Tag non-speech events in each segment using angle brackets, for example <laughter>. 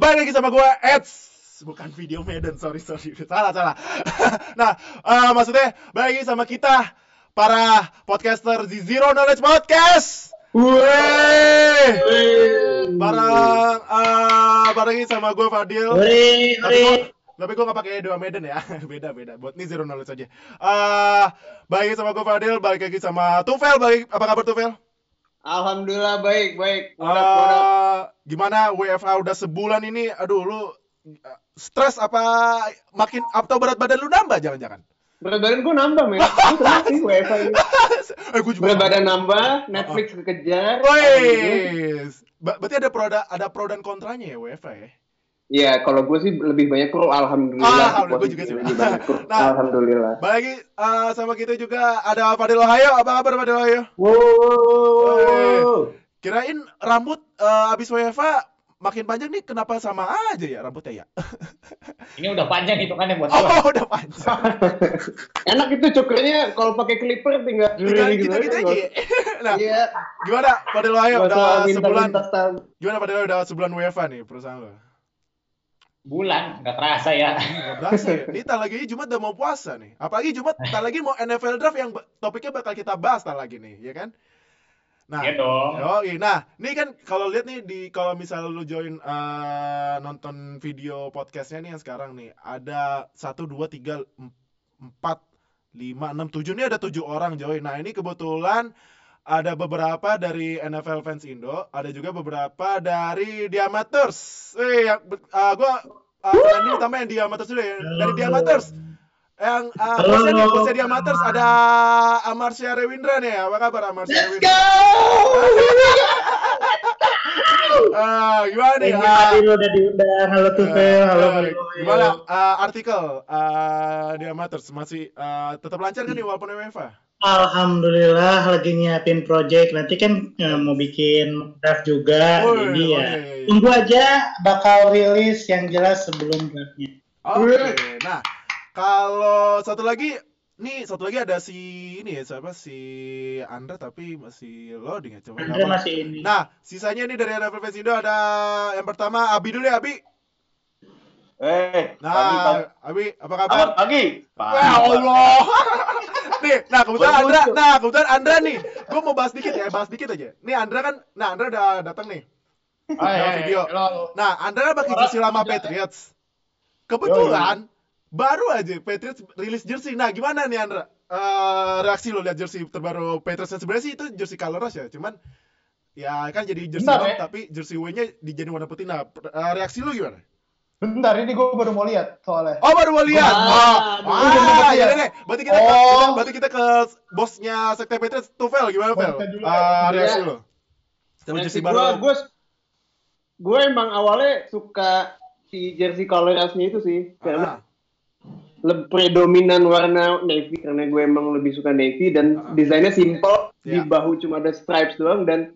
balik lagi sama gue Eds. Bukan video Medan sorry sorry. <laughs> Salah salah. <laughs> Nah eh, maksudnya balik lagi sama kita para podcaster di Zero Knowledge Podcast. Wih bareng eh bareng lagi sama gue Fadil. Hore, tapi gue tapi gue gak pakai dua Medan ya. <laughs> Beda beda. Buat ini Zero Knowledge aja. Eh balik lagi sama gue Fadil. Balik lagi sama Tufel. Balik apa kabar Tufel Alhamdulillah baik baik. Eh, gimana WFA udah sebulan ini aduh lu eh, stres apa makin atau berat badan lu nambah jangan-jangan Berat badan gue nambah men. Gue senang sih <laughs> WFH ini. eh juga Berat badan nambah, Netflix kekejar. Wes. Berarti ada pro ada, ada pro dan kontranya ya WFA ya Iya, kalau gue sih lebih banyak pro. Alhamdulillah. Alhamdulillah, gue juga sih. Lebih banyak pro. <laughs> Nah. Alhamdulillah. balik lagi eh, sama kita juga ada Fadil Ohio apa kabar Fadil Ohio Wow. kirain rambut eh, abis WFA makin panjang nih kenapa sama aja ya rambutnya ya <laughs> Ini udah panjang hitungannya buat oh gua. <laughs> udah panjang Enak itu cukurnya kalau pakai clipper tinggal tinggal gitu-gitu aja ya. nah Iya. gimana Fadil Ohio Gak usah udah sebulan. Gimana pada udah sebulan WFA nih perusahaan lo? Bulan, nggak kerasa ya. Nggak berasa ya. Ini tak lagi Jumat udah mau puasa nih. Apalagi Jumat <laughs> tak lagi mau NFL draft yang topiknya bakal kita bahas tak lagi nih, ya kan? Nah, Iya dong. Oh, nah, ini kan kalau lihat nih di kalau misalnya lu join eh, nonton video podcastnya nih yang sekarang nih ada satu dua tiga em- empat lima enam tujuh nih ada tujuh orang join. Nah ini kebetulan ada beberapa dari NFL fans Indo, ada juga beberapa dari Diamaters. Eh, yang uh, gua uh, kenalin dulu utama yang Diamaters dulu ya. Dari Diamaters. Yang uh, nih, bosnya Diamaters ada Amarsya Rewindra nih. Apa kabar Amarsya Rewindra? <laughs> Ah, gimana nih? Ini Ah, Fadil udah diundang. Halo Tufel, halo Fadil. gimana ah, artikel ah, di Amateurs masih ah, tetap lancar kan nih walaupun WFA? Alhamdulillah lagi nyiapin project. Nanti kan eh, mau bikin draft juga. Woi, Jadi ya tunggu aja bakal rilis yang jelas sebelum draftnya. Oke. Nah, kalau satu lagi nih satu lagi ada si ini ya siapa si Andra tapi masih loading ya coba Andre gampang. masih ini. Nah, sisanya nih dari Fans Indo ada yang pertama Abi dulu ya Abi. Eh, Nah, pagi, pagi. Abi apa kabar? Selamat pagi. Ya Allah. <laughs> nih, nah kebetulan Baru Andra, muncul. nah kebetulan Andra nih, gue mau bahas dikit ya, bahas dikit aja. Nih Andra kan, nah Andra udah datang nih. Ada video. Nah, Andra kan pakai jersey lama Patriots. Kebetulan baru aja Patriots rilis jersey. Nah, gimana nih Andra? Eh, reaksi lo lihat jersey terbaru Patriots sebenarnya sih itu jersey color rush ya, cuman ya kan jadi jersey Bentar, home, ya. tapi jersey W-nya dijadiin warna putih. Nah, eh, reaksi lo gimana? Bentar, ini gue baru mau lihat soalnya. Oh baru mau lihat. Ah, Oh, ah, lihat. ya deh. Berarti kita, Oh. kita berarti kita ke bosnya Sekte Patriots Tufel gimana Fel? Ah, reaksi lo. Sama jersey gue gue gue emang awalnya suka si jersey colorasnya itu sih Ah, karena lebih predominan warna navy karena gue emang lebih suka navy dan Ah. desainnya simple Ya. di bahu cuma ada stripes doang dan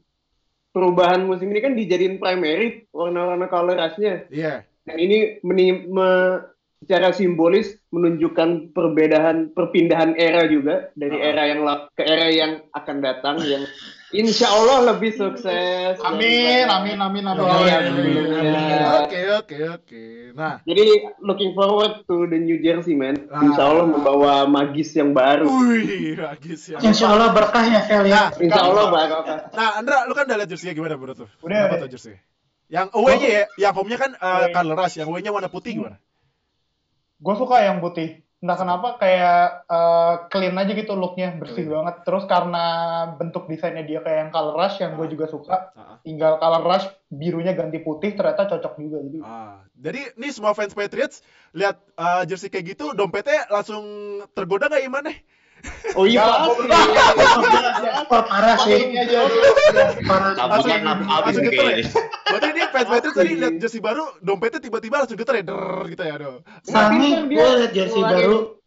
perubahan musim ini kan dijadiin primary warna-warna colorasnya Iya. Dan ini meni- me- secara simbolis menunjukkan perbedaan perpindahan era juga dari Ah. era yang ke era yang akan datang yang insya Allah lebih sukses Amin, amin, amin, amin. Iya. Oke, oke, oke. Nah, Jadi looking forward to the new jersey man. Ah. Insya Allah membawa magis yang baru. wih, lagis ya. Insya Allah berkah ya Fel Nah, ya. Insya Allah baru. Nah, Andra, lu kan udah lihat jersey gimana menurut lu? Udah. Apa tuh jersey? Yang away-nya ya, yang home-nya kan uh, color rush, yang away-nya warna putih gimana? Gue suka yang putih. Entah kenapa kayak eh, clean aja gitu looknya, bersih Clean. banget. Terus karena bentuk desainnya dia kayak yang color rush yang gue juga suka. Ah, Tinggal color rush birunya ganti putih ternyata cocok juga. Jadi ah. Jadi nih semua fans Patriots lihat uh, jersey kayak gitu, dompetnya langsung tergoda nggak imannya? Oh iya Ya, pasti. Oh, parah sih. Parah. Langsung, Tabungan habis ya? kayaknya. Berarti ini fans Patriots tadi lihat jersey baru, dompetnya tiba-tiba langsung geter ya, der gitu ya, aduh. Dia gue liat jersey baru.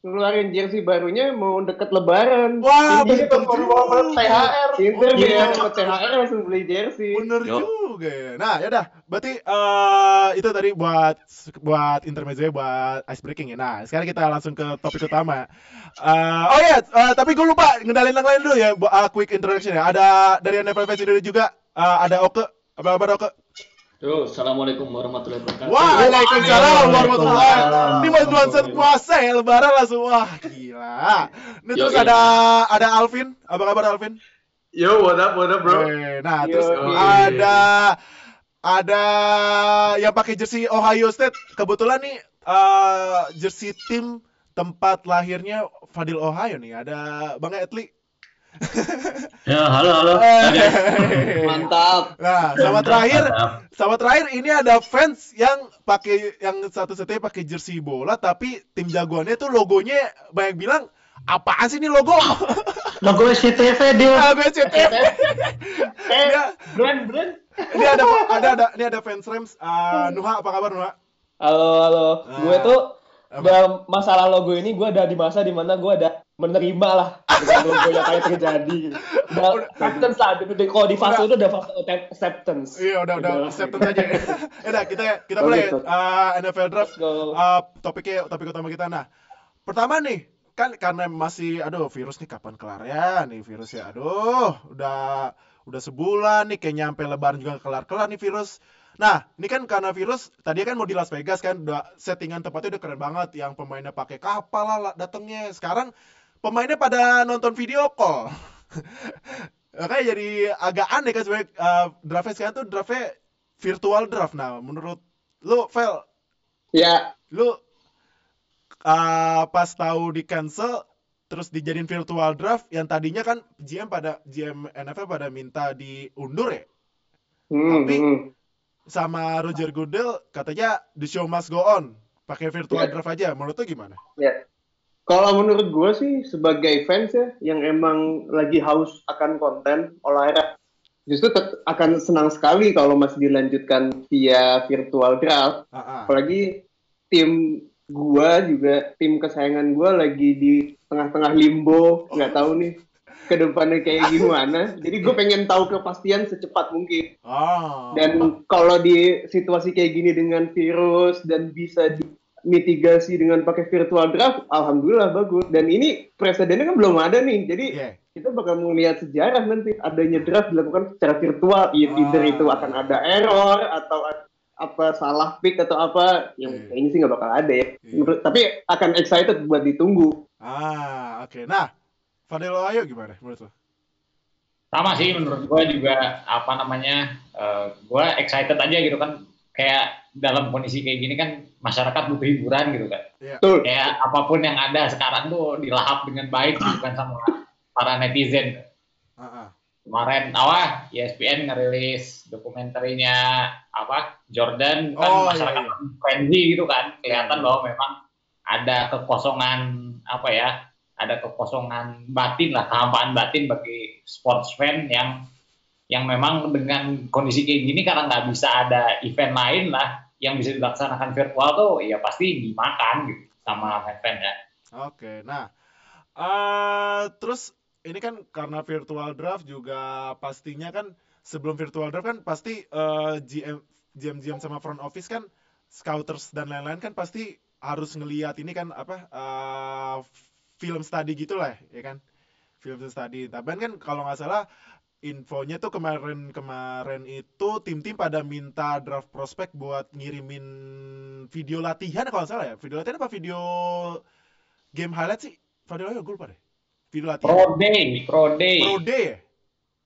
Ngeluarin jersey barunya mau deket lebaran. Wah, Ini bener tuh mau juga. THR. Inter Iya. biar dapat THR langsung beli jersey. Bener Yo. juga ya. Nah, yaudah. Berarti eh itu tadi buat buat intermezzo buat ice breaking ya. Nah, sekarang kita langsung ke topik utama. Eh, oh ya, eh, tapi gue lupa ngendalin yang lain dulu ya. Buat uh, quick introduction ya. Ada dari NFL Fans Indonesia juga eh, ada Oke. Apa kabar Oke? Yo, assalamualaikum warahmatullahi wabarakatuh. Waalaikumsalam warahmatullahi Waalaikumsalam. Ini buat bulan puasa ya lebaran langsung wah gila. Ini terus ada ada Alvin. Apa kabar Alvin? Yo, what up, what up, bro? Nah, terus ada ada yang pakai jersey Ohio State. Kebetulan nih eh, jersey tim tempat lahirnya Fadil Ohio nih. Ada Bang Etli. Ya, halo halo. Eh. Mantap. Nah, sama terakhir sama terakhir ini ada fans yang pakai yang satu satunya pakai jersey bola tapi tim jagoannya tuh logonya banyak bilang apaan sih ini logo? <laughs> Logo SCTV dia. Ah, gue CTV. Dia- Brand, brand. ini ada ada ada ini ada fans Rams. Ah, Nuha apa kabar Nuha? Halo, halo. Ah. Gue tuh Apa? dalam masalah logo ini gue ada di masa di mana gue ada menerima lah dengan logo yang kayak terjadi. Udah acceptance lah. Kalau di fase itu udah fase acceptance. Iya udah udah Udah. acceptance aja. <laughs> ya udah kita kita mulai gitu. ah, NFL draft. Ah, topiknya topik utama kita. Nah, pertama nih kan karena masih aduh virus nih kapan kelar ya nih virus ya. Aduh, udah udah sebulan nih kayak nyampe lebaran juga kelar-kelar nih virus. Nah, ini kan karena virus tadi kan mau di Las Vegas kan udah settingan tempatnya udah keren banget yang pemainnya pakai kapal lah datangnya. Sekarang pemainnya pada nonton video call. <laughs> Makanya jadi agak aneh kan sebenarnya uh, draftnya sekarang tuh draftnya virtual draft. Nah, menurut lu, Vel, Ya, lu uh, pas tahu di cancel terus dijadiin virtual draft yang tadinya kan GM pada GM NFL pada minta diundur ya hmm, Tapi- hmm. sama Roger Goodell katanya the show must go on pakai virtual Ya. draft aja menurut lu gimana? Ya. Kalau menurut gue sih sebagai fans ya yang emang lagi haus akan konten olahraga justru akan senang sekali kalau masih dilanjutkan via virtual draft. Ah, ah. Apalagi tim gua juga tim kesayangan gua lagi di tengah-tengah limbo nggak tahu nih ke depannya kayak gimana. Jadi gue pengen tahu kepastian secepat mungkin. Ah. Dan kalau di situasi kayak gini dengan virus dan bisa mitigasi dengan pakai virtual draft, alhamdulillah bagus. Dan ini presidennya kan belum ada nih, jadi Iya. kita bakal melihat sejarah nanti adanya draft dilakukan secara virtual. E- Either Ah. itu akan ada error atau apa salah pick atau apa, yang Iya. kayaknya sih nggak bakal ada ya. Iya. Menurut- tapi akan excited buat ditunggu. Ah, oke. Nah, Fadil Ohio gimana menurut lu? Sama sih menurut gue juga apa namanya, eh, gue excited aja gitu kan. Kayak dalam kondisi kayak gini kan masyarakat butuh hiburan gitu kan. Betul. Kayak apa pun yang ada sekarang tuh dilahap dengan baik gitu kan sama para netizen. Ah, ah. Kemarin awah ESPN ngerilis dokumenterinya apa Jordan kan Oh, iya, masyarakat iya. frenzy gitu kan kelihatan Iya. bahwa memang ada kekosongan apa ya ada kekosongan batin lah kehampaan batin bagi sports fan yang yang memang dengan kondisi kayak gini karena nggak bisa ada event lain lah yang bisa dilaksanakan virtual tuh ya pasti dimakan gitu sama fan ya Oke, nah, eh terus ini kan karena virtual draft juga pastinya kan sebelum virtual draft kan pasti eh, GM GM GM sama front office kan scouters dan lain-lain kan pasti harus ngelihat ini kan apa eh, film study gitulah ya kan film study. Tapi kan kalau nggak salah infonya tuh kemarin-kemarin itu tim-tim pada minta draft prospek buat ngirimin video latihan kalau nggak salah ya. Video latihan apa video game highlight sih? Fadil ayo gue lupa deh. Video latihan. pro day pro day Pro day ya?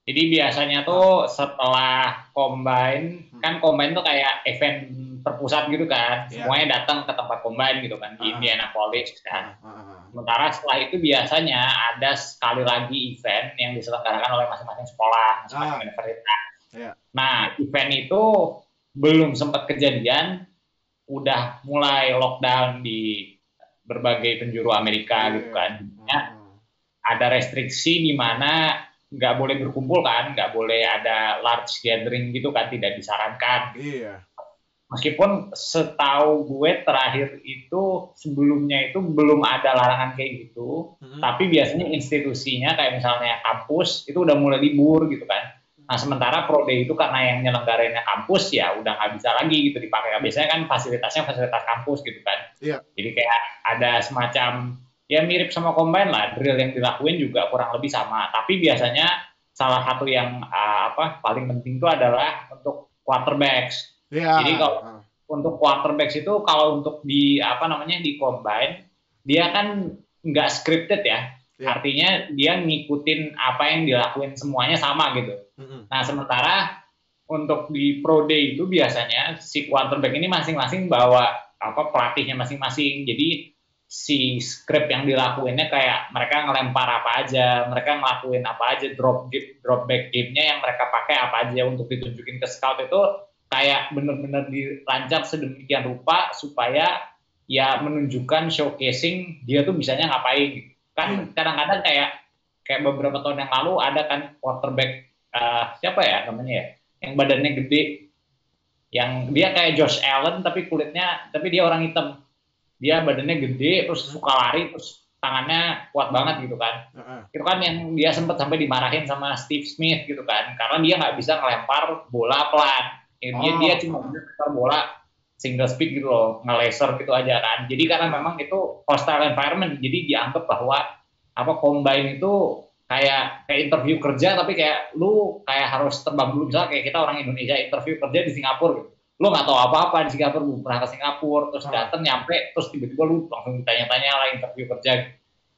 Jadi biasanya tuh setelah combine, Hmm. kan combine tuh kayak event terpusat gitu kan. Iya. Semuanya datang ke tempat combine gitu kan di Ah. Indianapolis kan. Ah, ah, ah. Sementara setelah itu biasanya ada sekali lagi event yang diselenggarakan oleh masing-masing sekolah, masing-masing Ah. universitas. Iya. Nah, event itu belum sempat kejadian, udah mulai lockdown di berbagai penjuru Amerika gitu kan. Ya, ada restriksi di mana nggak boleh berkumpul kan, nggak boleh ada large gathering gitu kan, tidak disarankan. Iya. Meskipun setahu gue terakhir itu sebelumnya itu belum ada larangan kayak gitu, Mm-mm. tapi biasanya institusinya kayak misalnya kampus itu udah mulai libur gitu kan. Nah sementara Pro Day itu karena yang nyelenggarainnya kampus ya udah nggak bisa lagi gitu dipakai. Biasanya kan fasilitasnya fasilitas kampus gitu kan. Iya. Jadi kayak ada semacam ya mirip sama combine lah, drill yang dilakuin juga kurang lebih sama. Tapi biasanya salah satu yang uh, apa paling penting itu adalah untuk quarterbacks. Iya. Jadi kalau Ah. untuk quarterbacks itu kalau untuk di apa namanya di combine dia kan nggak scripted ya. Iya. Artinya dia ngikutin apa yang dilakuin semuanya sama gitu. Mm-mm. Nah, sementara untuk di Pro Day itu biasanya si quarterback ini masing-masing bawa apa pelatihnya masing-masing. Jadi si script yang dilakuinnya kayak mereka ngelempar apa aja, mereka ngelakuin apa aja drop drop back game-nya yang mereka pakai apa aja untuk ditunjukin ke scout itu kayak bener-bener dirancang sedemikian rupa supaya ya menunjukkan showcasing dia tuh bisanya ngapain. Kan kadang-kadang kayak kayak beberapa tahun yang lalu ada kan quarterback eh, siapa ya namanya ya yang badannya gede yang dia kayak Josh Allen tapi kulitnya tapi dia orang hitam dia badannya gede terus suka lari terus tangannya kuat banget gitu kan Heeh. itu kan yang dia sempat sampai dimarahin sama Steve Smith gitu kan karena dia nggak bisa ngelempar bola pelan Ya, dia Oh. dia cuma ngelempar bola single speed gitu loh ngelaser gitu aja kan. Jadi karena memang itu hostile environment jadi dianggap bahwa apa combine itu kayak kayak interview kerja tapi kayak lu kayak harus terbang dulu. Misalnya kayak kita orang Indonesia interview kerja di Singapura gitu. Lu nggak tahu apa-apa di Singapura lu pernah ke Singapura terus Ah. datang nyampe terus tiba-tiba lu langsung ditanya-tanya lah interview kerja.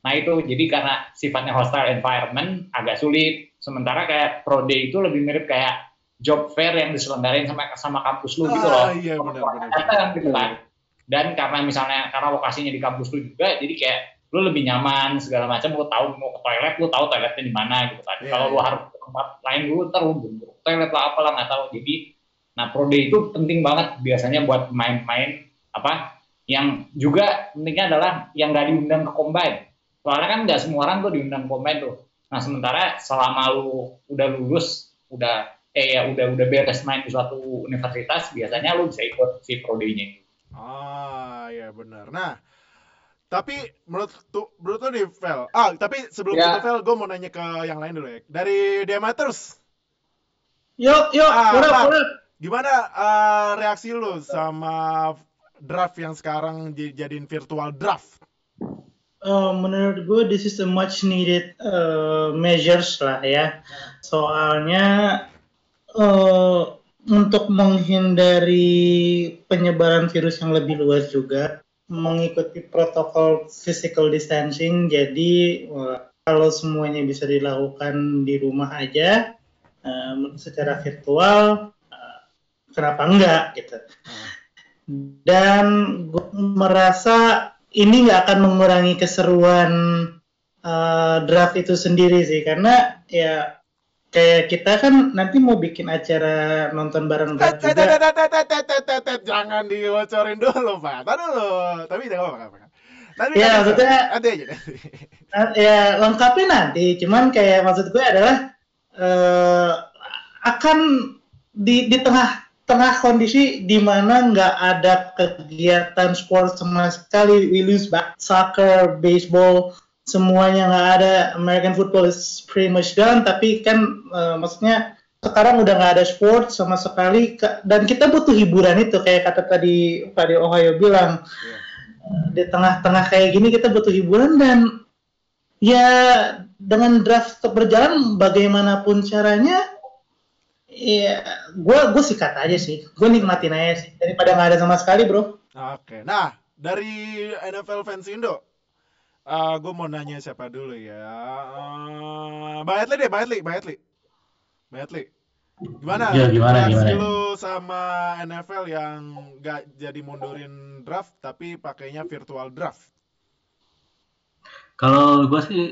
Nah itu jadi karena sifatnya hostile environment agak sulit. Sementara kayak pro day itu lebih mirip kayak job fair yang diselenggarain sama sama kampus lu gitu loh. Ah, iya, benar, benar, datang gitu kan. Dan karena misalnya karena lokasinya di kampus lu juga jadi kayak lu lebih nyaman segala macam. Lu tahu mau ke toilet lu tahu toiletnya di mana gitu kan. Iya, kalau lu iya. harus ke tempat lain lu ntar lu buntu ke toilet lah apalah nggak tahu. Jadi nah pro day itu penting banget biasanya buat pemain-pemain apa yang juga pentingnya adalah yang nggak diundang ke combine. Soalnya kan nggak semua orang tuh diundang ke combine tuh. Nah sementara selama lu udah lulus udah eh ya udah udah beres main di suatu universitas biasanya lu bisa ikut si pro day-nya Ah, ya benar. Nah, tapi menurut tuh menurut tuh di Vel. Ah, tapi sebelum Ya. itu Vel, gue mau nanya ke yang lain dulu ya. Dari Dematers, Yuk, yuk, Ah, Bang. udah. gimana ah, reaksi lu sama draft yang sekarang di- jadiin virtual draft? Eh, menurut gue this is a much needed uh, measures lah ya. Soalnya eh, untuk menghindari penyebaran virus yang lebih luas juga mengikuti protokol physical distancing. Jadi eh, kalau semuanya bisa dilakukan di rumah aja eh, secara virtual, eh, kenapa enggak gitu. Dan gue merasa ini nggak akan mengurangi keseruan uh, draft itu sendiri sih karena ya kayak kita kan nanti mau bikin acara nonton bareng juga tet, tet, tet. Jangan dibocorin dulu, Pak. Tadi dulu. Tapi jangan apa-apa. Nanti Ya, maksudnya- nanti aja. Nah, ya lengkapnya nanti cuman kayak maksud gue adalah eh, akan di di tengah tengah kondisi di mana nggak ada kegiatan sport sama sekali we lose back soccer baseball semuanya nggak ada American football is pretty much done tapi kan eh, maksudnya sekarang udah nggak ada sport sama sekali Ka- dan kita butuh hiburan itu kayak kata tadi tadi Ohio bilang. Di tengah-tengah kayak gini kita butuh hiburan dan ya dengan draft tetap berjalan bagaimanapun caranya ya gue gue sikat aja sih. Gue nikmatin aja sih. Daripada nggak ada sama sekali bro. Oke, nah dari NFL fans Indo, gue mau nanya siapa dulu ya? Uh, Bang Edli deh, Bang Edli, Bang Edli, Bang Edli. Gimana? Ya, gimana, gimana? lu sama NFL yang nggak jadi mundurin draft tapi pakainya virtual draft? Kalau gue sih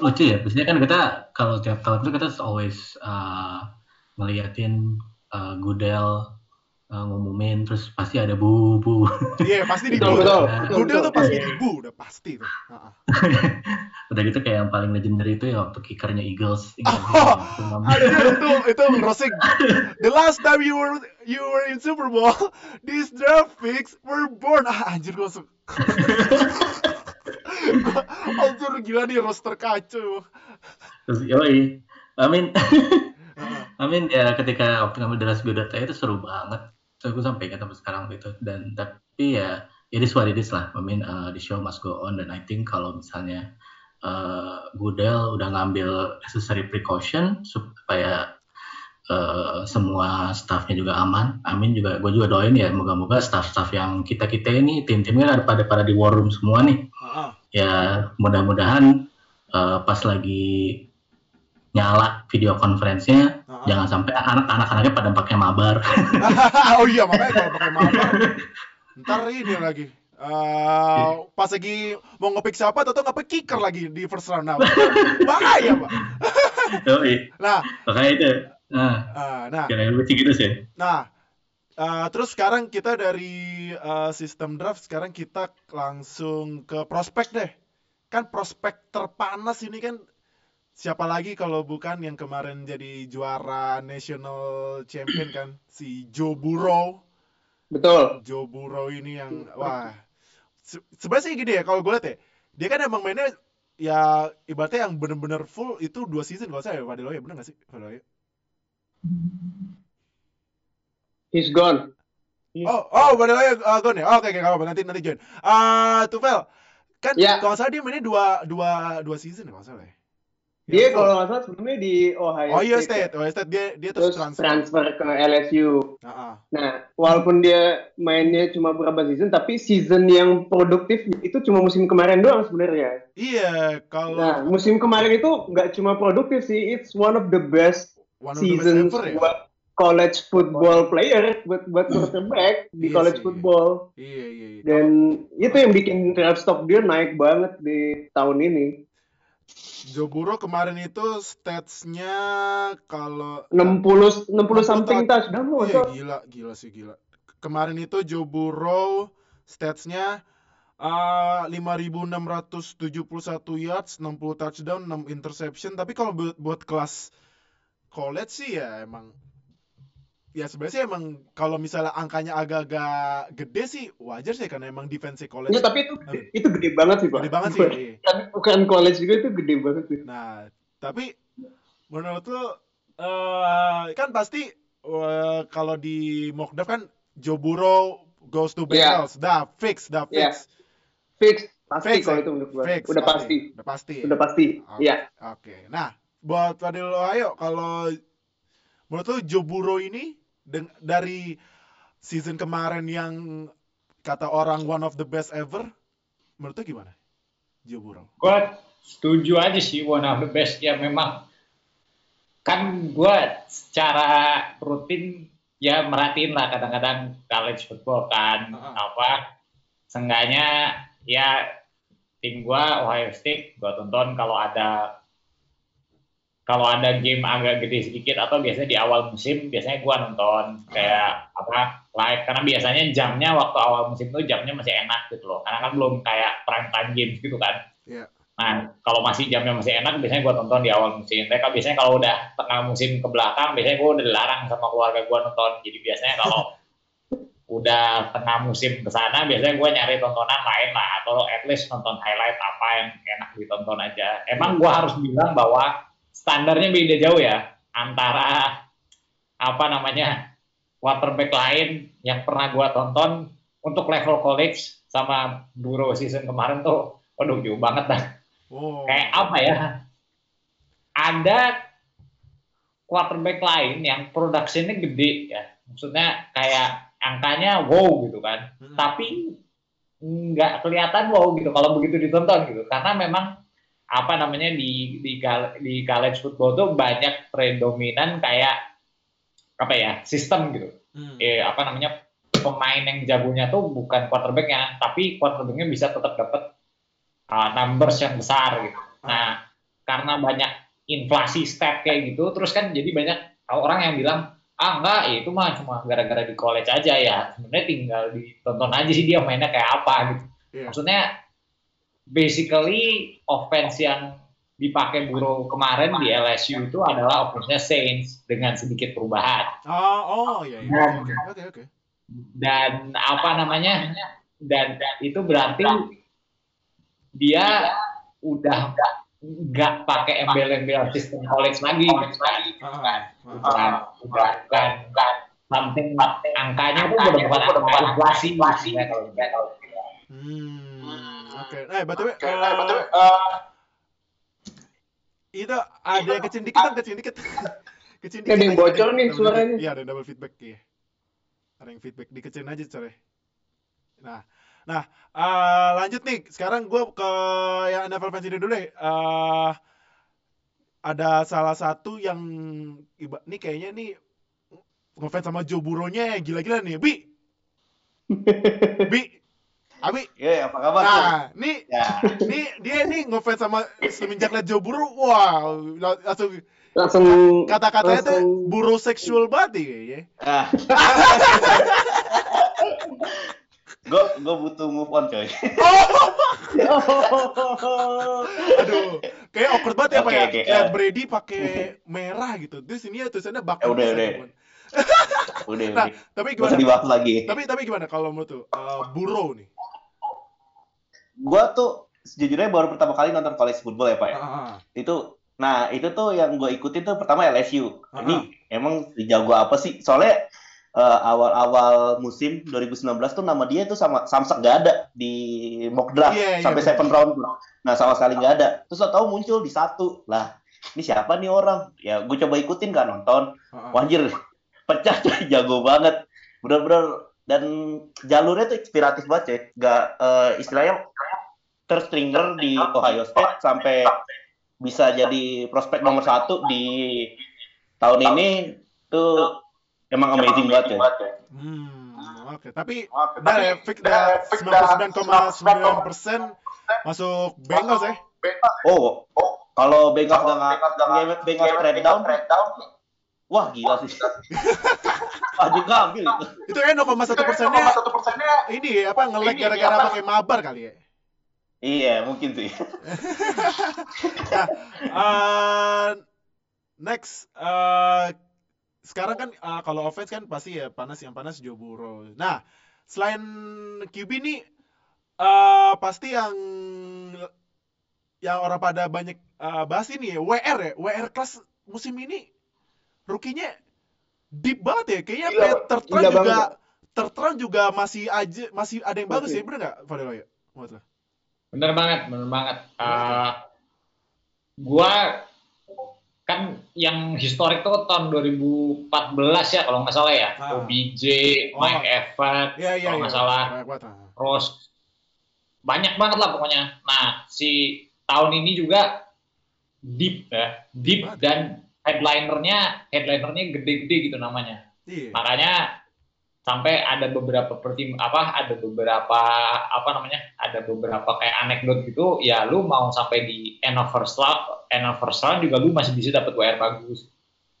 lucu ya. Biasanya kan kita kalau tiap tahun itu kita always uh, ngeliatin uh, Goodell uh, ngumumin terus pasti ada bu bu. <laughs> Iya, pasti di Betul, bu. betul. Goodell tuh pasti di bu, udah pasti tuh. Heeh. <laughs> Udah gitu kayak yang paling legendary itu ya waktu kickernya Eagles. <laughs> Oh, itu itu roasting. The last time you were you were in Super Bowl, these draft picks were born. Ah, anjir gue langsung. Anjir gila nih roster kacau. Terus yoi. I mean. I mean ya ketika waktu ngambil Dallas Goddard itu seru banget. So gue sampai ingat sampai sekarang gitu. Dan tapi ya it is what it is lah. I mean uh, the show must go on dan I think kalau misalnya uh, Goodell udah ngambil necessary precaution supaya eh, semua staffnya juga aman. Amin juga gue juga doain ya moga-moga staff-staff yang kita kita ini tim-timnya ada pada pada di war room semua nih. Heeh. Ya mudah-mudahan eh, pas lagi nyala video konferensinya Heeh. jangan sampai anak-anak anaknya pada pakai mabar. <laughs> oh iya makanya kalau pakai mabar <laughs> ntar ini lagi Eh, pas lagi mau ngepick siapa atau ngepick kicker lagi di first round nah bahaya pak <laughs> nah Makanya itu. Nah, eh, nah gitu sih. Nah, eh, terus sekarang kita dari eh, sistem draft sekarang kita langsung ke prospek deh. Kan prospek terpanas ini kan siapa lagi kalau bukan yang kemarin jadi juara national champion kan si Joe Burrow. Betul. Joe Burrow ini yang wah se- sebenarnya sih gini ya kalau gue lihat ya dia kan emang mainnya ya ibaratnya yang bener-bener full itu dua season kalau saya Fadil ya bener gak sih Fadil ya? He's gone. Oh, oh, Fadil ya uh, gone ya? Oke, oke, nggak apa-apa. Nanti nanti join. Ah, Tufel, kan Ya. kalau salah dia mainnya dua dua dua season ya kalau nggak salah ya. Dia Ya, kalau nggak salah sebelumnya di Ohio, Ohio State. State, Ohio State dia dia terus Terus transfer. transfer ke LSU. Ah. Nah, walaupun dia mainnya cuma beberapa season, tapi season yang produktif itu cuma musim kemarin doang sebenarnya. Iya, kalau Nah, musim kemarin itu nggak cuma produktif sih, it's one of the best one the best seasons ever ya. buat college football player, buat buat quarterback di Iya college sih. football. Iya, iya, iya. Dan itu yang bikin draft stock dia naik banget di tahun ini. Joe Burrow kemarin itu statsnya kalau 60 60 something touch. touchdown Iya, loh. gila, gila sih gila. Kemarin itu Joe Burrow statsnya uh, 5.671 yards, 60 touchdown, 6 interception. Tapi kalau buat, buat kelas college sih ya emang ya sebenarnya sih emang kalau misalnya angkanya agak-agak gede sih wajar sih karena emang defense college Ya, tapi itu itu gede banget sih, Pak. gede banget sih. Bukan, bukan college juga itu gede banget sih. Nah, tapi menurut lu eh, kan pasti eh, kalau di mock draft kan Joe Burrow goes to Iya. Bengals, dah fix, dah Iya. fix. Fix, pasti Fix, kalau ya? itu menurut gua. Fix, Udah pasti. Udah pasti. Udah pasti. Oke. Iya. Oke. Nah, buat Fadil Ohio kalau menurut lu Joe Burrow ini dari season kemarin yang kata orang one of the best ever, menurut lu gimana? Joe Burrow. gue setuju aja sih one of the best ya memang kan gue secara rutin ya merhatiin lah kadang-kadang college football kan Heeh. apa seenggaknya ya tim gue Ohio State gue tonton kalau ada kalau ada game agak gede sedikit atau biasanya di awal musim biasanya gue nonton kayak apa live. Karena biasanya jamnya waktu awal musim itu jamnya masih enak gitu loh. Karena kan belum kayak prime time games gitu kan. Iya. nah kalau masih jamnya masih enak biasanya gue tonton di awal musim. Mereka biasanya kalau udah tengah musim ke belakang biasanya gue udah dilarang sama keluarga gue nonton. Jadi biasanya kalau <laughs> udah tengah musim ke sana biasanya gue nyari tontonan lain lah. Atau at least nonton highlight apa yang enak ditonton aja. Emang gue harus bilang bahwa standarnya beda jauh ya antara apa namanya quarterback lain yang pernah gua tonton untuk level college sama Burrow season kemarin tuh waduh jauh banget dah. Oh. kayak apa ya? Ada quarterback lain yang produksinya gede ya. Maksudnya kayak angkanya wow gitu kan. Mm-mm. tapi nggak kelihatan wow gitu kalau begitu ditonton gitu. Karena memang apa namanya di di di college football tuh banyak predominan kayak apa ya sistem gitu Hmm. eh apa namanya pemain yang jagonya tuh bukan quarterbacknya tapi quarterbacknya bisa tetap dapat uh, numbers yang besar gitu nah karena banyak inflasi stat kayak gitu terus kan jadi banyak orang yang bilang ah enggak ya itu mah cuma gara-gara di college aja ya sebenarnya tinggal ditonton aja sih dia mainnya kayak apa gitu Iya. maksudnya basically offense yang dipakai Burrow kemarin di LSU itu adalah offense-nya Saints dengan sedikit perubahan. Ah, oh iya iya. Dan- Oke, oke, oke. dan apa namanya? Dan itu berarti dia udah nggak pakai embel-embel sistem college lagi. Bukan, bukan, bukan, bukan. something angkanya tuh udah bukan angka? Inflasi. Kalau Hmm, oke. Nah, btw, eh, itu ada yang kecil dikit, kan kecil dikit. <laughs> Kecilin Ada yang dikit bocor nih suaranya. Iya, ada double feedback iya. Ada yang feedback dikecilin aja coy. Nah, nah eh, lanjut nih. Sekarang gue ke yang NFL fans ini dulu deh. Eh, ada salah satu yang iba, nih kayaknya nih ngefans sama Joe Burrow-nya gila-gila nih. Bi. <laughs> Bi. Abi. Ya, apa kabar? Nah, nih Ya. nih dia nih ngefans sama semenjak liat Joe Burrow, wah langsung Langsung kata-katanya tuh burrow seksual banget nih kayaknya. Ah. <laughs> gue gue butuh move on coy. <laughs> Aduh, kayak awkward banget ya Pak Oke, ya. oke, Lihat eh. Brady pakai merah gitu. Terus ini ya tulisannya Buccaneers. Ya udah, udah. Udah Nah, udah. tapi usah gimana? dibahas lagi. Tapi tapi gimana kalau menurut tuh eh, Burrow nih? Gue tuh sejujurnya baru pertama kali nonton college football ya pak ya. Ah, Itu nah itu tuh yang gue ikutin tuh pertama LSU. Ah. Ini emang jago apa sih? Soalnya eh, awal-awal musim 2019 tuh nama dia tuh sama Samsak gak ada di mock draft Iya, iya, sampai betul. seven round. Nah sama sekali gak ada. Terus tahu muncul di satu lah. Ini siapa nih orang? Ya gue coba ikutin kan nonton. ah. Wajir <laughs> pecah coy, jago banget. Bener-bener dan jalurnya tuh inspiratif banget coy. Gak eh, istilahnya terstringer di Ohio State sampai bisa jadi prospek nomor satu di tahun ini tuh emang amazing banget coy. Hmm, oke. Tapi udah ya, fix dah 99,9% masuk Bengals ya. Oh, kalau Bengals nggak nggak Bengals trade down, wah gila sih. <laughs> Wajib ngambil itu. Itu ya 0,1 persennya ini ya, apa nge-lag gara-gara pakai mabar kali ya. Iya, mungkin sih. Nah, <laughs> eh, next eh, sekarang kan eh, kalau offense kan pasti ya panas yang panas Joe Burrow. Nah, selain QB nih eh, pasti yang yang orang pada banyak eh, bahas ini ya WR ya, WR kelas musim ini rukinya deep banget ya. Kayaknya Gila, gila juga terterang juga masih aja masih ada yang bagus Masih. ya, bener nggak Fadil ya? Menurut? Bener banget, bener banget. Eh, gua kan yang historik tuh tahun 2014 ya kalau nggak salah ya. Ah. OBJ, Oh. Mike Evans, Iya iya kalau iya. nggak salah. Banyak banget, ah. Terus banyak banget lah pokoknya. Nah, si tahun ini juga deep ya, deep Banget. dan headlinernya headlinernya gede-gede gitu namanya. Iya. Makanya sampai ada beberapa pertim apa ada beberapa apa namanya ada beberapa kayak anekdot gitu ya lu mau sampai di end of first round end of first round juga lu masih bisa dapat WR bagus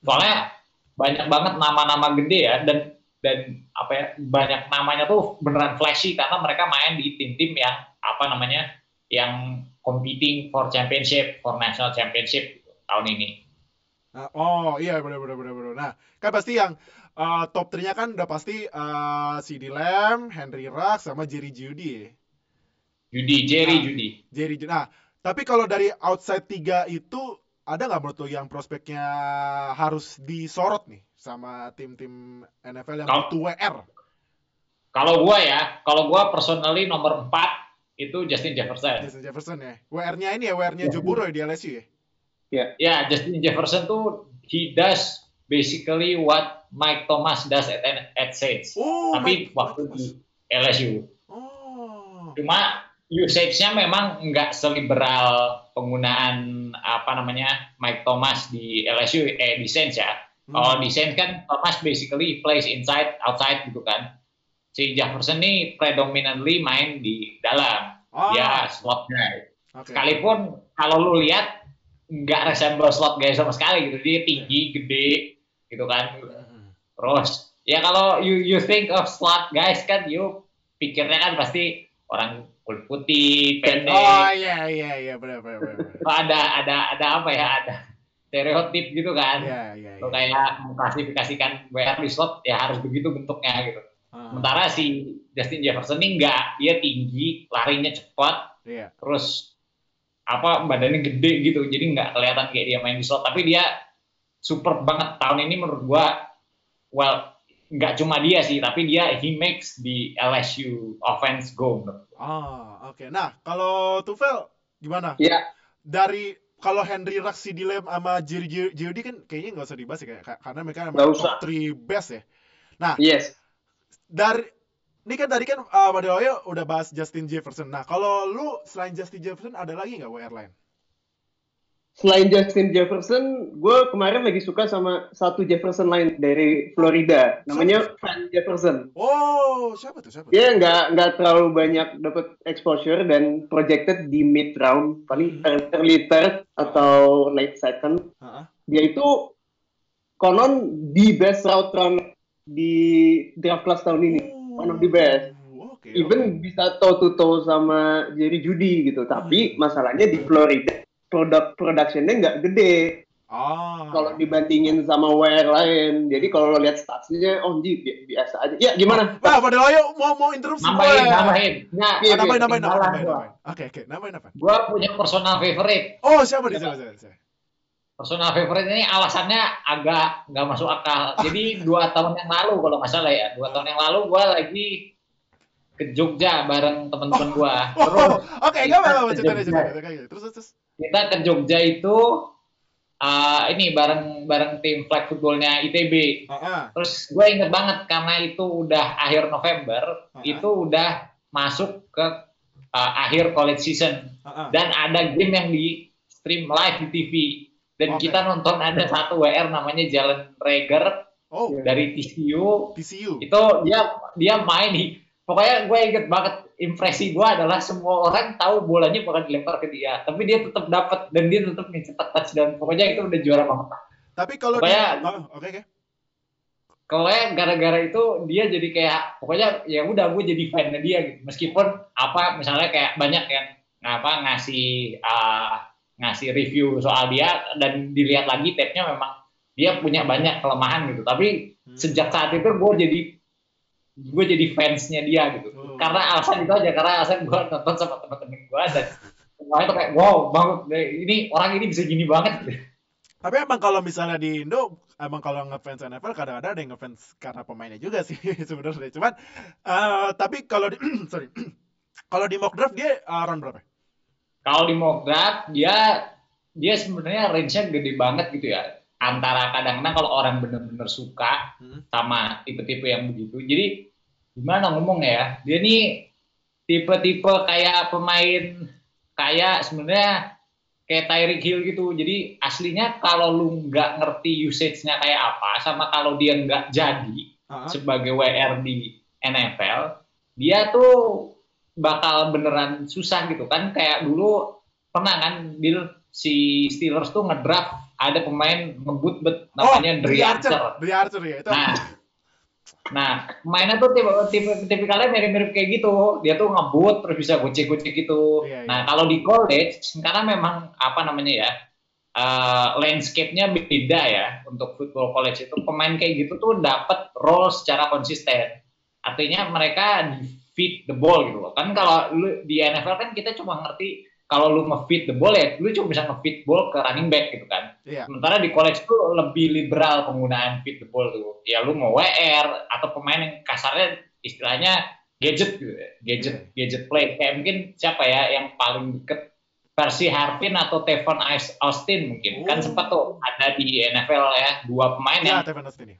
soalnya banyak banget nama-nama gede ya dan dan apa ya banyak namanya tuh beneran flashy karena mereka main di tim-tim yang apa namanya yang competing for championship for national championship tahun ini Nah, oh iya benar. Nah, kan pasti yang uh, top 3-nya kan udah pasti uh, CD Lamb, Henry Ruggs sama Jerry Judy ya. Judy Jerry Nah. Judy Jerry Judy. Nah, tapi kalau dari outside tiga itu ada nggak menurut lo yang prospeknya harus disorot nih sama tim-tim NFL yang Kalau- butuh WR? Kalau gua ya, kalau gua personally nomor 4 itu Justin Jefferson. Justin Jefferson ya. WR-nya ini ya, WR-nya Joe Burrow ya di LSU ya. Ya, Justin Jefferson tuh he does basically what Mike Thomas does at, at Saints. Oh, Tapi Mike waktu Thomas. di LSU. Oh. Cuma usage-nya memang nggak seliberal penggunaan apa namanya Mike Thomas di LSU eh di Saints ya. Hmm. Kalau di Saints kan Thomas basically plays inside outside gitu kan. Si Jefferson nih predominantly main di dalam. Oh, Dia slot guy. oke. Sekalipun kalau lu lihat nggak resemble slot guy sama sekali gitu. Dia tinggi, gede gitu kan. Hmm. Terus ya kalau you you think of slot guys kan you pikirnya kan pasti orang kulit putih, pendek. Oh iya iya iya benar benar benar. ada ada ada apa ya? Ada stereotip gitu kan. Iya iya Lo iya. kayak mengklasifikasikan WR di slot ya harus begitu bentuknya gitu. Ah, Sementara si Justin Jefferson ini enggak, dia tinggi, larinya cepat, Iya. terus apa badannya gede gitu. Jadi nggak kelihatan kayak dia main di slot, tapi dia super banget tahun ini menurut gua well nggak cuma dia sih, tapi dia he makes di LSU offense go. Oh, oke. Nah, kalau Tufel gimana? Ya, Dari kalau Henry Rux, CD Lamb sama Jerry JOD kan kayaknya nggak usah dibahas ya kayak ka- karena mereka emang usah. top 3 best ya. Nah, Yes. dari ini kan tadi kan uh, Madeoyo udah bahas Justin Jefferson. Nah, kalau lu selain Justin Jefferson ada lagi nggak WR lain? Selain Justin Jefferson, gue kemarin lagi suka sama satu Jefferson lain dari Florida, namanya Van Jefferson. Oh, siapa tuh? Siapa? Dia nggak nggak terlalu banyak dapat exposure dan projected di mid round, paling Hmm. early third atau late second. Dia itu konon the best route run di draft class tahun ini. One of the best. Oh, Oke. Even bisa toe to toe sama Jerry Judy gitu. Tapi masalahnya di Florida produk productionnya nggak gede Ah. kalau dibandingin sama WR lain. Jadi kalau lo lihat statsnya, oh ji bi- biasa aja. Ya gimana? Nah, Madeoyo mau mau interupsi nambahin boleh. nambahin nggak Iya, Ah, nambahin, nambahin, nambahin, gua. nambahin. Oke, oke, nambahin apa? Gua punya personal favorite Oh, siapa nih? Siapa, siapa, siapa? personal favorite ini alasannya agak nggak masuk akal. Jadi dua tahun yang lalu kalau nggak salah ya, dua tahun yang lalu gue lagi ke Jogja bareng teman-teman gue. <laughs> Terus Oh, oke, enggak apa-apa, Kita cerita terus, terus. Kita ke Jogja itu uh, ini bareng bareng tim flag footballnya ITB. Ah, ah. Terus gue inget banget karena itu udah akhir November, Ah. itu udah masuk ke uh, akhir college season ah, ah. dan ada game yang di stream live di TV dan Oke. kita nonton ada satu WR namanya Jalen Rager Oh, dari TCU TCU. itu dia dia main di pokoknya gue inget banget impresi gue adalah semua orang tahu bolanya bakal dilempar ke dia. Tapi dia tetap dapat dan dia tetap mencetak touchdown pokoknya itu udah juara banget. Tapi kalau Pokoknya- Oh, oke oke. pokoknya gara-gara itu dia jadi kayak pokoknya ya udah gue jadi fan dia gitu. Meskipun apa misalnya kayak banyak yang apa ngasih uh, ngasih review soal dia dan dilihat lagi tape-nya memang dia punya banyak kelemahan gitu. Tapi Hmm. sejak saat itu gue jadi gue jadi fansnya dia gitu Oh. karena alasan itu aja karena alasan gue nonton sama temen-temen gue dan semuanya tuh kayak wow banget ini orang ini bisa gini banget. Tapi emang kalau misalnya di Indo, emang kalau ngefans NFL kadang-kadang ada yang ngefans karena pemainnya juga sih <laughs> sebenarnya. Cuman eh, tapi kalau di <clears throat> sorry. <clears throat> kalau di mock draft dia eh, round berapa? kalau di mock draft dia dia sebenarnya range-nya gede banget gitu ya antara kadang-kadang kalau orang bener-bener suka Hmm. sama tipe-tipe yang begitu jadi gimana ngomong ya dia nih tipe-tipe kayak pemain kayak sebenarnya kayak Tyreek Hill gitu jadi aslinya kalau lu nggak ngerti usage-nya kayak apa sama kalau dia nggak jadi ah. sebagai WR di NFL, dia tuh bakal beneran susah gitu kan. Kayak dulu pernah kan Bill si Steelers tuh ngedraft ada pemain ngebut bet namanya oh, Dre Archer. Dre Archer ya. Itu Nah, nah mainnya tuh tipe tipe tipikalnya mirip-mirip kayak gitu. Dia tuh ngebut terus bisa gocek-gocek gitu. Iya, iya. Nah kalau di college karena memang apa namanya ya eh, landscape-nya beda ya untuk football college itu pemain kayak gitu tuh dapat role secara konsisten. Artinya mereka di feed the ball gitu loh. Kan kalau lu di NFL kan kita cuma ngerti kalau lu nge-feed the ball ya lu cuma bisa nge-feed ball ke running back gitu kan. Iya. Sementara di college tuh lebih liberal penggunaan feed the ball tuh. Ya lu mau WR atau pemain yang kasarnya istilahnya gadget gitu ya. Gadget gadget play. Kayak mungkin siapa ya yang paling deket versi Harvin atau Tevon Austin mungkin. Kan Oh. sempat tuh ada di NFL ya dua pemain yang Ya, Austin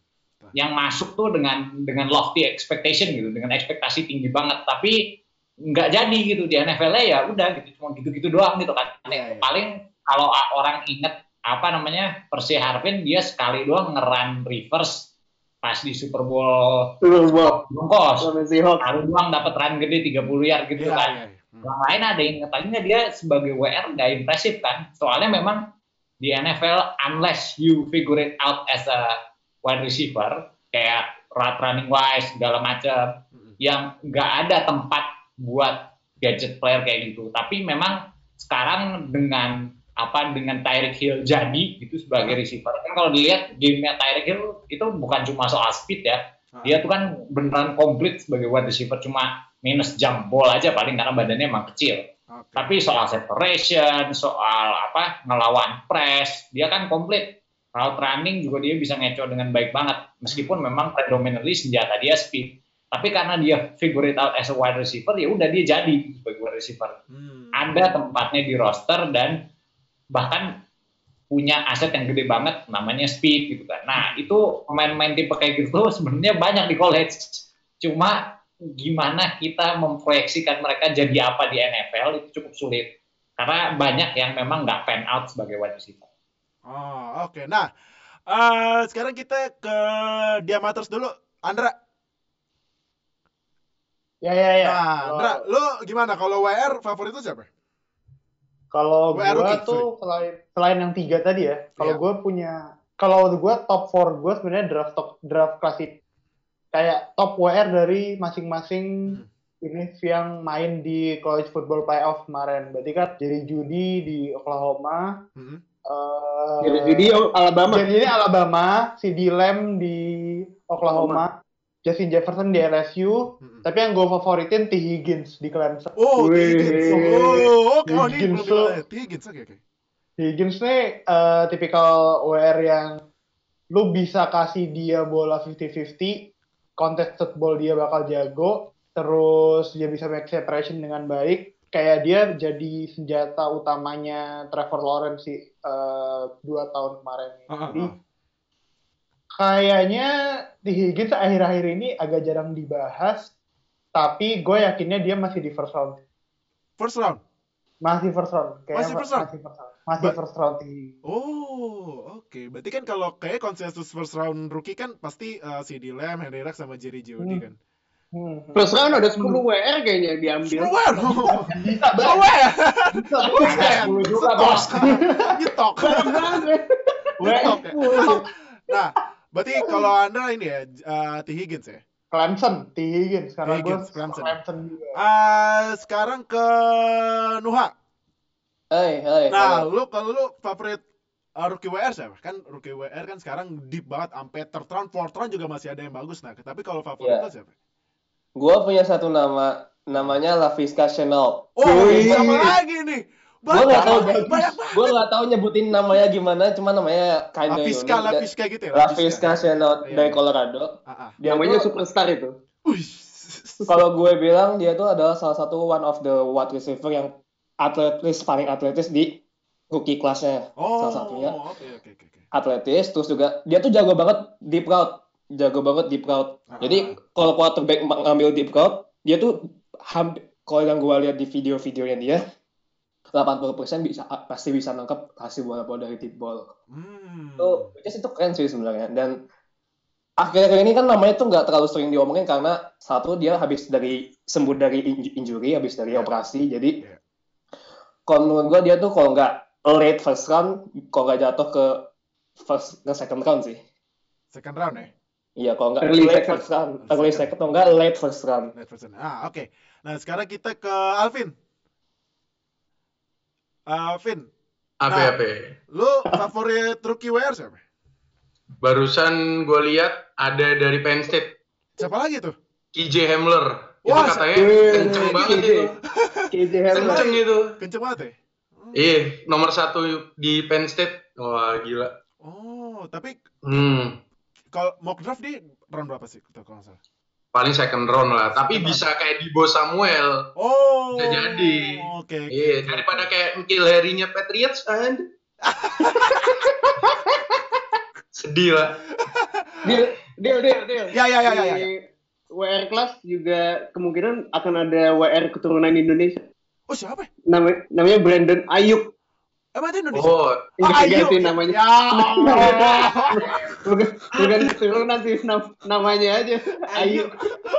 yang masuk tuh dengan dengan lofty expectation gitu, dengan ekspektasi tinggi banget, tapi nggak jadi gitu di NFL-nya ya udah gitu, cuma gitu-gitu doang gitu kan. Iya, iya. Paling kalau orang inget apa namanya Percy Harvin dia sekali doang ngeran reverse pas di Super Bowl Super Bowl Broncos. Sekali doang dapat run gede 30 yard gitu Iya, kan. iya, iya. Hmm. Yang lain ada yang katanya dia sebagai WR nggak impresif kan. Soalnya memang di NFL unless you figure it out as a wide receiver kayak route running wise segala macam Mm-mm. yang nggak ada tempat buat gadget player kayak gitu. Tapi memang sekarang dengan apa dengan Tyreek Hill jadi gitu sebagai receiver kan kalau dilihat gamenya Tyreek Hill itu bukan cuma soal speed ya. Dia tuh kan beneran komplit sebagai wide receiver cuma minus jump ball aja paling karena badannya emang kecil. Oke. tapi soal separation soal apa ngelawan press dia kan komplit. Route running juga dia bisa ngeco dengan baik banget meskipun memang predominantly senjata dia speed tapi karena dia figure it out as a wide receiver ya udah dia jadi sebagai wide receiver Hmm. ada tempatnya di roster dan bahkan punya aset yang gede banget namanya speed gitu kan. Nah, itu pemain-pemain tipe kayak gitu <laughs> sebenarnya banyak di college. Cuma gimana kita memproyeksikan mereka jadi apa di NFL itu cukup sulit. Karena banyak yang memang nggak pan out sebagai wide receiver. Oh, oke. Nah, eh, sekarang kita ke Diamaters dulu. Andra. Ya ya ya. Nah, Kalau- Andra, lu gimana kalau WR favorit lu siapa? Kalau gue tuh selain selain yang tiga tadi ya, kalau Iya. gue punya kalau gue top 4 gue sebenarnya draft top draft klasik kayak top WR dari masing-masing Hmm. ini yang main di college football playoff kemarin. Berarti kan Jerry Judy di Oklahoma, Hmm. eh, Jadi jadi Alabama. Ini Alabama, si Lamb di Oklahoma, Justin Jefferson di LSU, Hmm. tapi yang gue favoritin T Higgins di Clemson. Oh, Wih. Higgins. Oh, oke. Oh, ini Higgins belum tuh- di mana. Higgins, oke, oke. Higgins nih eh, tipikal WR yang lu bisa kasih dia bola 50-50, contested ball dia bakal jago, terus dia bisa make separation dengan baik. Kayak dia jadi senjata utamanya Trevor Lawrence sih eh, dua tahun kemarin. Ah, ah, Jadi ah. Kayaknya di Higgins akhir-akhir ini agak jarang dibahas, tapi gue yakinnya dia masih di first round. First round. Masih first round. Kayaknya Masih first round? Masih first round. Masih Ba- first round di Oh, oke. Berarti kan kalau kayak konsensus first round rookie kan pasti uh, CD Lamb, Henry Ruggs sama Jerry Jeudy Hmm. kan. Hmm. First round ada 10 WR kayaknya diambil. Keluar. Bisa banget. Keluar. Dulu juga, Bos. Nyetok. Nyetok. Nah, berarti kalau Anda ini ya uh, T Higgins ya. Clemson, T. Higgins. Karena gue Clemson. Clemson juga. Ah, sekarang ke Nuha. Hai, hai. Nah, halo. lu kalau lu favorit uh, rookie WR siapa? Kan rookie WR kan sekarang deep banget sampai third round, fourth round juga masih ada yang bagus. Nah, tapi kalau favorit Iya. lu siapa? Gua punya satu nama, namanya Laviska Chanel. Oh, Yoi. siapa lagi nih? Gua nggak tahu, banyak, banyak banget. gua nggak tahu nyebutin namanya gimana, cuma namanya kinda Lapiska, unik. Lapiska gitu ya? Chanel Iya. dari Colorado. Ah, ah. Dia Namanya superstar itu. Kalau gue bilang dia tuh adalah salah satu one of the wide receiver yang atletis paling atletis di rookie kelasnya Oh, salah satunya oke oke. oke. atletis terus juga dia tuh jago banget deep route jago banget deep route Ah. jadi kalau quarterback ngambil deep route dia tuh hampir kalau yang gue lihat di video-videonya dia 80% bisa pasti bisa nangkep hasil bola-bola dari deep ball Hmm. itu which is itu keren sih sebenarnya dan akhir-akhir ini kan namanya tuh nggak terlalu sering diomongin karena satu dia habis dari sembuh dari in- injury habis dari Iya. operasi jadi Iya. kalau menurut gua dia tuh kalau nggak late first round kalau nggak jatuh ke first ke second round sih Second round ya? iya kalau nggak Early late second. first round early second atau nggak late first round Net percent. Ah, oke. Nah, sekarang kita ke Alvin. Alvin, Apa Nah. apa? lu favorit rookie WR siapa? Barusan gue lihat ada dari Penn State, Siapa lagi tuh? KJ Hamler. Itu Wah, katanya eh, kenceng banget KJ. itu. KJ Hamler. Kenceng itu. Kenceng banget ya? Iya, nomor satu di Penn State. Wah, gila. Oh, tapi Hmm, kalau mock draft di round berapa sih? Kalau nggak salah. Paling second round lah. Tapi Second bisa kayak Dibo Samuel. Oh. Bisa jadi. Oke, oke. Iya, oke. daripada kayak Kill Harry-nya Patriots kan. <laughs> Sedih lah. Deal, deal, deal, deal. Ya, ya, ya, ya, ya. Di WR kelas juga kemungkinan akan ada WR keturunan Indonesia. Oh, siapa? Namanya, namanya Brandon Ayuk. Emang itu Indonesia? Oh, Ini Ah, diganti Ayu. namanya. Ya Allah. <laughs> bukan, bukan keturunan sih nam- namanya aja. Ayu.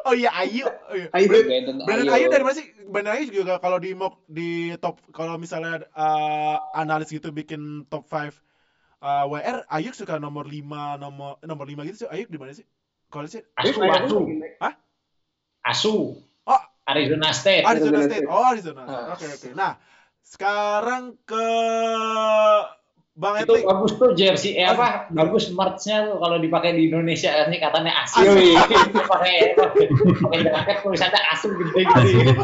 Oh iya, Ayu. Oh, iya. Ayu. Brandon Brandon Ayo. Ayu dari mana sih? Brandon Ayu juga kalau di mock di top kalau misalnya uh, analis gitu bikin top 5 uh, WR Ayuk suka nomor 5 nomor nomor 5 gitu sih. Ayuk di mana sih? Kalau sih Asu, Asu, naik. Asu. Oh. Arizona State. Arizona State. Oh, Arizona. Ah. Oke, oke. Nah, sekarang ke Bang Itu bagus tuh jersey eh apa? Bagus merch-nya tuh kalau dipakai di Indonesia ini katanya Asu. Yoi. pakai pakai pakai jaket tulisannya Asu gede gitu. Asli.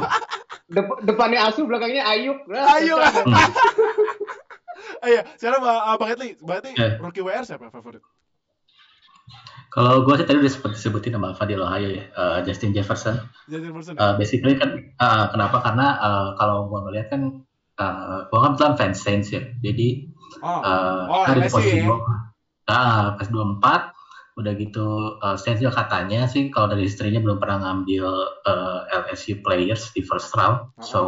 Dep- depannya Asu, belakangnya Ayuk. Ayu. Ayo, sekarang Bang, uh, Bang Etli, berarti Ya. rookie WR siapa favorit? Kalau gue sih tadi udah sempat disebutin sama Fadil Ohio ya, eh, Justin Jefferson. Justin Person. Uh, basically kan uh, kenapa karena uh, kalau gue ngeliat kan eh gua kan kebetulan fans Saints ya. Jadi Oh, eh Oh, kita di LSU posisi ya? dua. Ah, pas 24 udah gitu eh Saints juga katanya sih kalau dari historinya belum pernah ngambil eh, LSU players di first round. Uh-uh. So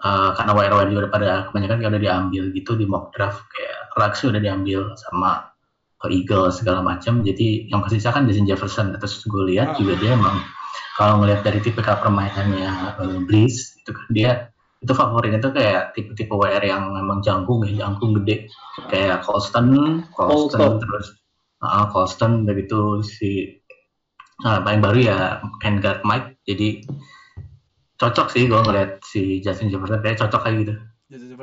eh, karena WR juga udah pada kebanyakan kayak udah diambil gitu di mock draft kayak Rux udah diambil sama ke Eagles segala macam. Jadi yang kasih kan Jason Jefferson. Terus gue lihat Ah. juga dia emang kalau ngelihat dari tipikal permainannya uh, Breeze itu kan dia itu favoritnya tuh kayak tipe-tipe WR yang memang jangkung ya, jangkung gede. Kayak Colston, Colston terus uh, Colston udah gitu si nah, paling baru ya Ken Guard Mike. Jadi cocok sih gue ngeliat si Justin Jefferson kayak cocok kayak gitu.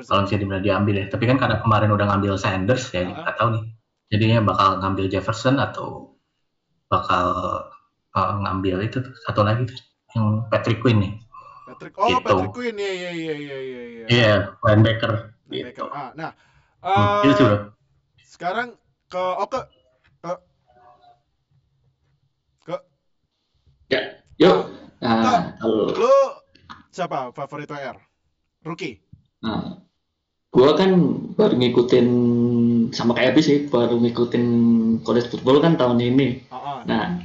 Kalau misalnya benar diambil ya. Tapi kan karena kemarin udah ngambil Sanders ya nggak tahu nih. Jadinya bakal ngambil Jefferson atau bakal uh, ngambil itu tuh, satu lagi tuh, yang Patrick Quinn nih Patrick, oh Gitu. Patrick Quinn ya ya ya ya ya. ya. iya linebacker Linebacker. gitu Ah, nah, itu sih bro sekarang ke oh ke Yuk. Nah, kalau lu siapa favorit WR? Rookie. nah, gua kan baru ngikutin sama kayak Abi sih, baru ngikutin college football kan tahun ini. Ah, ah. Nah,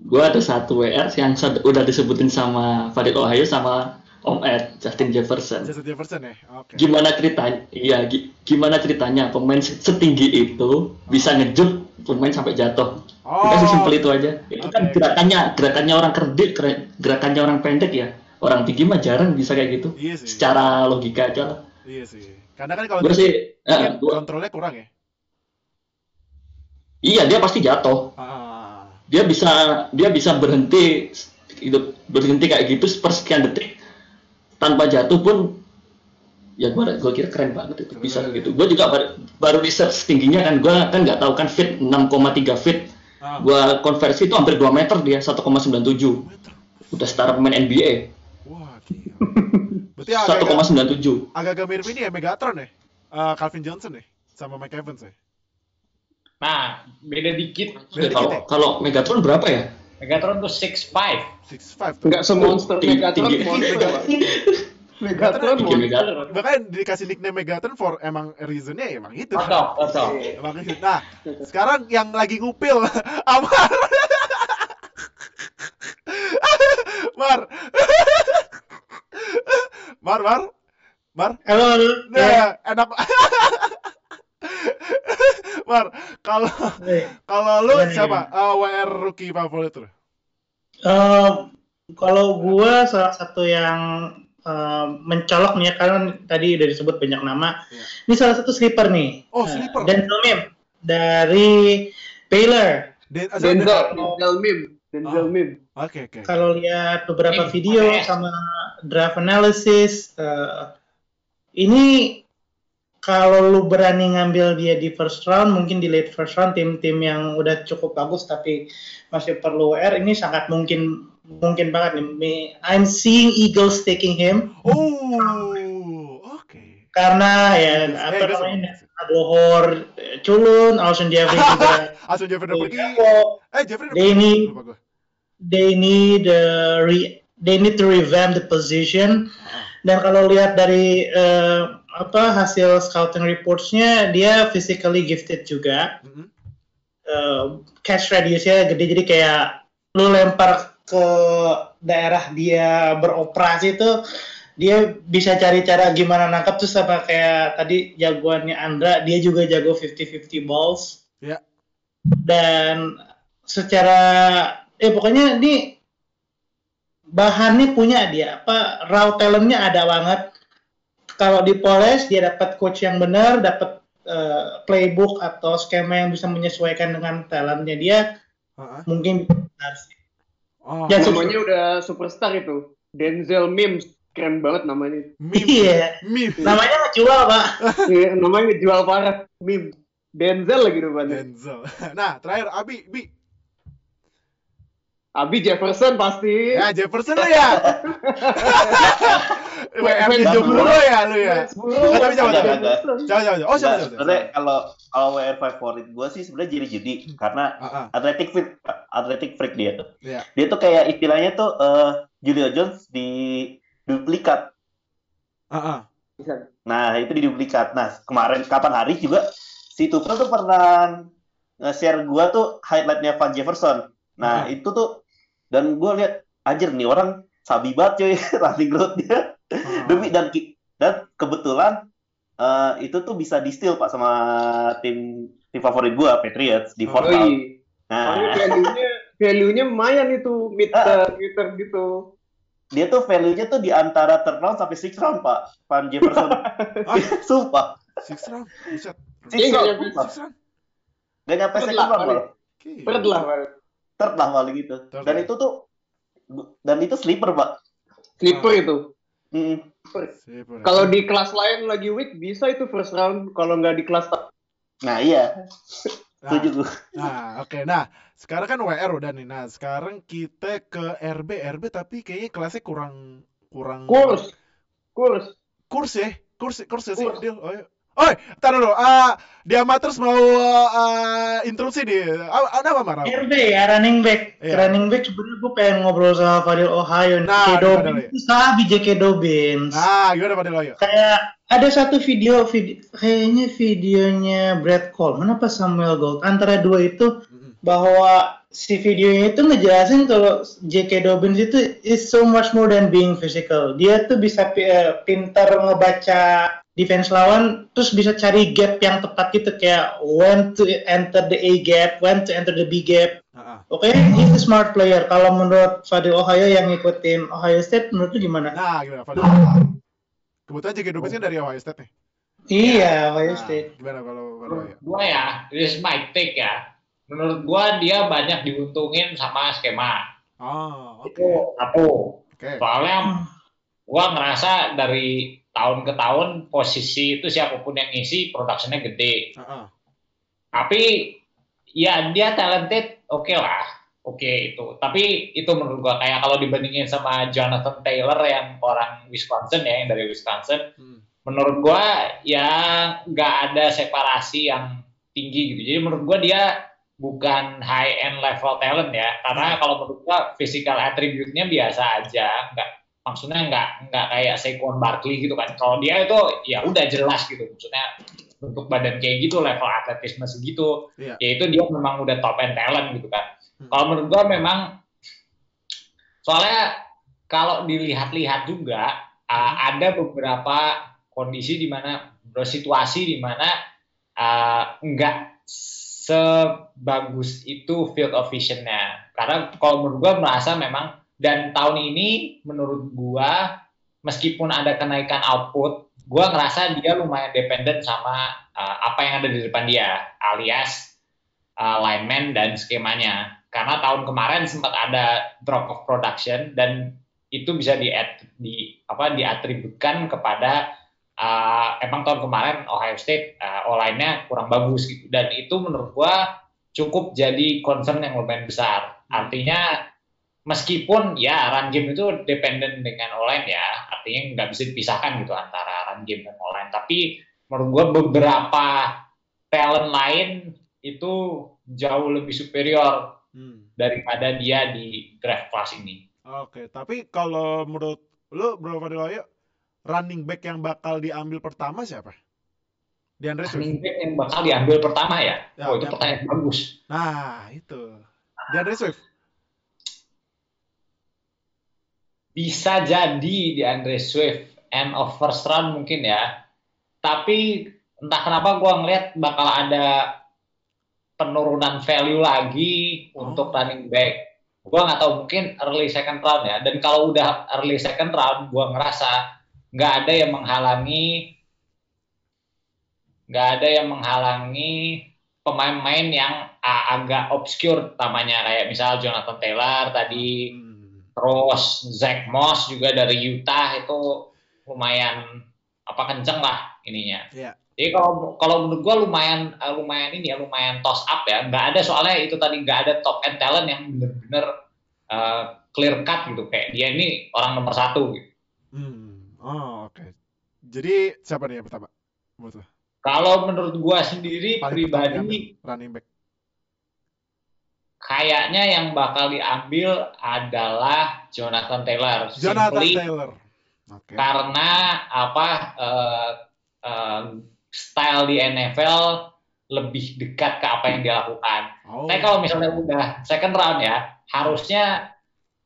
gua ada satu WR yang udah disebutin sama Fadil Ohio sama Om Ed, Justin Jefferson. Justin Jefferson ya. Oke. Gimana ceritanya? Iya, gi- gimana ceritanya pemain se- setinggi itu bisa ngejut pemain sampai jatuh? Oh. Udah sesimpel itu aja. Itu kan Oke. gerakannya, gerakannya orang kerdil, gera- gerakannya orang pendek ya. Orang tinggi mah jarang bisa kayak gitu. Iya sih. Secara logika aja lah. Iya sih. Karena kan kalau Gue sih, eh, gua- kontrolnya kurang ya. iya dia pasti jatuh. Ah. Dia bisa, dia bisa berhenti, itu berhenti kayak gitu sepersekian detik tanpa jatuh pun ya gue gua kira keren banget itu bisa Keren. gitu gue juga baru, baru research tingginya kan gue kan nggak tahu kan fit 6,3 feet Ah. gue konversi itu hampir 2 meter dia 1,97 Meter. udah setara pemain NBA Wah, gila. <laughs> Berarti agak-agak 1,97 agak mirip ini ya Megatron ya. Eh, Calvin Johnson ya sama Mike Evans ya. Nah, beda dikit. Beda Ya, dikit kalau ya. kalau Megatron berapa ya Megatron tuh 6'5". 6'5. Enggak semonster Tinggi- Megatron tinggi. Megatron Tinggi monster. Megatron. Makanya dikasih nickname Megatron for emang reasonnya emang itu. Cocok, cocok. Emang itu. Nah, sekarang yang lagi ngupil <laughs> Amar. <laughs> Mar. <laughs> Mar, Mar. Mar. Halo. Nah, enak. <laughs> Mar, kalau kalau lu Gimana, siapa? Eh, WR rookie favorit lu? eh, kalau gua salah satu yang eh, mencolok nih ya, karena tadi udah disebut banyak nama. Iya. Ini salah satu sleeper nih. Oh, Eh, sleeper. Denzel Mims dari Baylor. Den- Denzel, Denzel Mim, Denzel Oh. Mim. Oke, oke. Kalau lihat beberapa Ini video S. sama draft analysis, eh, ini kalau lu berani ngambil dia di first round, mungkin di late first round tim-tim yang udah cukup bagus tapi masih perlu WR ini sangat mungkin mungkin banget nih. I'm seeing Eagles taking him Oh, oke. karena ya Eagles, apa Eagles namanya emang. Adohor, eh, Culun, Alshon Jeffrey juga. Asal Jeffrey udah pergi. Eh, Jeffrey udah They pergi. need- they need uh, re, they need to revamp the position dan kalau lihat dari uh, apa hasil scouting reportsnya dia physically gifted juga Mhm. Uh, catch radiusnya gede jadi kayak lu lempar ke daerah dia beroperasi itu dia bisa cari cara gimana nangkap tuh sama kayak tadi jagoannya Andra dia juga jago 50-50 balls Ya. dan secara eh pokoknya ini bahannya punya dia apa raw talentnya ada banget kalau di Poles dia dapat coach yang benar dapat eh, playbook atau skema yang bisa menyesuaikan dengan talentnya dia Heeh. mungkin benar sih. Oh, Ya, Namanya udah superstar itu. Denzel Mims. Keren banget namanya. meme. iya Meme. namanya nggak jual pak <laughs> Iya, namanya jual parah. Mim. Denzel lagi depannya. Denzel. <laughs> Nah, terakhir Abi, Bi. Abi Jefferson pasti. Ya, Jefferson lu ya. <laughs> WM Jomblo ya lu ya. Tapi coba, Enggak, coba. Coba, coba, coba. Oh, siapa, Nah, siapa, sebenarnya kalau kalau WR favorit gue sih sebenarnya jadi jadi karena Ah, ah. athletic freak athletic freak dia tuh. Iya. Dia tuh kayak istilahnya tuh eh, Julio Jones di duplikat. Ah, ah. Nah, itu di duplikat. Nah, kemarin kapan hari juga si Tufel tuh pernah nge-share gua tuh highlightnya Van Jefferson. Nah, Hmm. itu tuh dan gua lihat anjir nih orang sabi banget cuy <laughs> running road dia. Ah. Demi dan dan kebetulan eh, itu tuh bisa di steal Pak sama tim tim favorit gua Patriots di fourth Oh, down. Nah, value-nya value-nya lumayan itu mid Ah. meter gitu. dia tuh value-nya tuh di antara third round sampai six round, Pak. Van Jefferson. <laughs> Sumpah. Six round, buset. Six round. Six round. Gak nyampe second round lah, Pak. Third lah paling gitu. Third Dan itu tuh dan itu sleeper, Pak. Sleeper itu. Mm. Sip, udah. Kalau di kelas lain lagi weak bisa itu first round. Kalau nggak di kelas Nah, iya. Nah, Setuju. Nah, oke. Nah, sekarang kan WR udah nih. Nah, sekarang kita ke RB. RB tapi kayaknya kelasnya kurang kurang kurs, kurs. kurs ya. Kurs kurs ya sih, Kurs. Oh, iya. Oi, tar dulu. Ah, di Amateurs mau uh, interupsi nih. Ah, Ada apa marah? RB ya running back. Iya. Running back sebenarnya gue pengen ngobrol sama Fadil Ohio. Nah, J.K. Dobbins itu sabi J.K. Dobbins. Nah, gimana Pak Deloyo? Kayak ada satu video, vid- kayaknya videonya Brad Coleman apa Samuel Gold antara dua itu bahwa si videonya itu ngejelasin kalau J.K. Dobbins itu is so much more than being physical. Dia tuh bisa eh, pintar ngebaca defense lawan, terus bisa cari gap yang tepat gitu kayak when to enter the A gap, when to enter the B gap. Ah. Oke, he's a smart player. Kalau menurut Fadil Ohio yang ngikutin Ohio State, menurut lu gimana? Nah, gimana Pak Kebetulan JK Dobbins kan dari Ohio State nih. Iya, Ohio Nah, State. gimana kalau Menurut Deloyo? gua ya, this is my take ya. Menurut gua dia banyak diuntungin sama skema. Ah, oke. Itu satu. Oke. Soalnya gua ngerasa dari tahun ke tahun posisi itu siapa pun yang ngisi produksinya gede. Ah, ah. Tapi ya dia talented, oke lah. Oke itu. Tapi itu menurut gua kayak kalau dibandingin sama Jonathan Taylor yang orang Wisconsin ya, yang dari Wisconsin, Hmm. menurut gua ya nggak ada separasi yang tinggi gitu. Jadi menurut gua dia bukan high end level talent ya. Karena kalau menurut gua physical attribute-nya biasa aja, nggak maksudnya nggak nggak kayak Saquon Barkley gitu kan. Kalau dia itu ya udah jelas gitu. Maksudnya bentuk badan kayak gitu, level atletisme segitu, Iya. ya itu dia memang udah top end talent gitu kan. Hmm. Kalau menurut gua memang soalnya kalau dilihat-lihat juga uh, ada beberapa kondisi di mana situasi di mana uh, nggak sebagus itu field of vision-nya. Karena kalau menurut gua merasa memang dan tahun ini menurut gua meskipun ada kenaikan output, gua ngerasa dia lumayan dependen sama uh, apa yang ada di depan dia, alias uh, lineman dan skemanya. Karena tahun kemarin sempat ada drop of production dan itu bisa di, di apa diatributkan kepada uh, emang tahun kemarin Ohio State uh, online-nya kurang bagus gitu dan itu menurut gua cukup jadi concern yang lumayan besar. Artinya meskipun ya run game itu dependen dengan online ya, artinya nggak bisa dipisahkan gitu antara run game dan online. Tapi menurut gua beberapa talent lain itu jauh lebih superior Hmm. daripada dia di draft kelas ini. Oke, tapi kalau menurut lu Bro Fadiloyo, running back yang bakal diambil pertama siapa? DeAndre Swift. Running back yang bakal diambil pertama ya? Ya, oh itu pertanyaan bagus. Nah, itu. DeAndre Swift. Bisa jadi di Andre Swift end of first round mungkin ya. Tapi entah kenapa gua ngeliat bakal ada penurunan value lagi Oh. untuk running back. Gua nggak tahu mungkin early second round ya. Dan kalau udah early second round, gua ngerasa nggak ada yang menghalangi nggak ada yang menghalangi pemain-pemain yang agak obscure namanya kayak misal Jonathan Taylor tadi Hmm. Terus Zach Moss juga dari Utah itu lumayan apa kenceng lah ininya. Iya. Jadi kalau kalau menurut gua lumayan eh, lumayan ini ya lumayan toss up ya. Nggak ada soalnya itu tadi nggak ada top end talent yang bener-bener eh, clear cut gitu kayak dia ini orang nomor satu gitu. Hmm. Oh, oke. Jadi siapa nih yang pertama? Kalau menurut gua sendiri Paling pribadi running back. Kayaknya yang bakal diambil adalah Jonathan Taylor. Jonathan Simply- Taylor. Oke. karena apa eh, eh, style di NFL lebih dekat ke apa yang dia lakukan. Oh. Tapi kalau misalnya udah second round ya, harusnya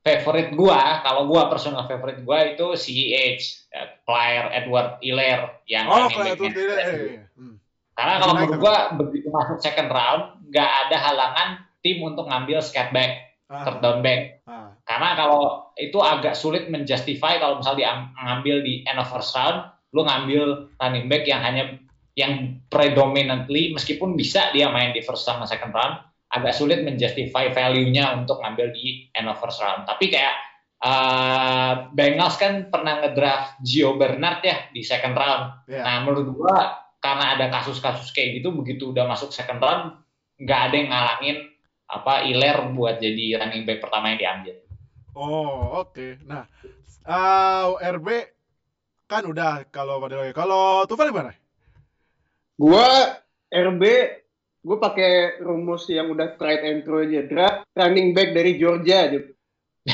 favorite gua, kalau gua personal favorite gua itu CEH, eh, Clyde Edward Hilaire yang Oh, itu dia. eh, eh. Hmm. Karena kalau menurut gua begitu masuk second round, nggak ada halangan tim untuk ngambil scat back, Ah, third down back. ah. Karena kalau itu agak sulit menjustify kalau misal diambil di end of first round, lu ngambil running back yang hanya yang predominantly meskipun bisa dia main di first dan second round, agak sulit menjustify value-nya untuk ngambil di end of first round. Tapi kayak uh, Bengals kan pernah ngedraft Gio Bernard ya di second round. Iya. Nah, menurut gua karena ada kasus-kasus kayak gitu begitu udah masuk second round nggak ada yang ngalangin apa Iler buat jadi running back pertama yang diambil. Oh, oke. Nah, uh, RB kan udah kalau pada kalau Tufan gimana? Gua RB, gue pakai rumus yang udah tried and true aja. Draft running back dari Georgia aja. <laughs>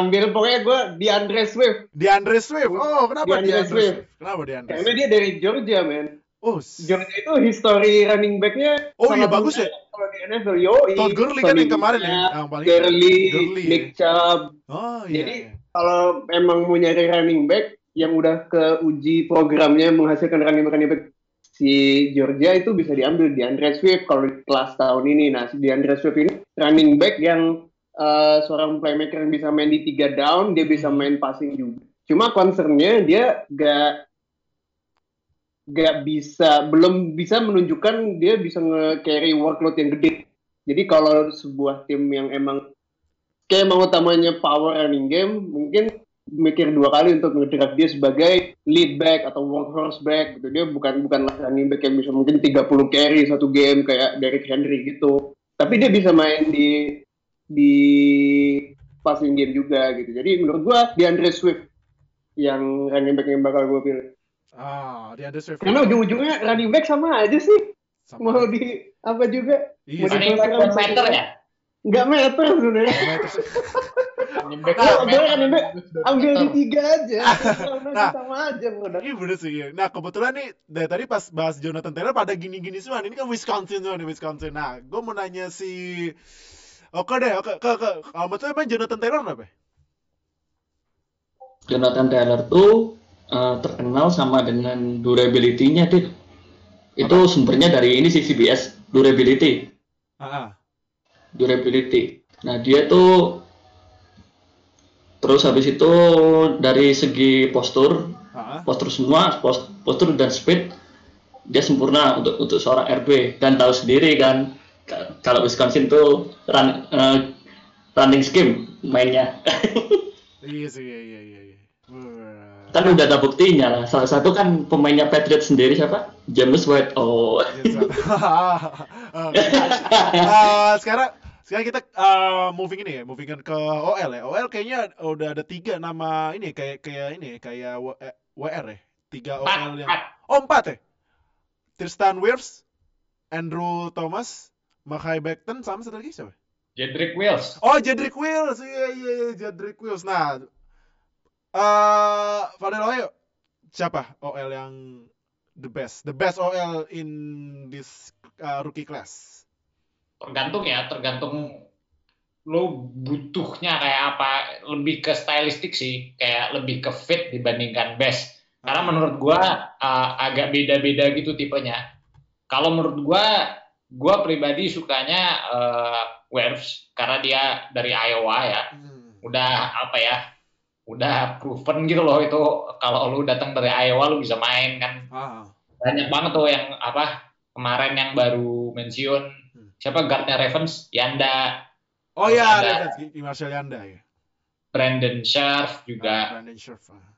Ambil pokoknya gue di Andre Swift. Di Andre Swift. Oh, kenapa di DeAndre Andre Swift. Swift? Kenapa di Andre Karena dia dari Georgia, men. Oh, s- Georgia itu history running back-nya Oh, iya, bagus ya? Kalau di NFL, yo, Todd Gurley kan yang kemarin ya, yang paling Gurley, Gurley. Nick Chubb. Oh, iya. Jadi, iya. Kalau emang mau nyari running back yang udah keuji programnya menghasilkan running back running back si Georgia itu bisa diambil di Andre Swift kalau di kelas tahun ini. Nah, si Andre Swift ini running back yang eh, seorang playmaker yang bisa main di tiga down, dia bisa main passing juga. Cuma concernnya dia gak gak bisa belum bisa menunjukkan dia bisa nge-carry workload yang gede. Jadi kalau sebuah tim yang emang kayak emang utamanya power running game, mungkin mikir dua kali untuk ngedraft dia sebagai lead back atau workhorse back gitu. Dia bukan bukan running back yang bisa mungkin 30 carry satu game kayak Derrick Henry gitu. Tapi dia bisa main di di passing game juga gitu. Jadi menurut gua di Andre Swift yang running back yang bakal gue pilih. Ah, di Andre Swift. Karena ujung-ujungnya running back sama aja sih. Sama- Mau di apa juga? Iya, mau di Running back sama meter ya? Nggak meter sebenarnya. Running back Nah, meter. boleh running back ambil di tiga aja. Nah. Nah, sama aja produk. Iya bener sih. Nah kebetulan nih dari tadi pas bahas Jonathan Taylor pada gini-gini semua. Ini kan Wisconsin semua nih Wisconsin. Nah gue mau nanya si Oke deh, oke, ke, ke, kalau betul emang Jonathan Taylor kenapa? Jonathan Taylor tuh eh, terkenal sama dengan durability-nya, Dit. Itu sumbernya dari ini sih CBS, durability. Ah, Durability. Nah, dia tuh terus habis itu dari segi postur, ah, ah. postur semua, pos- postur dan speed dia sempurna untuk untuk seorang RB dan tahu sendiri kan ka- kalau Wisconsin tuh run, eh, running scheme mainnya. <laughs> Iya sih, iya, iya, iya. Kan udah ada buktinya lah. Salah satu kan pemainnya Patriot sendiri siapa? James White. Oh. Ah, <laughs> <laughs> sekarang sekarang kita ah, moving ini ya, moving ke OL ya. OL kayaknya udah ada tiga nama ini kayak kayak ini kayak W- eh, WR ya. Tiga Empat, OL yang empat. Oh empat ya? Tristan Wirfs, Andrew Thomas, Makai Becton, sama satu lagi siapa? Jedrick Wills. Oh Jedrick Wills, iya iya iya Jedrick Wills. Nah, eh Fadel Oyo, siapa OL yang the best, the best OL in this uh, rookie class? Tergantung ya, tergantung lo butuhnya kayak apa. Lebih ke stylistik sih, kayak lebih ke fit dibandingkan best. Karena menurut gua uh, agak beda-beda gitu tipenya. Kalau menurut gua, gua pribadi sukanya uh, Wirfs karena dia dari Iowa ya. Hmm. Udah apa ya? Udah proven gitu loh itu kalau lu datang dari Iowa lu bisa main kan. Ah, Banyak banget tuh yang apa kemarin yang baru mensiun siapa? Guardnya Ravens Yanda. Oh ya, Ada- Marshall Yanda ya. Brandon Scherf juga. Brandon Scherf. ah.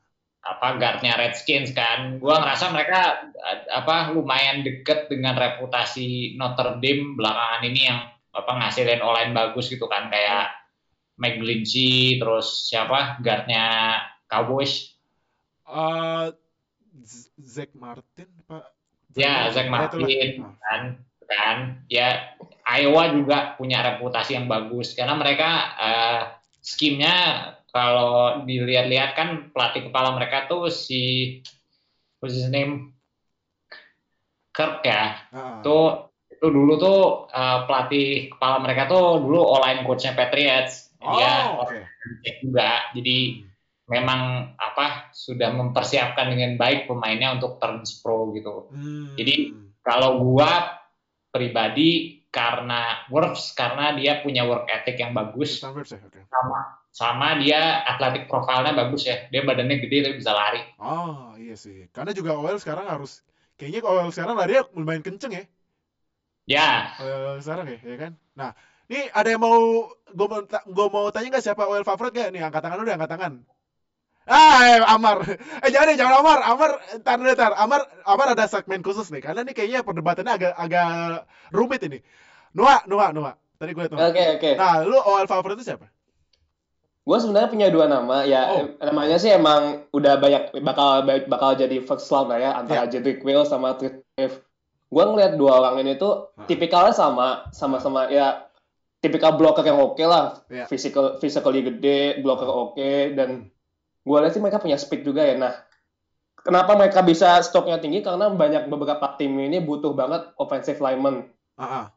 apa guardnya Redskins kan. Gua ngerasa mereka apa lumayan deket dengan reputasi Notre Dame belakangan ini yang apa ngasilin online bagus gitu kan. Kayak Mike Glincy terus siapa guardnya Cowboys Z- Zach Martin, Pak. ya Zach itulah. Martin kan kan ya Iowa juga punya reputasi yang bagus karena mereka eh, skimnya kalau dilihat-lihat kan pelatih kepala mereka tuh si what's his name Kirk ya. Ah. Tuh itu dulu tuh eh, pelatih kepala mereka tuh dulu online coachnya Patriots. Oh, Dia oke. cek juga. Jadi memang apa sudah mempersiapkan dengan baik pemainnya untuk turns pro gitu. Hmm. Jadi kalau gua pribadi karena works karena dia punya work ethic yang bagus sama sama dia atletik profilnya bagus ya. Dia badannya gede tapi bisa lari. Oh, iya sih. Karena juga OL sekarang harus kayaknya OL sekarang larinya lumayan kenceng ya. Ya, OL sekarang ya, ya kan? Nah, ini ada yang mau gue mau gua mau tanya nggak siapa OL favorit gak? Nih, angkat tangan lu deh, angkat tangan. Ah, eh, Amar. Eh jangan deh, jangan Amar. Amar, tar dulu, tar. Amar, Amar ada segmen khusus nih. Karena nih kayaknya perdebatannya agak agak rumit ini. Noah, Noah, Noah. Tadi gue liat. Oke oke. Nah, lu OL favorit itu siapa? Gue sebenarnya punya dua nama ya Oh. namanya sih emang udah banyak bakal bakal jadi first love lah ya antara Ya. Jedrick Wills sama Wirfs. Gue ngeliat dua orang ini tuh tipikalnya sama sama-sama ya tipikal blocker yang oke lah, Ya. physical physically gede, blocker oke dan gue lihat sih mereka punya speed juga ya. Nah, kenapa mereka bisa stoknya tinggi karena banyak beberapa tim ini butuh banget offensive lineman.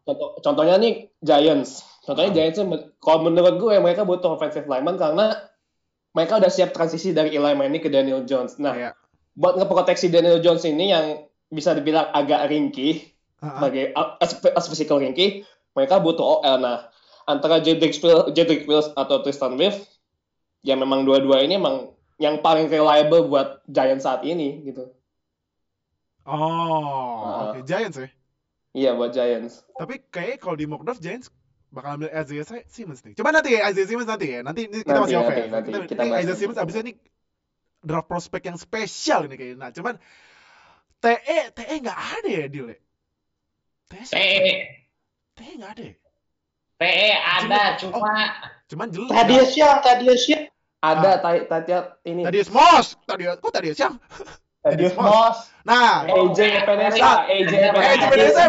Contoh, contohnya nih Giants. Contohnya Ah. Giants kalau menurut gue mereka butuh offensive lineman karena mereka udah siap transisi dari Eli Manning ke Daniel Jones. Nah, Iya. buat ngeproteksi Daniel Jones ini yang bisa dibilang agak ringkih, ah. sebagai as, as physical ringkih, mereka butuh OL. Nah, antara Jedrick Jedrick Wills atau Tristan Wirfs, ya memang dua-dua ini emang yang paling reliable buat Giants saat ini gitu. Oh, Ah. oke. Giants ya. Iya buat Giants. Tapi kayaknya kalau di mock draft Giants bakal ambil Isaiah Simmons nih. Coba nanti ya Isaiah Simmons nanti ya. Nanti ini kita Nanti, masih off nanti, ya. nanti. Kita, Kita bahas Isaiah nanti. Simmons abisnya ini draft prospek yang spesial ini kayaknya. Nah, cuman TE TE nggak ada ya ya? TE? TE TE nggak ada. ya? TE ada cuma Cuman jelek. Thaddeus Young. Ada Ah. tadi tadi ini Tadius Moss. Tadius kok Tadius yang? Thaddeus Moss. Moss. Nah, AJ Epenesa, AJ. Epenesa.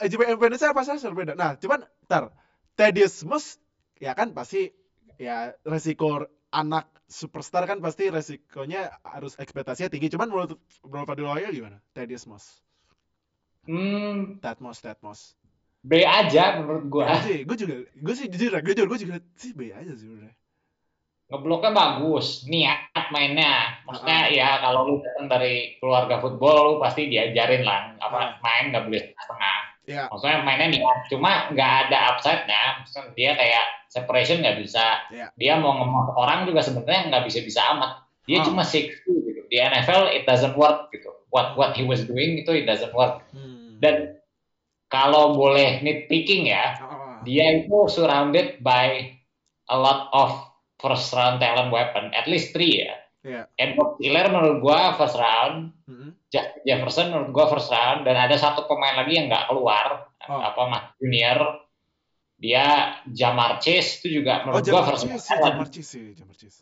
JPM Indonesia pasti harus berbeda. Nah, cuman ntar Thaddeus Moss ya kan pasti ya resiko anak superstar kan pasti resikonya harus ekspektasinya tinggi. Cuman menurut Bro Fadil Wahyu gimana? Thaddeus Moss. hmm, that Moss. B aja menurut gua. Gue gue juga, gue sih jujur, gue jujur, gue juga sih B aja sih udah. Ngebloknya bagus, niat mainnya. Maksudnya Ah. ya kalau lu datang dari keluarga football, lu pasti diajarin lah Ah. apa main nggak boleh setengah. Ya, Maksudnya mainnya niat, cuma nggak ada upside-nya. Maksudnya dia kayak separation nggak bisa. Ya. Dia mau ngomong orang juga sebenarnya nggak bisa-bisa amat. Dia Ah. cuma 6'2 gitu. Di NFL it doesn't work gitu. What what he was doing itu it doesn't work. hmm. Dan kalau boleh nitpicking ya, ah. dia itu surrounded by a lot of first round talent weapon, at least three ya. Iya. Edward Hiller menurut gua first round, Mhm. Jeff- Jefferson menurut gua first round, dan ada satu pemain lagi yang nggak keluar, Oh. apa Mas Junior, dia Jamar Chase itu juga Oh, menurut gua Jamar first Chase, round sih, talent. Jamar Chase sih, Jamar Chase.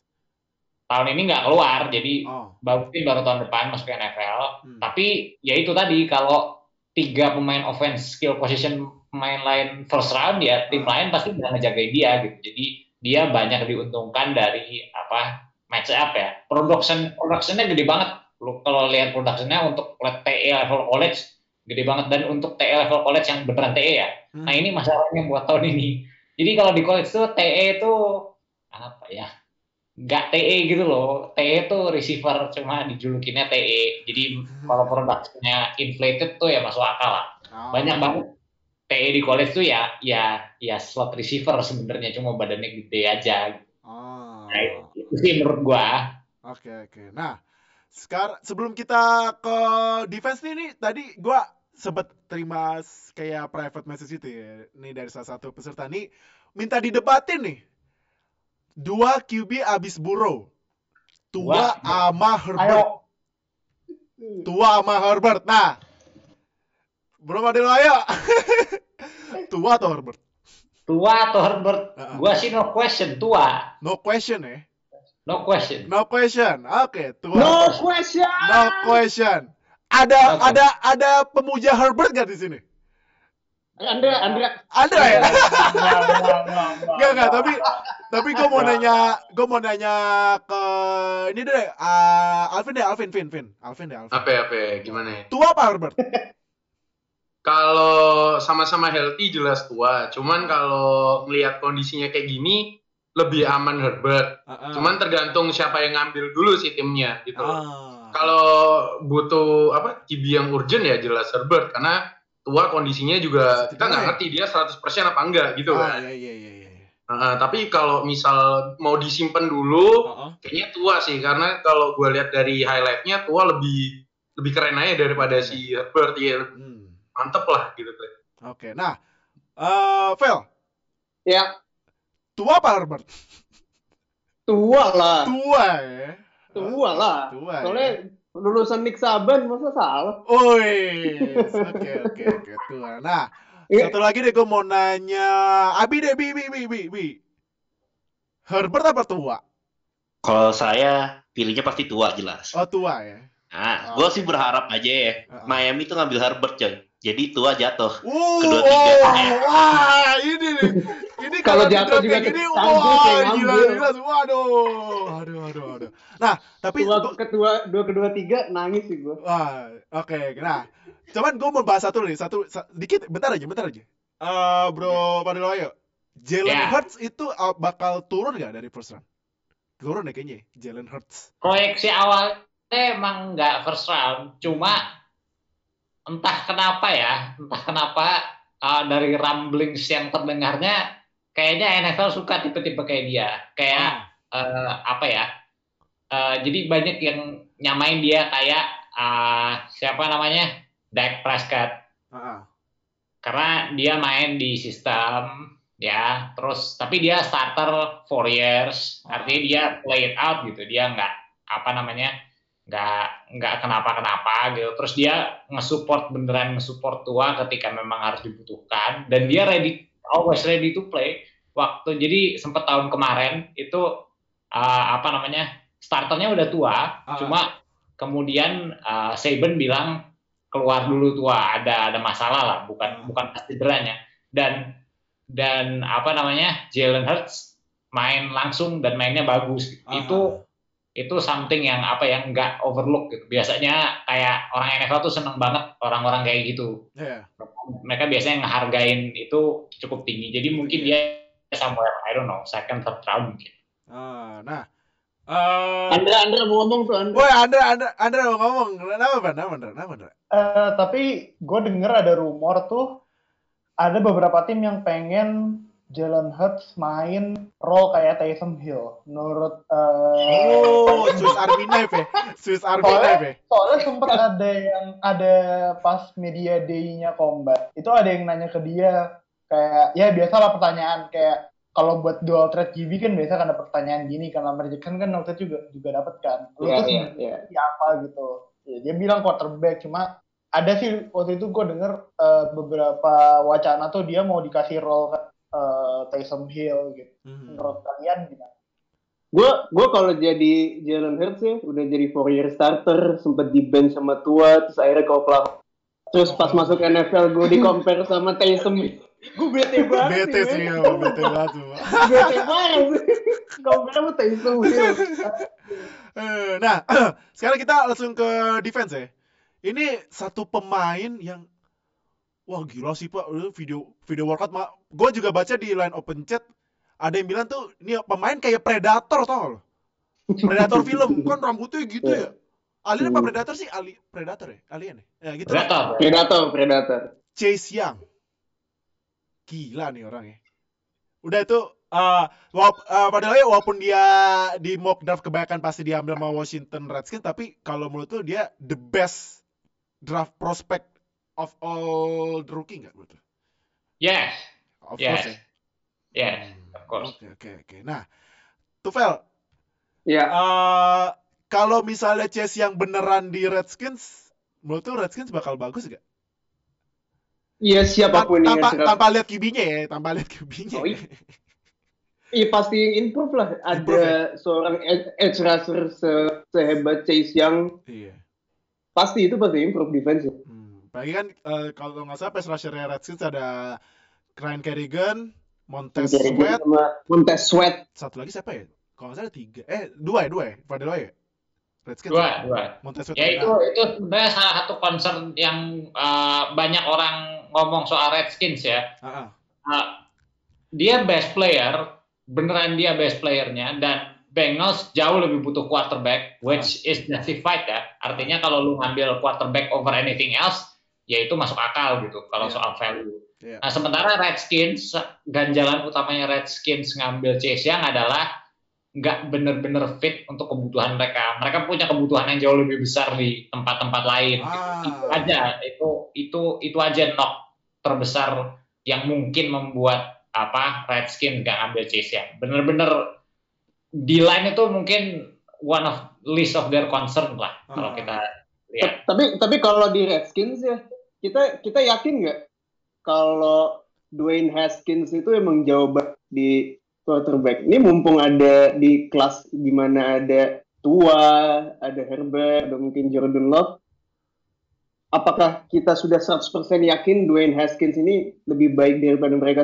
Tahun ini nggak keluar, jadi Oh, mungkin baru tahun depan masuk ke NFL. hmm. Tapi ya itu tadi kalau tiga pemain offense skill position pemain lain first round ya tim lain pasti bisa ngejagain dia gitu. Jadi dia banyak diuntungkan dari apa match up ya. Production productionnya gede banget. Lu kalau lihat productionnya untuk TE level college gede banget dan untuk TE level college yang beneran TE ya. Hmm. Nah ini masalahnya buat tahun ini. Jadi kalau di college tuh TE itu apa ya? Nggak TE gitu loh. TE tuh receiver cuma dijulukinnya TE. Jadi kalau productionnya inflated tuh ya masuk akal lah. Oh. Banyak banget TE di college tuh ya ya ya slot receiver sebenarnya cuma badannya gede aja. Oh. Nah, itu sih menurut gua. Oke oke. Nah, sekarang sebelum kita ke defense nih, nih tadi gua sempat terima kayak private message itu ya. Nih dari salah satu peserta nih minta didebatin nih. Dua QB abis Burrow. Tua sama Herbert. Ayo. Tua sama Herbert. Nah. Belum ada lo ayo. <laughs> Tua atau Herbert? Tua atau Herbert? Heeh. Gua sih no question tua. No question ya. No question. No question. Oke, Tua. No question. No question. Ada ada ada pemuja Herbert gak di sini? Andra, Andra. Ada ya? Nggak, nggak, nggak, Enggak enggak, tapi tapi gue mau nanya, gue mau nanya ke ini deh, ah, Alvin deh, Alvin, Vin, Vin, Alvin deh, Alvin. Apa ya, apa ya? Gimana ya? Tua apa Herbert? <laughs> Kalau sama-sama healthy jelas tua. Cuman kalau ngelihat kondisinya kayak gini, lebih aman Herbert. Ah, ah. Cuman tergantung siapa yang ngambil dulu sih timnya gitu. Ah. Kalau butuh apa QB yang urgent ya jelas Herbert karena tua kondisinya juga kita nggak ngerti dia 100% apa enggak gitu Ah, kan. iya iya iya iya. Nah, tapi kalau misal mau disimpan dulu, Ah, ah. kayaknya tua sih karena kalau gue lihat dari highlightnya tua lebih lebih keren aja daripada si Herbert ya Hmm. mantep lah gitu kan. Oke, nah, eh Vel, Ya, tua apa Herbert? tua lah. Tua ya. Tua lah. Tua. ya? Lulusan Nick Saban, masa salah? Oi, oke oke oke tua. Nah, Iya. satu lagi deh gue mau nanya, Abi deh, Bi, Bi, Bi, Bi, Bi. Herbert apa tua? Kalau saya pilihnya pasti tua jelas. Oh tua ya. Nah, Oh, gue sih berharap aja ya. Uh-uh. Miami tuh ngambil Herbert coy. Jadi tua jatuh. Uh, Kedua oh, tiga. wah, ini nih. Ini Kalau jatuh juga gini, wah, gila, gila, waduh, aduh, aduh, aduh. Nah, tapi Tua gua- kedua, dua kedua tiga nangis sih gue. Wah, oke. Nah, cuman gue mau bahas satu nih, satu, sa- dikit, bentar aja, bentar aja. Eh, bro, Padiloyo, Jalen Ya. Hurts itu uh, bakal turun nggak dari first round? Turun deh kayaknya, Jalen Hurts. proyeksi awalnya emang nggak first round, cuma entah kenapa ya, entah kenapa uh, dari rumblings yang terdengarnya kayaknya NFL suka tipe-tipe kayak dia, kayak eh, apa ya? eh, jadi banyak yang nyamain dia kayak eh, siapa namanya Dak Prescott Ah, ah. karena dia main di sistem ya terus tapi dia starter four years artinya dia play it out gitu dia nggak apa namanya nggak nggak kenapa kenapa gitu. Terus dia ngesupport beneran ngesupport tua ketika memang harus dibutuhkan. Dan dia ready always ready to play. Waktu jadi sempat tahun kemarin itu uh, apa namanya starternya udah tua. Ah. cuma kemudian uh, Saban bilang keluar dulu tua ada ada masalah lah bukan bukan cederanya. Dan dan apa namanya Jalen Hurts main langsung dan mainnya bagus. Ah. itu itu something yang apa yang nggak overlook gitu biasanya kayak orang NFL tuh seneng banget orang-orang kayak gitu Iya. mereka biasanya ngehargain itu cukup tinggi jadi mungkin dia somewhere I don't know second third round mungkin Ah, nah, eh, Andra, Andra mau ngomong tuh Andra. Woi, Andra, Andra, Andra mau ngomong, kenapa, Ban? Kenapa, Andra? Kenapa, Andra? Eh, tapi gue denger ada rumor tuh ada beberapa tim yang pengen Jalen Hurts main role kayak Taysom Hill. Menurut eh, Oh, Swiss Army knife ya? Swiss Army Soalnya- knife ya? soalnya sempat ada yang ada pas media day-nya combat itu ada yang nanya ke dia kayak ya biasalah pertanyaan kayak kalau buat dual threat GB kan biasa kan ada pertanyaan gini kan Lamar Jackson kan waktu itu juga juga dapat kan lu Iya, tuh iya, sebenarnya iya. siapa gitu ya, dia bilang quarterback cuma ada sih waktu itu gue denger eh, beberapa wacana tuh dia mau dikasih role eh, Taysom Hill gitu Hmm. menurut kalian gimana? Gue gue kalau jadi Jalen Hurts ya udah jadi four year starter, sempet di bench sama tua, terus akhirnya ke Oklahoma. Terus pas masuk NFL gue di compare sama Taysom. Gue bete banget. Bete sih, ya, bete banget. Bete banget. Compare sama Taysom Hill. Eh, Nah, <clears throat> sekarang kita langsung ke defense ya. Ini satu pemain yang wah gila sih Pak, video video workout mak. Gue juga baca di line open chat ada yang bilang tuh ini pemain kayak predator tau lo. Predator film kan rambutnya gitu ya. Alien apa predator sih? Ali predator ya? Alien ya? Ya gitu. lah. Predator Predator, Predator. Chase Young. Gila nih orangnya. Udah itu eh walaupun, padahal ya walaupun dia di mock draft kebanyakan pasti diambil sama Washington Redskins tapi kalau menurut tuh dia the best draft prospect of all the rookie nggak menurut yes Of Yes. course ya. yes of course Oke oke oke. Nah, Tufel, Ya, eh kalau misalnya Chase yang beneran di Redskins, menurut tuh Redskins bakal bagus gak? iya siapa pun yang tanpa, draft. tanpa lihat QB-nya ya, tanpa lihat QB-nya. Oh, iya. Iya pasti improve lah. Ada Improve, ya? seorang ed- edge rusher se- sehebat Chase Young, Iya. pasti itu pasti improve defense. Hmm, Apalagi kan eh, kalau nggak salah pass rusher Redskins ada Ryan Kerrigan, Montez Sweat, Montez Sweat. satu lagi siapa ya? Kalau nggak salah tiga, eh dua ya dua ya, pada dua ya. Redskins. Dua, ya? dua. Montez Sweat. Ya itu itu sebenarnya salah satu concern yang uh, banyak orang ngomong soal Redskins ya. Ah, ah. Uh, dia best player, beneran dia best playernya dan Bengals jauh lebih butuh quarterback, which is justified ya. Artinya kalau lu ngambil quarterback over anything else, ya itu masuk akal gitu kalau Iya. soal value. Iya. Nah sementara Redskins, ganjalan utamanya Redskins ngambil Chase Young adalah nggak bener-bener fit untuk kebutuhan mereka. Mereka punya kebutuhan yang jauh lebih besar di tempat-tempat lain. Ah. Itu aja, itu itu itu aja knock terbesar yang mungkin membuat apa Redskins nggak ambil Chase Young. Bener-bener di line itu mungkin one of list of their concern lah Ah. kalau kita lihat. Tapi tapi kalau di Redskins ya kita kita yakin nggak kalau Dwayne Haskins itu emang jawaban di quarterback. Ini mumpung ada di kelas di mana ada Tua, ada Herbert, ada mungkin Jordan Love. Apakah kita sudah 100% yakin Dwayne Haskins ini lebih baik daripada mereka?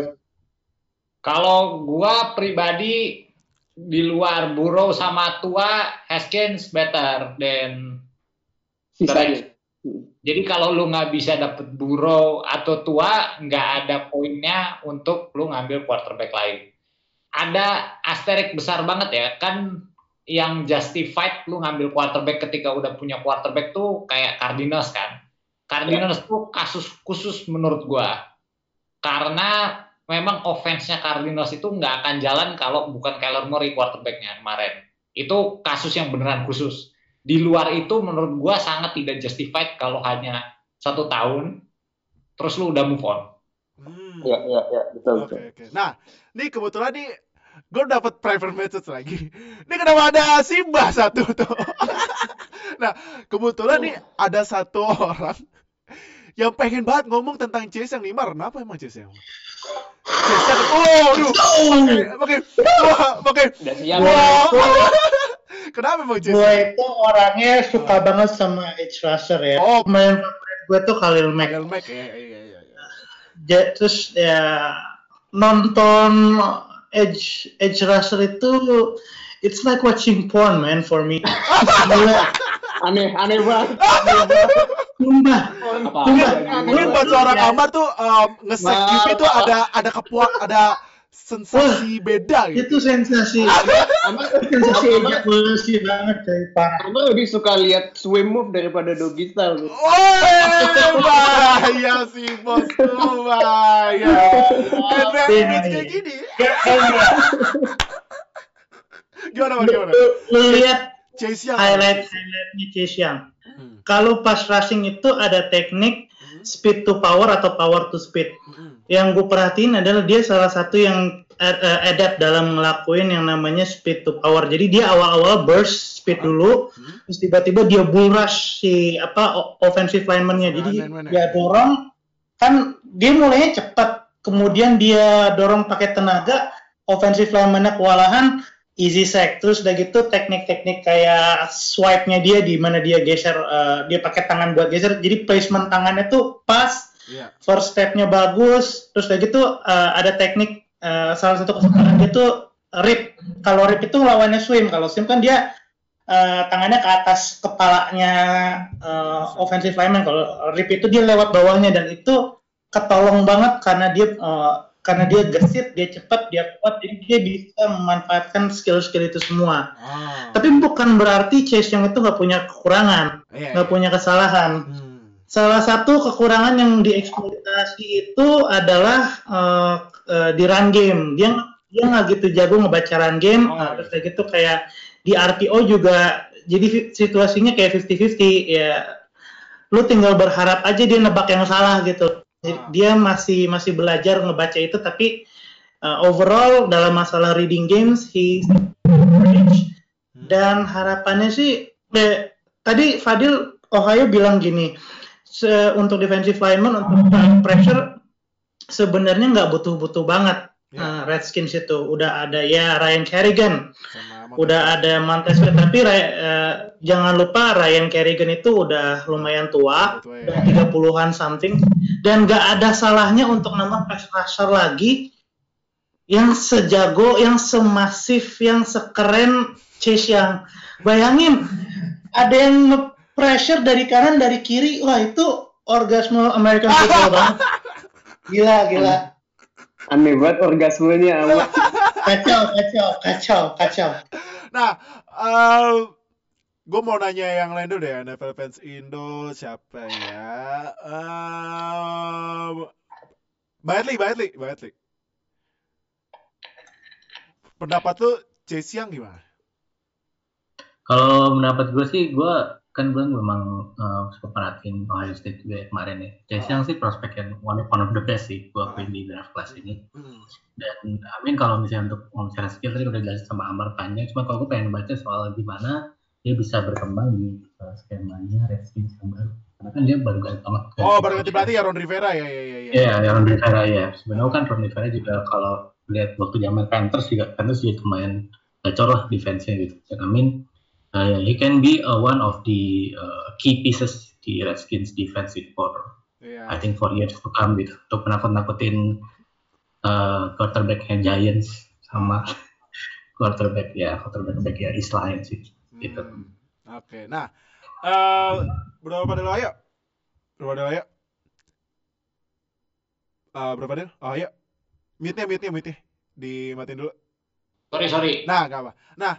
Kalau gua pribadi di luar Burrow sama Tua, Haskins better than Sisanya. Jadi kalau lu nggak bisa dapet Burrow atau Tua, nggak ada poinnya untuk lu ngambil quarterback lain. Ada asterik besar banget ya, kan yang justified lu ngambil quarterback ketika udah punya quarterback tuh kayak Cardinals kan. Cardinals tuh kasus khusus menurut gua. Karena memang offense-nya Cardinals itu nggak akan jalan kalau bukan Kyler Murray quarterbacknya kemarin. Itu kasus yang beneran khusus di luar itu menurut gua sangat tidak justified kalau hanya satu tahun terus lu udah move on. Hmm. Ya, ya, ya, betul, Oke betul. oke. Nah, nih kebetulan nih gue dapat private message lagi. Ini kenapa ada Simba satu tuh? <laughs> nah, kebetulan nih ada satu orang yang pengen banget ngomong tentang Chase yang Neymar. Kenapa emang Chase yang? Oh, aduh, pakai, Udah siap. wah. Kenapa emang Chase? Gue itu orangnya suka banget sama edge rusher ya. Oh. Favorit gue tuh Khalil Mack. Khalil Mack, ya, iya, iya, iya. Ja- terus ya nonton edge edge rusher itu it's like watching porn man for me. <laughs> Aneh, aneh banget. sumpah. Apa? Sumpah. Mungkin buat seorang Amar tuh um, Wah. QB itu ada ada kepuas ada sensasi beda gitu. Itu sensasi. <laughs> Amar, sensasi ejakulasi banget dari parah. Amar lebih suka lihat swim move daripada doggy style. bro. Woi, bahaya sih bos tuh bahaya. Kayak image kayak gini. Gimana bang, gimana? Lu, lu lihat Chase Young. highlight highlightnya Chase Young. Hmm. Kalau pas rushing itu ada teknik speed to power atau power to speed. Hmm. Yang gue perhatiin adalah dia salah satu yang uh, adapt dalam ngelakuin yang namanya speed to power. Jadi dia awal-awal burst speed dulu, Hmm. terus tiba-tiba dia bull rush si apa offensive lineman-nya. Jadi Lineman-nya. dia dorong kan dia mulainya cepat, kemudian dia dorong pakai tenaga, offensive lineman-nya kewalahan, easy sack. Terus udah gitu teknik-teknik kayak swipe-nya dia di mana dia geser, uh, dia pakai tangan buat geser. Jadi placement tangannya tuh pas, Iya. first step-nya bagus. Terus udah gitu uh, ada teknik uh, salah satu kesukaan dia tuh rip. Kalau rip itu lawannya swim. Kalau swim kan dia uh, tangannya ke atas kepalanya uh, offensive lineman. Kalau rip itu dia lewat bawahnya dan itu ketolong banget karena dia uh, karena dia gesit, dia cepat, dia kuat, jadi dia bisa memanfaatkan skill-skill itu semua. Ah. Tapi bukan berarti Chase Young itu nggak punya kekurangan, Iya, nggak iya. punya kesalahan. Hmm. Salah satu kekurangan yang dieksploitasi itu adalah eh, eh, di run game. Dia dia nggak gitu jago ngebaca run game. Oh, iya. terus kayak gitu kayak di RPO juga. Jadi situasinya kayak 50-50 ya. Lu tinggal berharap aja dia nebak yang salah gitu. Ah. Dia masih masih belajar ngebaca itu tapi eh, overall dalam masalah reading games he average. dan harapannya sih eh, tadi Fadil Ohio bilang gini se- untuk defensive lineman untuk pressure sebenarnya nggak butuh-butuh banget Nah, Redskins itu udah ada ya Ryan Kerrigan, sama udah ada Montez Sweat, tapi eh, jangan lupa Ryan Kerrigan itu udah lumayan tua, Tua ya. udah 30-an something dan gak ada salahnya untuk nambah pass rusher lagi yang sejago, yang semasif, yang sekeren Chase Young. Bayangin ada yang nge-pressure dari kanan dari kiri, wah itu orgasme American football banget. <laughs> Gila, gila. Aneh banget orgasmenya. amat. <laughs> Kacau, kacau, kacau, kacau. Nah, gue mau nanya yang lain dulu deh, NFL fans Indo siapa ya? Um, Baetli, Baetli, Baetli. Pendapat tuh Chase Young gimana? Kalau mendapat gue sih, gue kan gue memang uh, suka perhatiin Ohio State juga ya kemarin ya. Chase Young sih prospek yang one, one of the best sih gue akuin di draft class ini. Hmm. Dan Amin kalau misalnya untuk secara skill tadi udah jelasin sama Amar panjang, cuma kalau gue pengen baca soal gimana dia bisa berkembang di uh, skemanya Redskins yang baru. Karena kan dia baru ganti banget. Oh, baru ganti pelatih ya Ron Rivera ya, ya, ya. ya. Iya, ya Ron Rivera ya. Sebenarnya kan Ron Rivera juga kalau lihat waktu zaman Panthers juga Panthers juga lumayan gacor lah defense-nya gitu. Dan Amin, uh, he can be uh, one of the uh, key pieces di Redskins defensive for Iya. I think for years to come gitu. Untuk menakut-nakutin uh, quarterback-nya Giants sama <laughs> quarterback ya quarterback back ya East Lions sih. gitu. Hmm, Oke, nah, eh berapa pada lo ayo? Berapa pada lo ayo? Eh, berapa pada? Oh ayo, mute-nya, mute-nya, mute-nya, dimatiin dulu. Sorry, sorry. Nah, gak apa. Nah,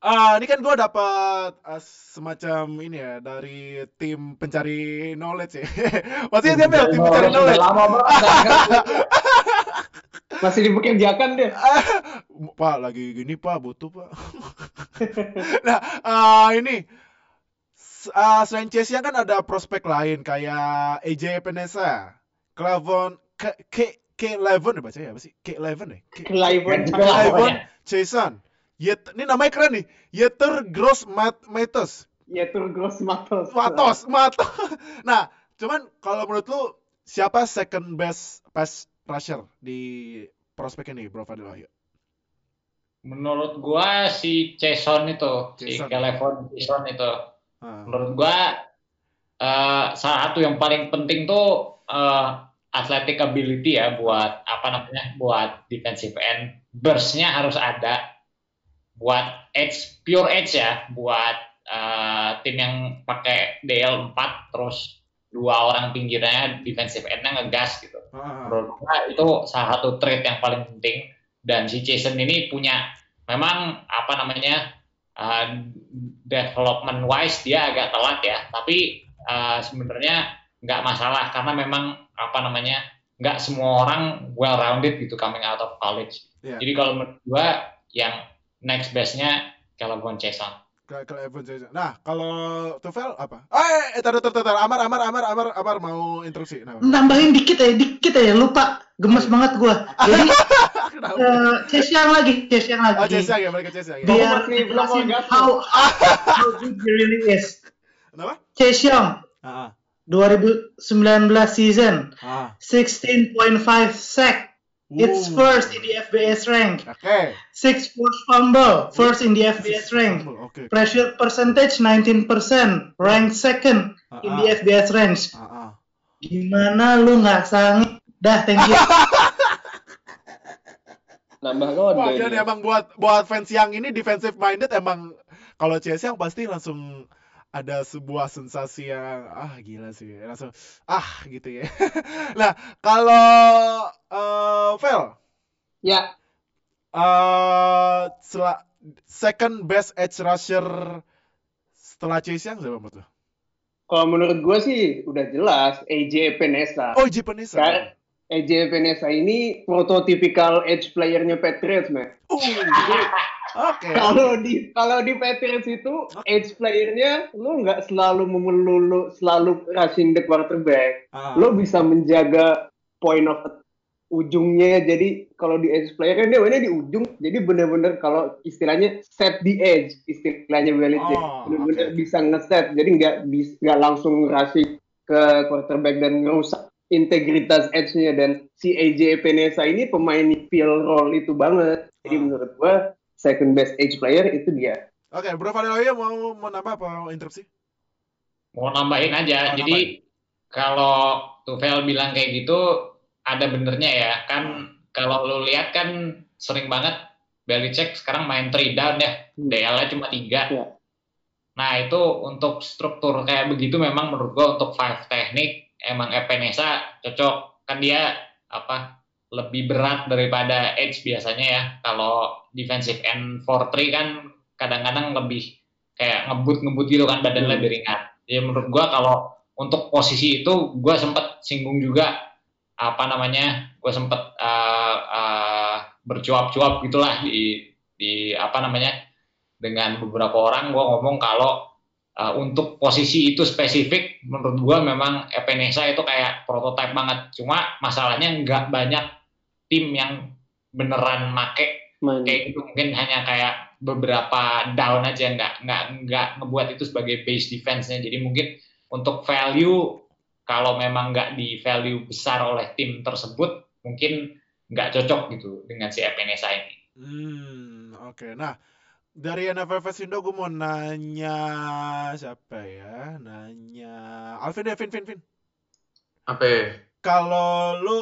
eh, ini kan gue dapat eh, semacam ini ya dari tim pencari knowledge ya. <laughs> Maksudnya siapa ya? Tim pencari knowledge. lama banget. <laughs> Masih dipekerjakan deh. <laughs> Pak lagi gini Pak butuh Pak. nah eh, ini S- eh, selain Young kan ada prospek lain kayak AJ Penesa, Clavon, K K K11 ya baca ya apa sih? K11 deh. K Clivon Clavon Jason. Yet, ini namanya keren nih. Yeter Gross Mat Matos. Tur Gross Matos. Matos, Matos. <laughs> Nah, cuman kalau menurut lu siapa second best pass rusher di prospek ini, Bro Fadil Wahyu? Menurut gua si Jason itu, si Jason. Calvin Jason itu. Ah. Menurut gua eh, salah satu yang paling penting tuh eh, athletic ability ya buat apa namanya buat defensive end burst-nya harus ada buat edge pure edge ya buat eh, tim yang pakai DL 4 terus dua orang pinggirnya defensive end-nya ngegas gitu Ah. menurut gua itu salah satu trait yang paling penting dan si Jason ini punya memang apa namanya uh, development wise dia agak telat ya tapi uh, sebenarnya nggak masalah karena memang apa namanya nggak semua orang well rounded gitu coming out of college Iya. jadi kalau menurut gua yang next bestnya Ke, ke Evan Jason. Nah, kalau Tufel apa? Ah, eh, tar, tar, tar, tar. Amar, Amar, Amar, Amar, Amar mau instruksi. Nah, Nambahin dikit ya, dikit ya, lupa. Gemes banget gua. <laughs> Jadi, kenapa? eh Young lagi, Young lagi. Oh, Young ya, Chase Young ya. Biar jelasin how, how <laughs> good he really is. Kenapa? Young, Ah, 2019 season, ah. 16.5 sack. It's first in the FBS rank. Oke. Six forced fumble, first in the FBS rank. Oke. Pressure percentage 19%, ranked second in the FBS range. Ah, ah. Gimana lu nggak sanggup? Dah, thank you. <laughs> Nambah kode Wah, nih, emang buat buat fans yang ini defensive minded emang kalau CS yang pasti langsung ada sebuah sensasi yang ah gila sih langsung ah gitu ya. <laughs> nah kalau eh Vel Ya, eh sela- second best edge rusher setelah Chase Young siapa menurut lo? kalau menurut gue sih udah jelas AJ Penesa. Oh Japanese. Kan AJ Penesa ini prototipikal edge playernya Patriots, man. Oh, Oke. Kalau di kalau di Patriots itu edge playernya lu nggak selalu memelulu selalu rushing the quarterback. Ah. Lu bisa menjaga point of ujungnya. Jadi kalau di edge player dia mainnya di ujung. Jadi bener-bener kalau istilahnya set the edge istilahnya Belichick. Oh, bener-bener oke. bisa ngeset. Jadi nggak nggak langsung rushing ke quarterback dan ngerusak integritas edge-nya dan si AJ Epinesa ini pemain feel role itu banget. Jadi Ah. menurut gua second best edge player itu dia. Oke, Bro Valerio mau mau nambah apa mau interupsi? Mau nambahin aja. Oh, Jadi kalau Tufel bilang kayak gitu ada benernya ya. Kan kalau lu lihat kan sering banget Belichick sekarang main three down ya. Hmm. DL-nya cuma tiga. Iya. Nah itu untuk struktur kayak begitu memang menurut gua untuk five teknik emang Epenesa cocok. Kan dia apa lebih berat daripada edge biasanya ya. Kalau defensive end 4-3 kan kadang-kadang lebih kayak ngebut-ngebut gitu kan badan Hmm. lebih ringan. Ya menurut gua kalau untuk posisi itu gua sempet singgung juga apa namanya gue sempet uh, uh, bercuap-cuap gitulah di di apa namanya dengan beberapa orang gue ngomong kalau uh, untuk posisi itu spesifik menurut gue memang Epenesa itu kayak prototipe banget cuma masalahnya nggak banyak tim yang beneran make Main. kayak gitu mungkin hanya kayak beberapa down aja nggak nggak nggak ngebuat itu sebagai base defense-nya jadi mungkin untuk value kalau memang nggak di value besar oleh tim tersebut mungkin nggak cocok gitu dengan si Epenesa ini Hmm, oke. Nah, dari NFL Fest Indo gue mau nanya siapa ya? Nanya Alvin deh, Vin, Vin, Vin. Apa? ya? Kalau lu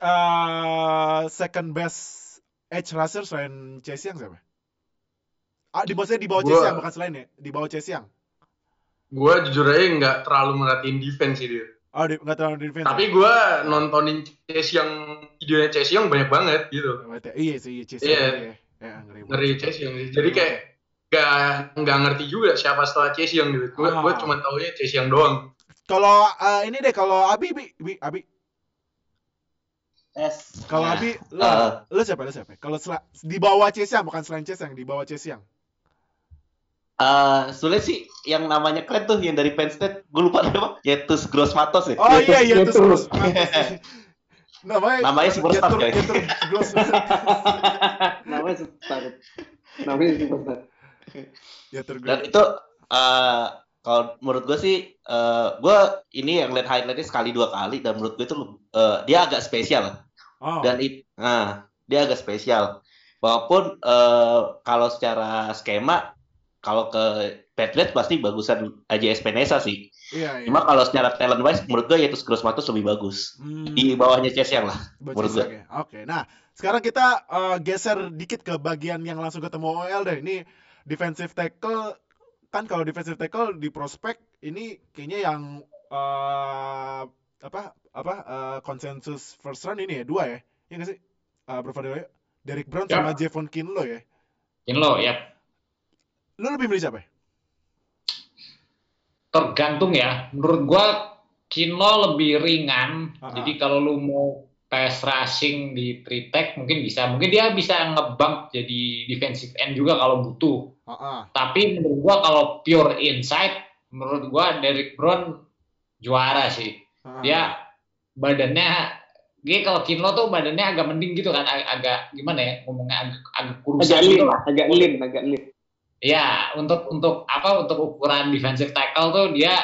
uh, second best edge rusher selain Chase Young siapa? Ah, di bawah di bawah Gua- Chase Young bukan selain ya, di bawah Chase Young. Gue jujur aja nggak terlalu merhatiin defense sih dia. Oh, di, terlalu defense. Tapi ya? gue nontonin Chase yang videonya Chase Young banyak banget gitu. Berarti- Iya sih, iya Chase Iya. Young. Iya, Ya, ngeri. Ngeri Chase Young sih. Jadi kayak nggak nggak ngerti juga siapa setelah Chase Young gitu. Gue Ah. gue cuma taunya Chase Young doang. Kalau uh, ini deh, kalau Abi, Bi, Bi, Abi, Yes. kalau Abi, lu, eh, lu siapa, lu siapa? Kalau di bawah Young, bukan selain Young, di bawah Young. eh, sulit sih yang namanya keren tuh yang dari Penn State. Gue lupa nama. Yetus Grossmatos ya. Oh iya, iya itu Yetur. terus. Namanya Namanya superstar, Yetur- guys. Yetur Gross. <laughs> Namanya superstar. Namanya superstar. Yetur Dan itu eh kalau menurut gue sih eh gue ini yang lihat highlightnya sekali dua kali dan menurut gue itu eh, dia agak spesial Oh, dan it, nah, dia agak spesial walaupun eh, kalau secara skema kalau ke Patriots pasti bagusan AJS Penesa sih iya, iya. cuma kalau secara talent wise menurut gue Yetus Grossmatos lebih bagus Hmm, di bawahnya Young lah buat menurut ya. Oke, nah sekarang kita uh, geser dikit ke bagian yang langsung ketemu OL deh. Ini defensive tackle kan kalau defensive tackle di prospek ini kayaknya yang uh, apa apa uh, konsensus first round ini ya dua ya, ya nggak sih? Uh, Bro Fadil ya? Derek Brown Ya. sama Javon Kinlo ya. Kinlo ya Lu lebih milih siapa? ya? tergantung ya. Menurut gua Kinlo lebih ringan. Ah, Jadi kalau lu mau pass rushing di three tech mungkin bisa. Mungkin dia bisa ngebump jadi defensive end juga kalau butuh. Heeh. Tapi menurut gua kalau pure inside, menurut gua Derrick Brown juara sih. Dia badannya dia kalau Kinlo tuh badannya agak mending gitu kan, ag- agak gimana ya ngomongnya agak, agak kurusan Agak gitu lean, lah. agak lean, agak lean. Ya, untuk untuk apa untuk ukuran defensive tackle tuh dia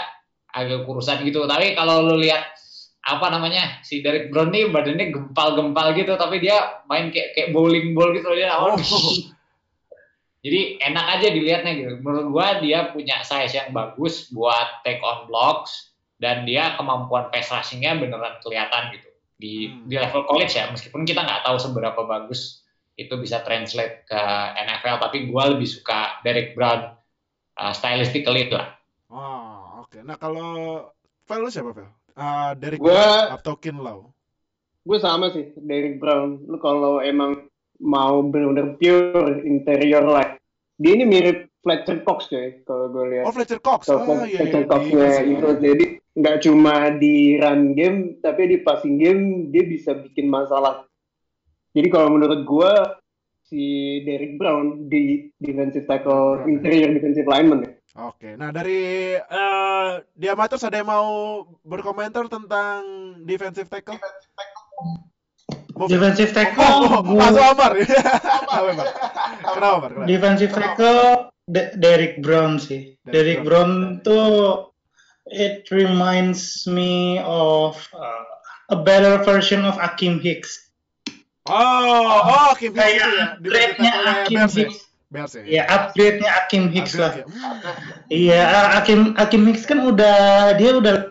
agak kurusan gitu. Tapi kalau lu lihat apa namanya si Derek Brown nih badannya gempal-gempal gitu, tapi dia main kayak kayak bowling ball gitu dia. Oh. <laughs> Jadi enak aja dilihatnya gitu. Menurut gua dia punya size yang bagus buat take on blocks dan dia kemampuan pass rushing-nya beneran kelihatan gitu di Hmm. di level college ya. Meskipun kita nggak tahu seberapa bagus itu bisa translate ke NFL, tapi gua lebih suka Derek Brown uh, stylistically lah. Oh, oke. Nah, kalau Vel siapa, Vel? Uh, Derek Gua- Brown atau Kinlaw? Gue sama sih, Derrick Brown. Lu kalau emang mau benar-benar pure interior line, dia ini mirip Fletcher Cox coy, kalau gue lihat. Oh, Fletcher Cox. Kalau Oh, iya, iya. Fletcher di Cox-nya Eagles. itu, jadi nggak cuma di run game, tapi di passing game dia bisa bikin masalah. Jadi kalau menurut gue si Derrick Brown di defensive tackle Brown, interior defensive lineman ya. Oke, nah dari eh di Amateurs ada yang mau berkomentar tentang defensive tackle? Defensive tackle, Oh, oh, gua- Mas Omar. <laughs> Apa, Omar? Kenapa? Defensive tackle De- Derrick Brown sih. Derrick Derrick Brown tuh It reminds me of uh, a better version of Akim Hicks. Oh, oh, Kim Hicks ya. Kayak upgrade-nya oleh Akim Bears ya? Hicks. Bears ya? Ya, upgrade-nya Akim Hicks lah. Ya? Hmm. Iya, Akim Akim Hicks kan udah dia udah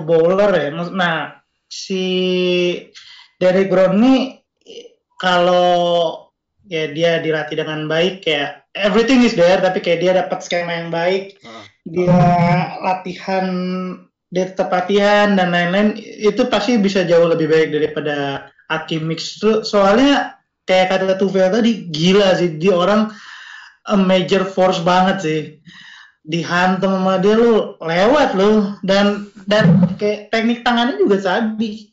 bowler ya. Nah, si Derrick Brown nih kalau ya dia dilatih dengan baik kayak everything is there tapi kayak dia dapat skema yang baik, Ah. Dia latihan dia tetap latihan dan lain-lain itu pasti bisa jauh lebih baik daripada Hicks itu soalnya kayak kata Tufel tadi gila sih. Dia orang a major force banget sih. Dihantam sama dia lu lewat lu. Dan dan kayak teknik tangannya juga sabi.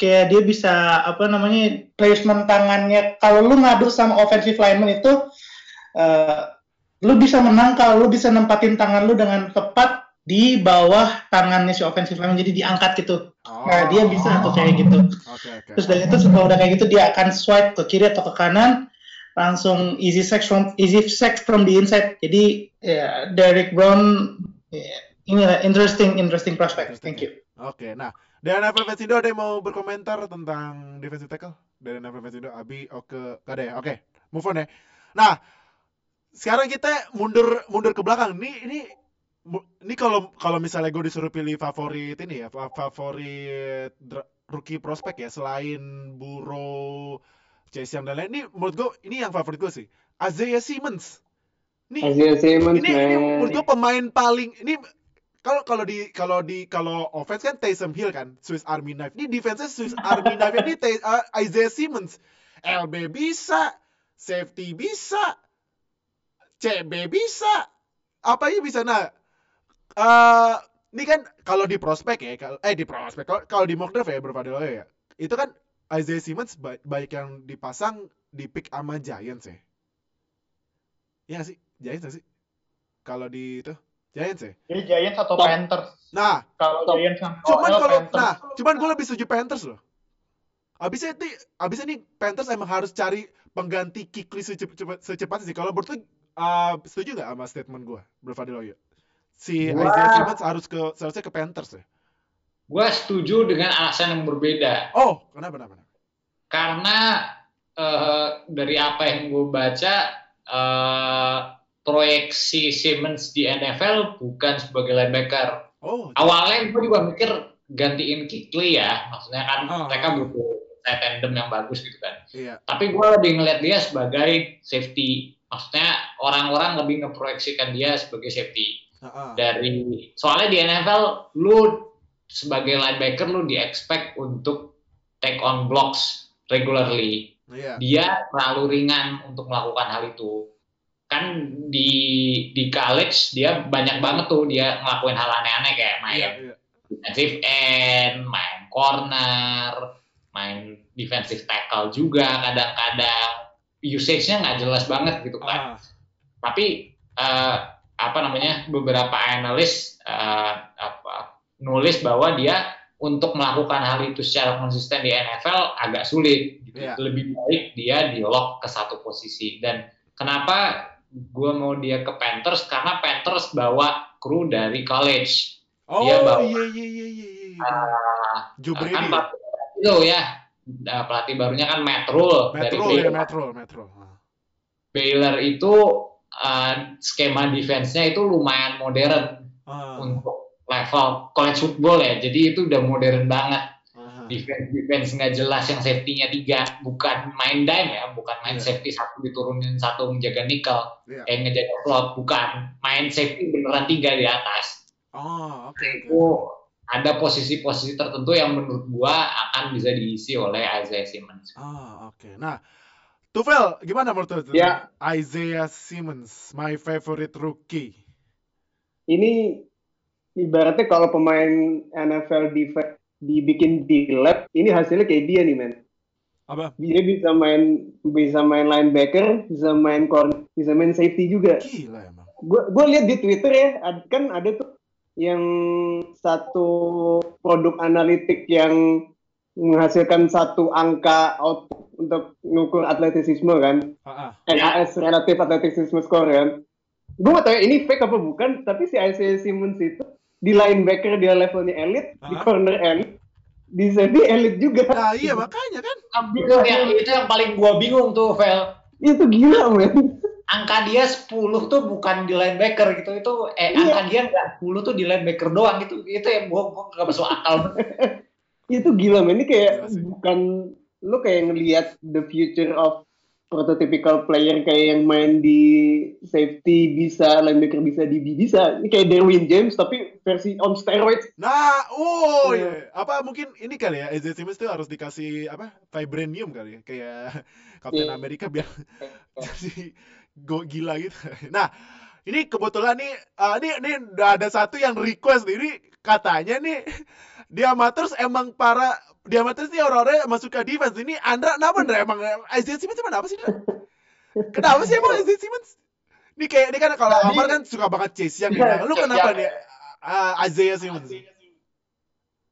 Kayak dia bisa apa namanya placement tangannya. Kalau lu ngadu sama offensive lineman itu eh, lu bisa menang kalau lu bisa nempatin tangan lu dengan tepat di bawah tangannya si offensive lineman jadi diangkat gitu nah dia bisa tuh kayak gitu Oke, oke. terus dari itu setelah udah kayak gitu dia akan swipe ke kiri atau ke kanan langsung easy sex from easy sex from the inside jadi ya Derek Brown ya, ini lah interesting interesting prospect thank you Oke, nah dari NFL Fans Indo ada yang mau berkomentar tentang defensive tackle dari NFL Fans Indo? Abi, oke, gak ada ya? Oke, move on ya. Nah, sekarang kita mundur mundur ke belakang. Ini ini ini kalau kalau misalnya gue disuruh pilih favorit ini ya, fa- favorit rookie prospek ya selain Burrow, Chase Young dan lain. Ini menurut gue ini yang favorit gue sih. Isaiah Simmons. Nih, Isaiah Simmons, ini, ini man. menurut gue pemain paling ini kalau kalau di kalau di kalau offense kan Taysom Hill kan Swiss Army knife ini defense Swiss Army knife ini Tay- uh, Isaiah Simmons LB bisa safety bisa CB bisa. Apa aja bisa nah eh ini kan kalau di prospek ya kalau eh di prospek kalau di mock draft ya berpadel ya. Itu kan Isaiah Simmons ba- baik yang dipasang di pick sama Giants ya. Iya sih? Giants sih? Kalau di itu Giants ya? Jadi Giants atau Top. Panthers? nah Kalau Giants sama cuman kalau nah cuman gue lebih setuju Panthers loh. Abisnya nih abisnya nih Panthers emang harus cari pengganti Kikli secepat secepatnya sih. Kalau menurut uh, setuju nggak sama statement gue Berfadiloyo si Gua- Isaiah Simmons harus ke seharusnya ke Panthers ya Gue setuju dengan alasan yang berbeda. oh kenapa kenapa kenapa? Karena eh, dari apa yang gue baca, eh, proyeksi Simmons di NFL bukan sebagai linebacker. oh Awalnya gue juga mikir gantiin Kikli ya, maksudnya kan Oh. mereka butuh tight tandem yang bagus gitu kan. iya Tapi gue lebih ngeliat dia sebagai safety. Maksudnya orang-orang lebih ngeproyeksikan dia sebagai safety Heeh. dari soalnya di NFL lu sebagai linebacker lu di expect untuk take on blocks regularly. iya Dia terlalu ringan untuk melakukan hal itu. Kan di di college dia banyak banget tuh dia ngelakuin hal aneh-aneh kayak main iya iya defensive end, main corner, main defensive tackle juga kadang-kadang usage-nya nggak jelas banget gitu kan. Ah, Tapi eh, apa namanya beberapa analis eh, apa, nulis bahwa dia untuk melakukan hal itu secara konsisten di NFL agak sulit. Gitu. Iya. Lebih baik dia di lock ke satu posisi. Dan kenapa gue mau dia ke Panthers? Karena Panthers bawa kru dari college. oh Dia bawa- iya iya iya iya iya Ah, Joe kan Brady pelatih itu ya Nah, pelatih barunya kan Matt Rule dari Metro ya Baylor. Metro Metro Ah. Baylor itu uh, skema defense-nya itu lumayan modern Ah, untuk level college football ya jadi itu udah modern banget ah. defense defense nggak jelas yang safety-nya tiga bukan main dime ya bukan main Iya. safety satu diturunin satu menjaga nickel Iya. kayak ngejaga slot bukan main safety beneran tiga di atas oh oke oke itu ada posisi-posisi tertentu yang menurut gua akan bisa diisi oleh Isaiah Simmons. Ah, oke. Nah, Tufel, gimana menurut lu? Ya. Isaiah Simmons, my favorite rookie. ini ibaratnya kalau pemain NFL defense dibikin di lab, ini hasilnya kayak dia nih, men. Apa? Dia bisa main bisa main linebacker, bisa main corner, bisa main safety juga. Gila emang. Gue gue lihat di Twitter ya, kan ada tuh yang satu produk analitik yang menghasilkan satu angka output untuk mengukur atletisisme kan. Ah, ah. NAS relatif athleticism score kan. Gue gak tahu ya, ini fake apa bukan, tapi si Isaiah Simmons itu di linebacker dia levelnya elit, di Hah? corner elit, di safety elit juga. Nah, iya makanya kan. itu yang itu yang paling gua bingung tuh Vel Itu gila, men. angka dia 10 tuh bukan di linebacker gitu itu eh Iya. angka dia nggak 10 tuh di linebacker doang gitu itu yang gua gua nggak masuk akal <laughs> Itu gila, men. Ini kayak Gila sih. bukan lu kayak ngelihat the future of prototypical player kayak yang main di safety bisa, linebacker bisa, DB bisa. Ini kayak Derwin James tapi versi on steroids. Nah, oh iya. Apa mungkin ini kali ya, AJ Simmons tuh harus dikasih apa? Vibranium kali ya, kayak <laughs> Captain Iya. America biar <laughs> jadi go gila gitu. Nah, ini kebetulan nih, ah, ini ini udah ada satu yang request nih. Ini katanya nih di amateurs emang para di amateurs nih orang-orang yang masuk ke defense ini Andra kenapa Andra emang AJ Simmons emang apa sih Andra? <laughs> Kenapa sih emang AJ Simmons? Ini kayak ini kan kalau Tadi- Amar kan suka banget chase yang Iya, Lu chase kenapa young. nih uh, Isaiah Simmons?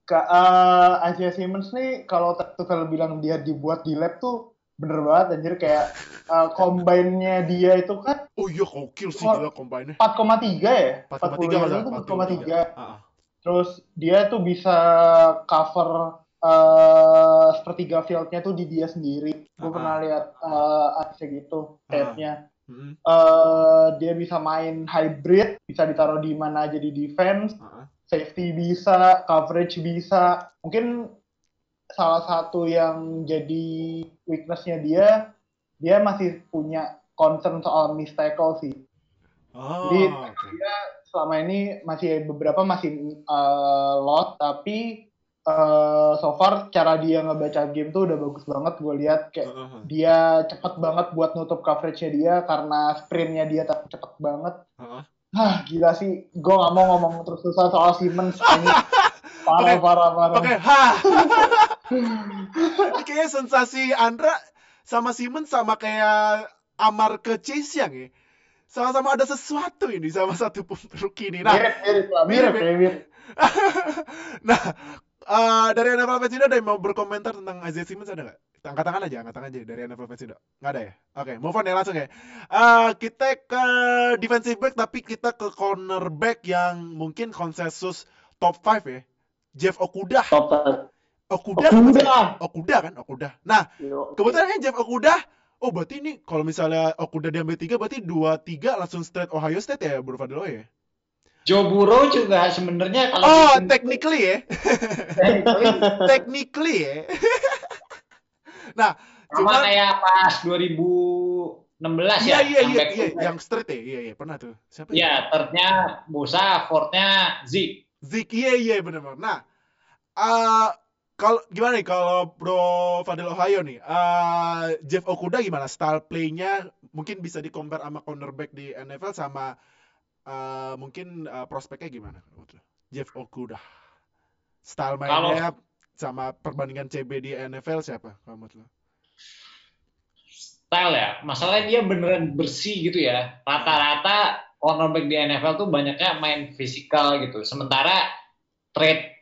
Ka, uh, Isaiah Simmons nih kalau Tuchel bilang dia dibuat di lab tuh bener banget anjir kayak uh, combine-nya dia itu kan Oh iya gokil sih gila combine-nya. 4,3 ya? 4,3 40 kalau itu salah, 4,3. Ah, ah. Terus dia tuh bisa cover uh, sepertiga field-nya tuh di dia sendiri. Gue Ah. pernah lihat uh, aja gitu Ah. tape-nya. Mm, Eh, dia bisa main hybrid, bisa ditaruh di mana aja di defense, ah, ah. safety bisa, coverage bisa. Mungkin salah satu yang jadi weakness-nya dia, dia masih punya concern soal miss tackle sih. Oh, Jadi oke. dia selama ini masih beberapa masih uh, lot, tapi uh, so far cara dia ngebaca game tuh udah bagus banget. Gue lihat kayak Ah, ah, dia cepet banget buat nutup coverage-nya dia karena sprintnya dia tapi cepet banget. ah, ah. Hah, gila sih. Gue gak mau ngomong terus terusan soal Simmons. Ini <laughs> parah, Oke. parah, parah. Oke, ha. Ini kayaknya sensasi Andra sama Simon sama kayak Amar ke Chase Young ya. Sama-sama ada sesuatu ini sama satu rookie ini. Nah, Mirip, mirip lah. Mirip, mirip, mirip. <laughs> nah eh, dari NFL fans ada yang mau berkomentar tentang Isaiah Simmons ada nggak? Angkat tangan aja, angkat tangan aja dari NFL fans Nggak ada ya? Oke, move on ya langsung ya. Eh, kita ke defensive back tapi kita ke cornerback yang mungkin konsensus top 5 ya. Jeff Okudah. Top Okudah. Okudah. Okudah kan? Okudah. Nah, kebetulan kan Jeff Okudah Oh berarti ini kalau misalnya Okudah diambil 3 berarti 2-3 langsung straight Ohio State ya Bro Fadil ya? Joe Burrow juga sebenarnya kalau Oh, technically ya. technically <laughs> ya. <laughs> nah, sama cuman kayak pas 2016 iya ya iya yang iya iya yang straight ya. Iya iya pernah tuh. Siapa ya? Iya, third-nya Bosa, fourth-nya Zeke. Zik iya iya benar benar. Nah, eh kalau gimana nih kalau Bro Fadil Ohio nih? eh Jeff Okuda gimana style play-nya mungkin bisa di compare sama cornerback di NFL sama eh mungkin eh, prospeknya gimana? Jeff Okuda. Style mainnya sama perbandingan CB di NFL siapa kalau menurut lo? Style ya, masalahnya dia beneran bersih gitu ya. Rata-rata cornerback di NFL tuh banyaknya main fisikal gitu. Sementara trade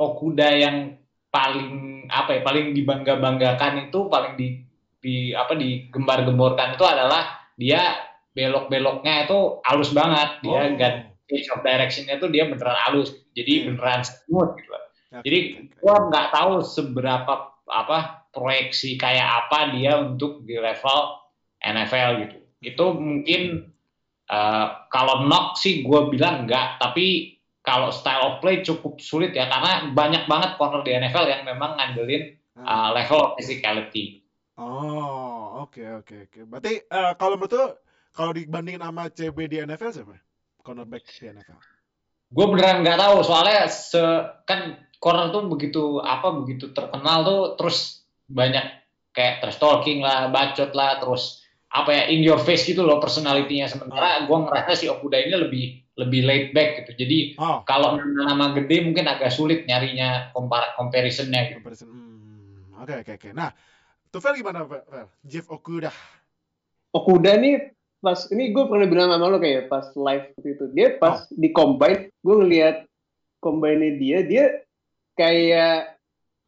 Okuda yang paling apa ya, paling dibangga-banggakan itu paling di di apa digembar-gemborkan itu adalah dia belok-beloknya itu halus banget. Dia Oh. ganti change of direction-nya tuh dia beneran halus. Jadi Iya. beneran smooth gitu. Oke, Jadi gua nggak tahu seberapa apa proyeksi kayak apa dia untuk di level NFL gitu. Itu mungkin eh, kalau knock sih gue bilang enggak, tapi kalau style of play cukup sulit ya karena banyak banget corner di NFL yang memang ngandelin Ah. eh, level of physicality. Oh, oke oke oke. Berarti eh, kalau menurut lo, kalau dibandingin sama CB di NFL siapa? Cornerback di NFL. Gue beneran nggak tahu soalnya se kan corner tuh begitu apa begitu terkenal tuh terus banyak kayak trash talking lah, bacot lah, terus apa ya in your face gitu loh personalitinya sementara gue ngerasa si Okuda ini lebih lebih laid back gitu. Jadi Oh, kalau nama gede mungkin agak sulit nyarinya compar comparisonnya gitu. comparison. Hmm, oke oke oke. Nah, Tufel gimana, Fel? Jeff Okuda. Okuda nih pas ini gue pernah bilang sama lo kayak pas live waktu itu dia pas di combine gue ngeliat combine dia dia kayak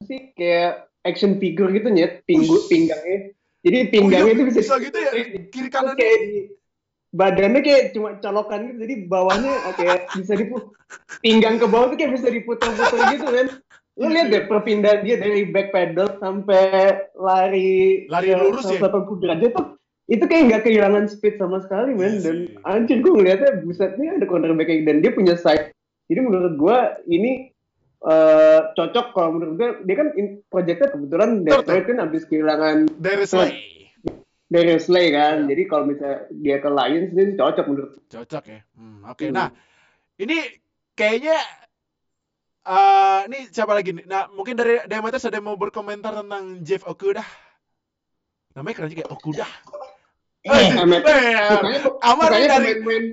sih kayak action figure gitu nyet pinggu Ush. pinggangnya jadi pinggangnya Oh iya, itu bisa, bisa gitu ya? Kiri kanan. kayak di badannya kayak cuma colokan gitu. Jadi bawahnya kayak bisa dipu pinggang ke bawah tuh kayak bisa diputar-putar gitu kan lu lihat deh perpindahan dia dari back pedal sampai lari Lari lurus ya? 180 derajat tuh itu kayak nggak kehilangan speed sama sekali men. Iya dan anjir gue ngeliatnya buset nih ada cornerback yang dan dia punya side jadi menurut gue ini eh, cocok kalau menurut gue dia kan projectnya kebetulan Detroit kan habis kehilangan Dari Slay. dari Slay kan jadi kalau misalnya dia ke Lions dia cocok menurut Cocok ya. Hmm, Oke, Hmm. nah ini kayaknya eh ini siapa lagi nih? Nah, mungkin dari Demetrius ada yang mau berkomentar tentang Jeff Okuda. Namanya keren juga kayak Okuda. Eh. Eh, Amar dari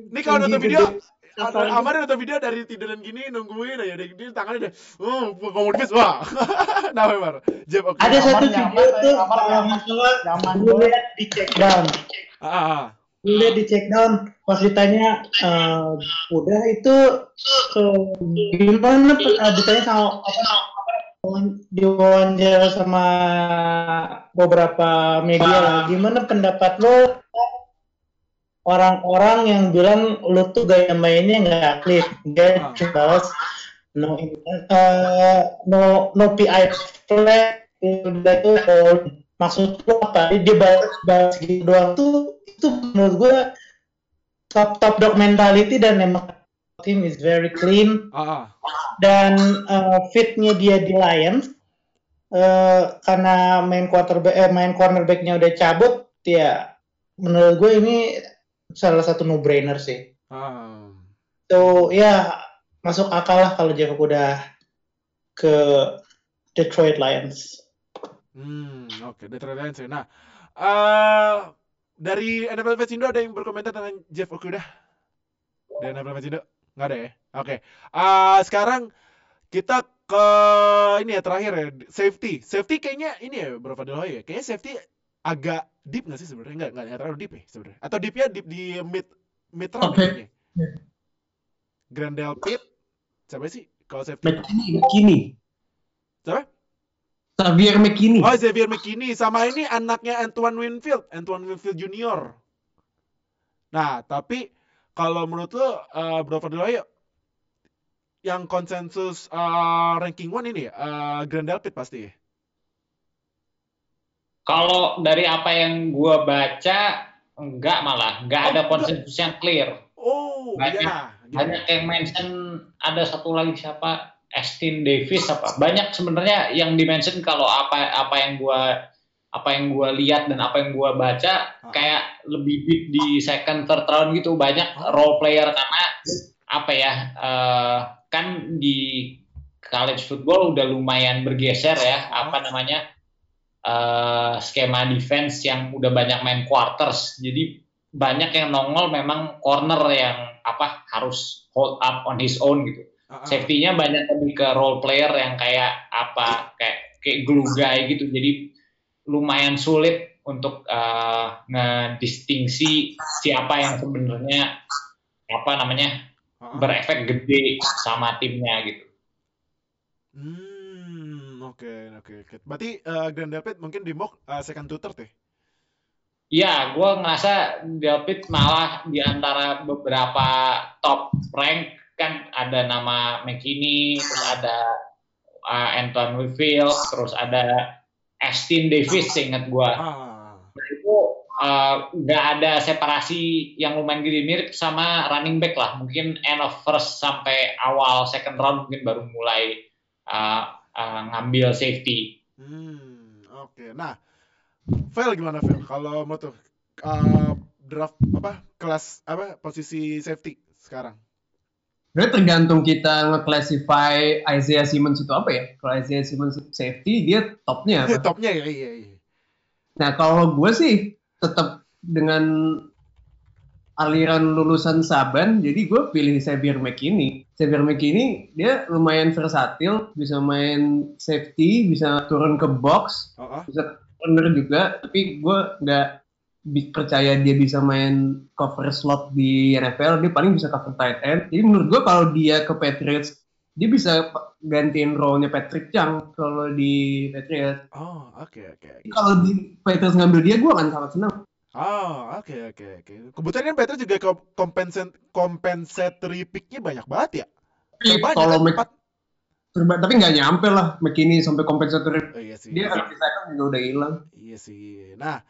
ini kalau nonton video. Amar nonton video dari tiduran gini nungguin aja dia, dia tangannya udah oh dikit wah namanya Mar Jeff Okuda Ada satu video tuh Amar kalau nyaman. nggak salah Nyaman lihat di check down. ah, ah, ah. Lihat di check down. Pas ditanya eh, udah itu eh, gimana eh, ditanya sama apa? Diwawancara sama beberapa media lah. Gimana pendapat lo orang-orang yang bilang lo tuh gaya mainnya nggak clean dia Ah. cuma balas no eh, no no PI play udah itu hold. maksud lo apa dia balas balas gitu doang tuh itu menurut gue top top dog mentality dan emang tim is very clean ah, ah. dan uh, fitnya dia di Lions uh, karena main quarterback eh, main cornerbacknya udah cabut ya menurut gue ini salah satu no brainer sih ah. so ya masuk akal lah kalau Jeff udah ke Detroit Lions Hmm, oke, Detroit Lions ya. Nah, eh dari NFL Fans Indo ada yang berkomentar tentang Jeff Okuda? Dari NFL Fans Indo? Nggak ada ya? Oke. Ah, sekarang kita ke ini ya terakhir ya, safety. Safety kayaknya ini ya, Bro Fadil ya. Kayaknya safety agak deep nggak sih sebenarnya? Nggak, nggak, terlalu deep ya sebenarnya. Atau deepnya deep di mid mid round Oke. ya. Grandel Pitt, siapa sih? Kalau safety. McKinney, McKinney. Siapa? Xavier McKinney. Oh, Xavier McKinney sama ini anaknya Antoine Winfield, Antoine Winfield Junior. Nah, tapi kalau menurut lo, uh, Bro Fadil yang konsensus uh, ranking one ini ya, uh, Grandel Pitt pasti ya? Kalau dari apa yang gua baca, enggak malah, enggak ada konsensus yang clear. Oh, Banyak. iya. Banyak yang mention ada satu lagi siapa? Astin Davis apa? Banyak sebenarnya yang dimention kalau apa apa yang gua apa yang gua lihat dan apa yang gua baca kayak lebih deep di second third round gitu. Banyak role player karena apa ya eh, kan di college football udah lumayan bergeser ya apa namanya eh, skema defense yang udah banyak main quarters. Jadi banyak yang nongol memang corner yang apa harus hold up on his own gitu. Ah. safety-nya banyak lebih ke role player yang kayak apa kayak kayak glue guy gitu. Jadi lumayan sulit untuk uh, ngedistingsi siapa yang sebenarnya apa namanya ah. berefek gede sama timnya gitu. Hmm, oke, oke, oke. Berarti uh, Grandel Pitt mungkin di mock uh, second to third ya? Iya, gue ngerasa Delpit malah di antara beberapa top rank kan ada nama McKinney, terus ada uh, Antoine Winfield, terus ada Astin Davis, ingat gue. Ah. Nah, itu uh, nggak ada separasi yang lumayan gede mirip sama running back lah. Mungkin end of first sampai awal second round mungkin baru mulai uh, uh, ngambil safety. Hmm, oke. Nah, Vel gimana Vel? Kalau mau tuh uh, draft apa kelas apa posisi safety sekarang? Sebenarnya tergantung kita nge-classify Isaiah Simmons itu apa ya. Kalau Isaiah Simmons safety, dia topnya apa? Topnya ya, iya iya. Nah, kalau gue sih tetap dengan aliran lulusan Saban, jadi gue pilih Xavier McKinney. Xavier McKinney, dia lumayan versatil, bisa main safety, bisa turun ke box, Oh, oh. bisa corner juga, tapi gue nggak percaya dia bisa main cover slot di NFL, dia paling bisa cover tight end. Jadi menurut gue kalau dia ke Patriots, dia bisa gantiin role-nya Patrick Chung kalau di Patriots. Oh, oke oke. Kalau di Patriots ngambil dia, gue akan sangat senang. Oh, oke oke oke. Kebetulan kan Patriots juga kom- compensate compensatory pick-nya banyak banget ya. Terbanyak kalau kan, empat. Terba- tapi nggak nyampe lah McKinney sampai compensatory. Oh, iya sih. Dia rookie second juga udah hilang. Iya sih. Nah,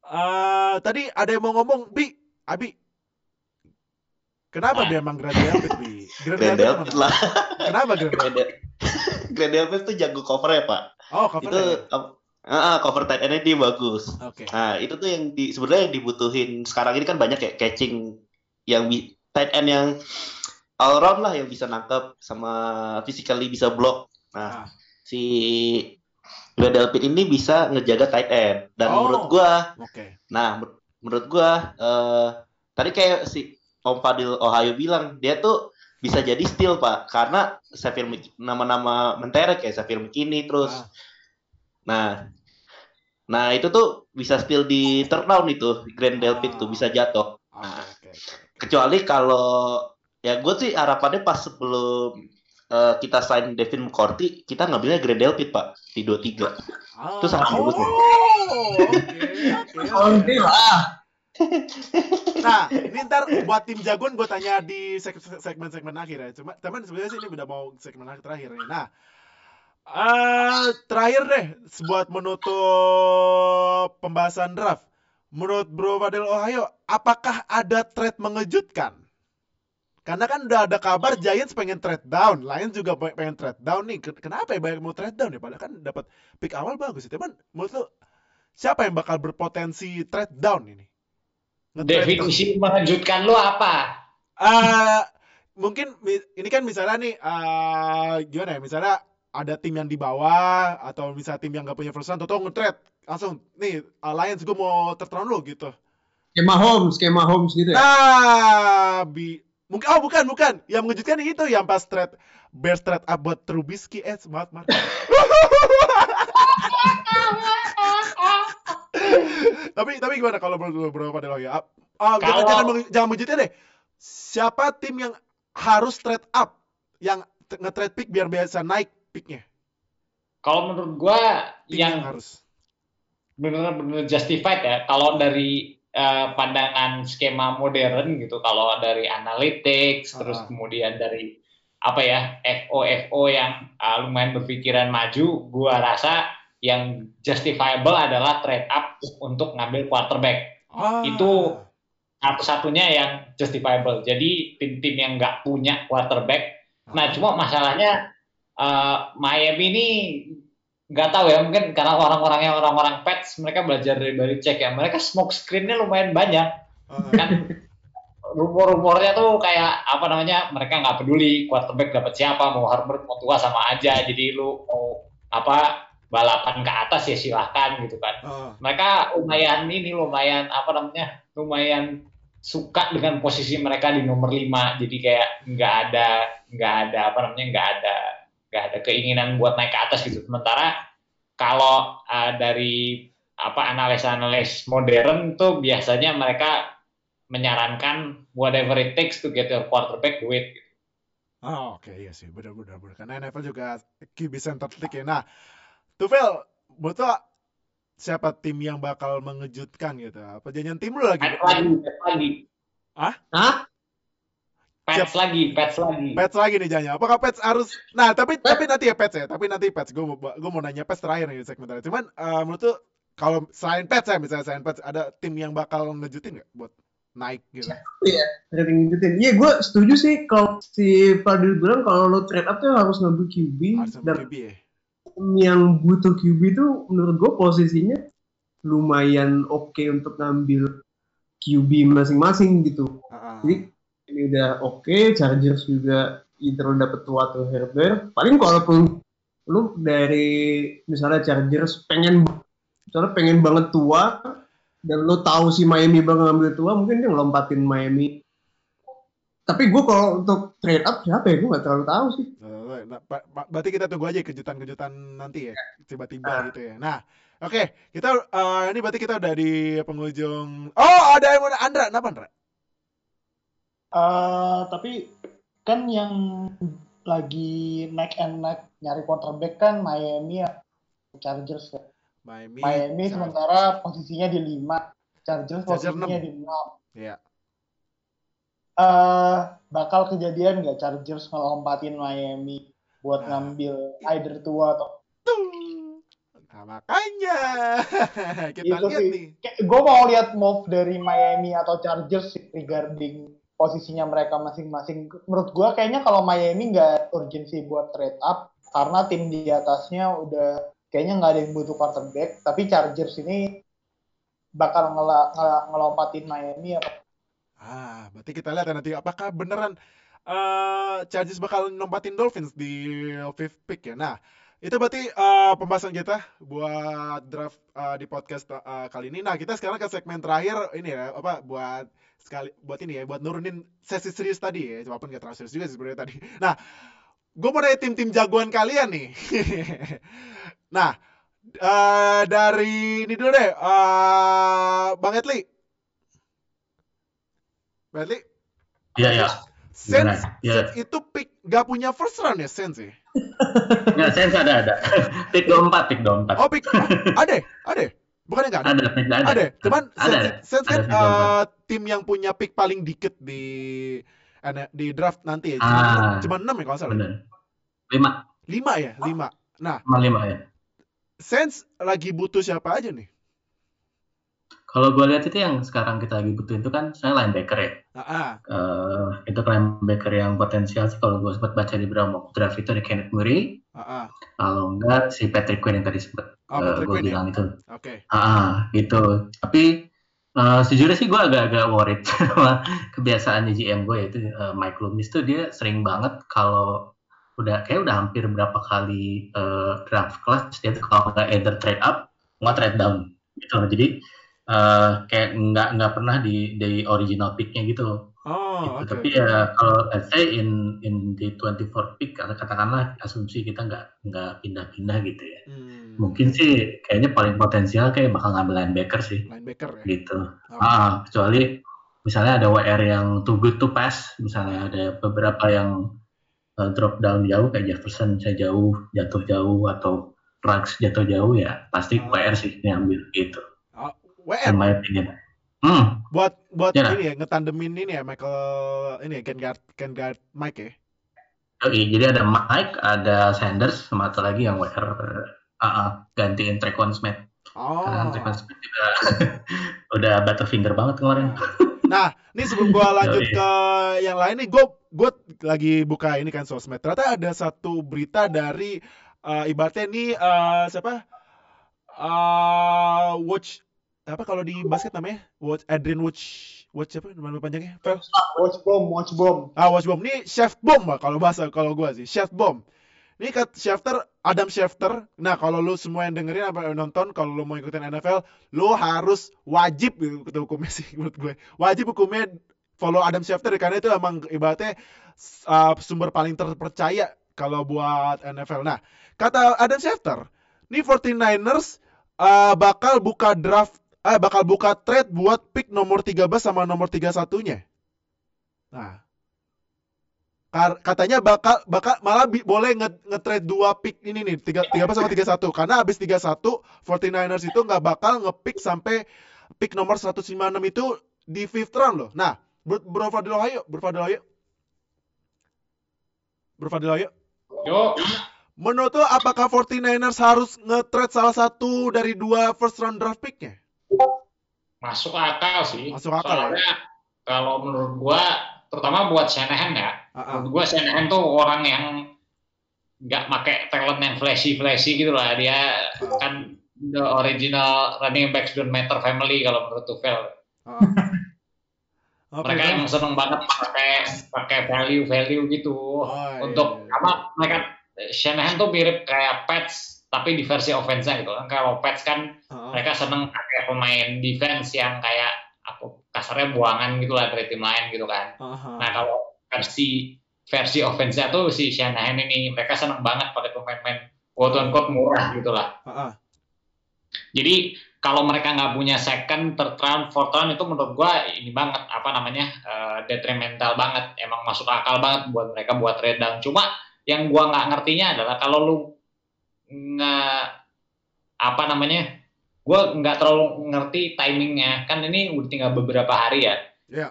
eh tadi ada yang mau ngomong, Bi, Abi. Kenapa Ah. dia emang Grand Rapids, Bi? Grand mana? lah. Kenapa Grand Rapids? Grand Rapids tuh jago cover ya pak. Oh, cover itu ap- ah, ah, cover tight end dia bagus. Oke. Nah itu tuh yang di sebenarnya yang dibutuhin sekarang ini kan banyak kayak catching yang tight end yang all round lah yang bisa nangkep sama physically bisa block. Nah Ah. si Grand Rapids ini bisa ngejaga tight end dan Oh. menurut gua Oke. Nah, mer- menurut gua eh tadi kayak si Om Fadil Ohio bilang dia tuh bisa jadi steal pak karena Mc- nama-nama menterek kayak Xavier McKinney terus. Ah. Nah, nah itu tuh bisa steal di third down itu Grand Delpit tuh Ah. bisa jatuh. Oke, Nah. Kecuali kalau ya gue sih harapannya pas sebelum eh, kita sign Devin McCourty kita ngambilnya Grand Delpit pak di 23 Ah. Itu sangat oh, bagus oke. Oke oke. lah. Nah, ini ntar buat tim jagoan gue tanya di seg- segmen-segmen akhir ya. Cuma teman sebenarnya sih ini udah mau segmen akhir terakhir nih. Nah, eh terakhir deh buat menutup pembahasan draft. Menurut Bro Fadil Ohio, apakah ada trade mengejutkan? Karena kan udah ada kabar Giants pengen trade down, Lions juga pe- pengen trade down nih. Ken- Kenapa ya banyak mau trade down ya? Padahal kan dapat pick awal bagus. ya. Cuman menurut lu siapa yang bakal berpotensi trade down ini? Definisi mengejutkan lo apa? Eh, mungkin ini kan misalnya nih eh gimana ya misalnya ada tim yang di bawah atau misalnya tim yang gak punya first round atau nge-trade. Langsung nih Alliance gue mau tertron lo gitu. Skema Holmes, skema Holmes gitu ya. nah bi mungkin oh bukan bukan. Yang mengejutkan itu yang pas trade Bears trade up buat Trubisky. Eh maaf maaf. <laughs> Tapi tapi gimana kalau bro pada lo ya? Ah, jangan Kalau- jangan jangan mengejutkan deh. Siapa tim yang harus trade up? Yang nge-trade pick biar biasa naik picknya? Kalau menurut tim yang harus. benar-benar justified ya kalau dari eh, pandangan skema modern gitu kalau dari analytics terus Ah. kemudian dari apa ya FO FO yang ah, lumayan berpikiran maju gua rasa yang justifiable adalah trade up untuk ngambil quarterback. Ah. Itu satu-satunya yang justifiable. Jadi tim-tim yang nggak punya quarterback. Nah cuma masalahnya eh, Miami ini nggak tahu ya mungkin karena orang-orangnya orang-orang pets mereka belajar dari Belichick ya. Mereka smoke screennya lumayan banyak. Kan rumor-rumornya tuh kayak apa namanya mereka nggak peduli quarterback dapat siapa mau Herbert mau tua sama aja. Jadi lu mau apa balapan ke atas ya silahkan gitu kan. Ah. mereka lumayan ini lumayan apa namanya lumayan suka dengan posisi mereka di nomor 5 jadi kayak nggak ada nggak ada apa namanya nggak ada nggak ada keinginan buat naik ke atas gitu sementara kalau uh, dari apa analis-analis modern tuh biasanya mereka menyarankan whatever it takes to get your quarterback do it Oh, oke iya sih benar-benar benar karena NFL juga QB center league ya. Nah, Tufel, lo siapa tim yang bakal mengejutkan gitu? Apa jangan tim lu lagi? Pets lagi pets lagi Hah? Hah? Pets lagi pets lagi Pets lagi nih Janya. Apakah Pets harus Nah, tapi tapi nanti ya Pets ya. Tapi nanti Pets gue mau gue mau nanya Pets terakhir nih di segmen terakhir. Cuman eh, menurut tuh kalau selain Pets ya misalnya selain Pets ada tim yang bakal ngejutin nggak buat naik gitu? Iya, rating ngikutin. Iya, gue setuju sih kalau si Fadil bilang kalau lo trade up tuh harus ngambil QB Harus dan QB ya. yang butuh QB itu menurut gue posisinya lumayan oke untuk ngambil QB masing-masing gitu. Ah, ah. Jadi ini udah oke, Chargers juga either lo dapet tua atau Herbert. Paling kalaupun lu dari misalnya Chargers pengen misalnya pengen banget tua dan lo tahu si Miami bakal ngambil tua, mungkin dia ngelompatin Miami. Tapi gue kalau untuk trade up siapa ya? Gue gak terlalu tahu sih. Nah, pa- pa- berarti kita tunggu aja kejutan-kejutan nanti ya, tiba-tiba gitu ya. Nah, oke, kita eh, ini berarti kita udah di penghujung. Oh, ada yang mau Andra, kenapa Andra? Eh, tapi kan yang lagi neck and neck nyari quarterback kan Miami ya Chargers ya. Miami. Miami Chargers. sementara posisinya di 5. Chargers posisinya enam. di 6. Iya. eh bakal kejadian nggak Chargers ngelompatin Miami buat Nah. ngambil either tua atau Nah, makanya <laughs> kita Itu lihat sih. nih. gue mau lihat move dari Miami atau Chargers regarding posisinya mereka masing-masing. Menurut gue kayaknya kalau Miami nggak urgensi buat trade up karena tim di atasnya udah kayaknya nggak ada yang butuh quarterback. Tapi Chargers ini bakal ngela- ngela- ngelompatin Miami atau Ah, berarti kita lihat ya nanti apakah beneran eh Chargers bakal nompatin Dolphins di fifth pick ya. Nah, itu berarti eh, pembahasan kita buat draft eh, di podcast eh, kali ini. Nah, kita sekarang ke segmen terakhir ini ya, apa buat sekali buat ini ya, buat nurunin sesi serius tadi ya, walaupun nggak terlalu serius juga sebenarnya tadi. <laughs> Nah, gue mau nanya tim-tim jagoan kalian nih. <laughs> nah, eh, dari ini dulu deh, eh Bang Etli. Bang Etli, Iya, iya. Gimana? Iya. Saints itu pick gak punya first round ya Saints ya? <laughs> Nggak, Saints ada, ada. pick 24, pick 24. Oh pick, <laughs> ada, ada. Bukannya nggak ada? Ada, pick ada. Ada. Cuman ada. Saints, Saints kan Ada 24. eh, tim yang punya pick paling dikit di di draft nanti ya. Cuma, Ah. cuma 6 ya kalau salah. Bener. 5, 5 ya, 5. Nah, 5 ya. Saints lagi butuh siapa aja nih? Kalau gue lihat itu yang sekarang kita lagi butuhin itu kan saya linebacker ya. Ah. Eh, itu linebacker yang potensial sih kalau gue sempat baca di beberapa draft itu ada Kenneth Murray, ah. kalau enggak si Patrick Quinn yang tadi sempat Oh, Patrick gue Quinn ya? bilang itu. Oke. Ah, gitu. Tapi eh, sejujurnya sih gue agak-agak worried <laughs> sama kebiasaannya GM gue yaitu eh, Mike Loomis tuh dia sering banget kalau udah kayak udah hampir berapa kali eh, draft class dia tuh kalau nggak either trade up nggak trade down gitu loh. Jadi eh, kayak nggak nggak pernah di di original picknya gitu. Oh, Gitu. oke. Tapi ya kalau let's say in in the 24 pick atau katakanlah asumsi kita nggak nggak pindah-pindah gitu ya. Hmm, Mungkin sih kayaknya paling potensial kayak bakal ngambil linebacker sih linebacker ya. gitu. Oke. Ah, kecuali misalnya ada WR yang too good to pass, misalnya ada beberapa yang uh, drop down jauh kayak Jefferson bisa jauh, jatuh jauh atau Ruggs jatuh jauh ya pasti Oh. WR sih yang ambil gitu. In WR my opinion. Hmm, buat buat Ya. ini ya ngetandemin ini ya Michael ini ya Ken Guard Ken Guard Mike ya. Oke, jadi ada Mike, ada Sanders, sama satu lagi yang WR uh, uh, gantiin Trequan Smith. Oh. Karena Trequan Smith juga <laughs> udah butterfinger banget kemarin. <laughs> Nah, ini sebelum gua lanjut ke yang lain nih, gue gue lagi buka ini kan sosmed. Ternyata ada satu berita dari eh, ibaratnya nih eh, siapa? Eh, watch apa kalau di basket namanya? Watch Adrian Watch Watch apa nama panjangnya? Watch bomb, watch bomb. Ah, Watch Bomb. Ini Chef Bomb lah kalau bahasa kalau gua sih. Chef Bomb. Ini kat Schefter, Adam Schefter. Nah, kalau lu semua yang dengerin apa nonton, kalau lu mau ikutin NFL, lu harus wajib gitu hukumnya sih <laughs> menurut gue. Wajib hukumnya follow Adam Schefter karena itu emang ibaratnya uh, sumber paling terpercaya kalau buat NFL. Nah, kata Adam Schefter, nih 49ers uh, bakal buka draft eh bakal buka trade buat pick nomor 13 sama nomor 31-nya. Nah, Kar- katanya bakal bakal malah bi- boleh nge, nge-trade dua pick ini nih, tiga, 13 sama 31. Karena habis 31 49ers itu nggak bakal nge-pick sampai pick nomor 156 itu di fifth round loh. Nah, Bro, Bro Fadil ayo, Bro Fadil ayo. Bro Fadil ayo. Yuk, Menurut lo apakah 49ers harus nge-trade salah satu dari dua first round draft picknya? Masuk akal sih. Masuk akal ya? Soalnya kalau menurut gua, terutama buat Shanahan ya, Ah, ah. menurut gua Shanahan tuh orang yang nggak pakai talent yang flashy flashy gitu lah. Dia kan the original running backs don't matter family kalau menurut Tuchel. Ah. Oke, <laughs> mereka emang seneng banget pakai pakai value value gitu Oh, untuk iya, iya. apa mereka Shanahan tuh mirip kayak Pets tapi di versi offense gitu kan kalau Pets kan ah. mereka seneng pakai pemain defense yang kayak apa kasarnya buangan gitu lah dari tim lain gitu kan Ah, nah kalau versi versi offense tuh si Shanahan ini mereka seneng banget pakai pemain-pemain quote unquote murah gitu lah ah, ah. jadi kalau mereka nggak punya second, third round, fourth round itu menurut gua ini banget apa namanya eh, detrimental banget, emang masuk akal banget buat mereka buat trade down. Cuma yang gua nggak ngertinya adalah kalau lu nggak apa namanya gue nggak terlalu ngerti timingnya. Kan ini udah tinggal beberapa hari ya. Ya,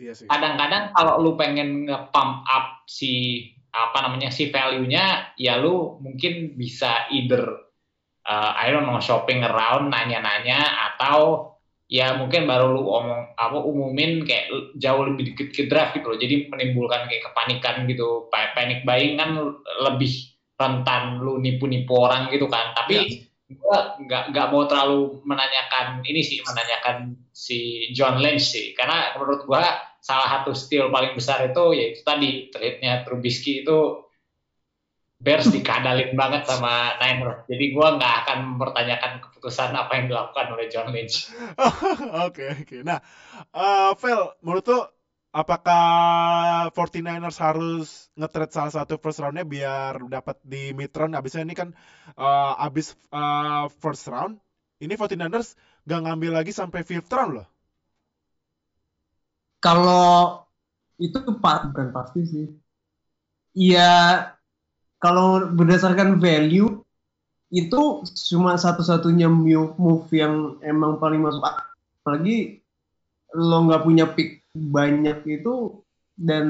iya sih. Kadang-kadang kalau lu pengen nge-pump up si apa namanya si value-nya, ya lu mungkin bisa either uh, I don't know shopping around, nanya-nanya atau ya mungkin baru lu omong apa umumin kayak jauh lebih dikit ke draft gitu loh. Jadi menimbulkan kayak kepanikan gitu. Pa- Panic buying kan lebih rentan lu nipu-nipu orang gitu kan. Tapi gua nggak nggak mau terlalu menanyakan ini sih menanyakan si John Lynch sih karena menurut gua salah satu steal paling besar itu yaitu tadi trade-nya Trubisky itu Bears <laughs> dikadalin banget sama Niners. Jadi gua nggak akan mempertanyakan keputusan apa yang dilakukan oleh John Lynch. <laughs> Oke, oke. Nah, eh Vel, menurut lu apakah 49ers harus nge-trade salah satu first round-nya biar dapat di mid round? Abisnya ini kan eh, abis eh, first round, ini 49ers gak ngambil lagi sampai fifth round loh. Kalau itu pa- bukan pasti sih. Iya, kalau berdasarkan value itu cuma satu-satunya move, move yang emang paling masuk akal. Apalagi lo nggak punya pick banyak itu dan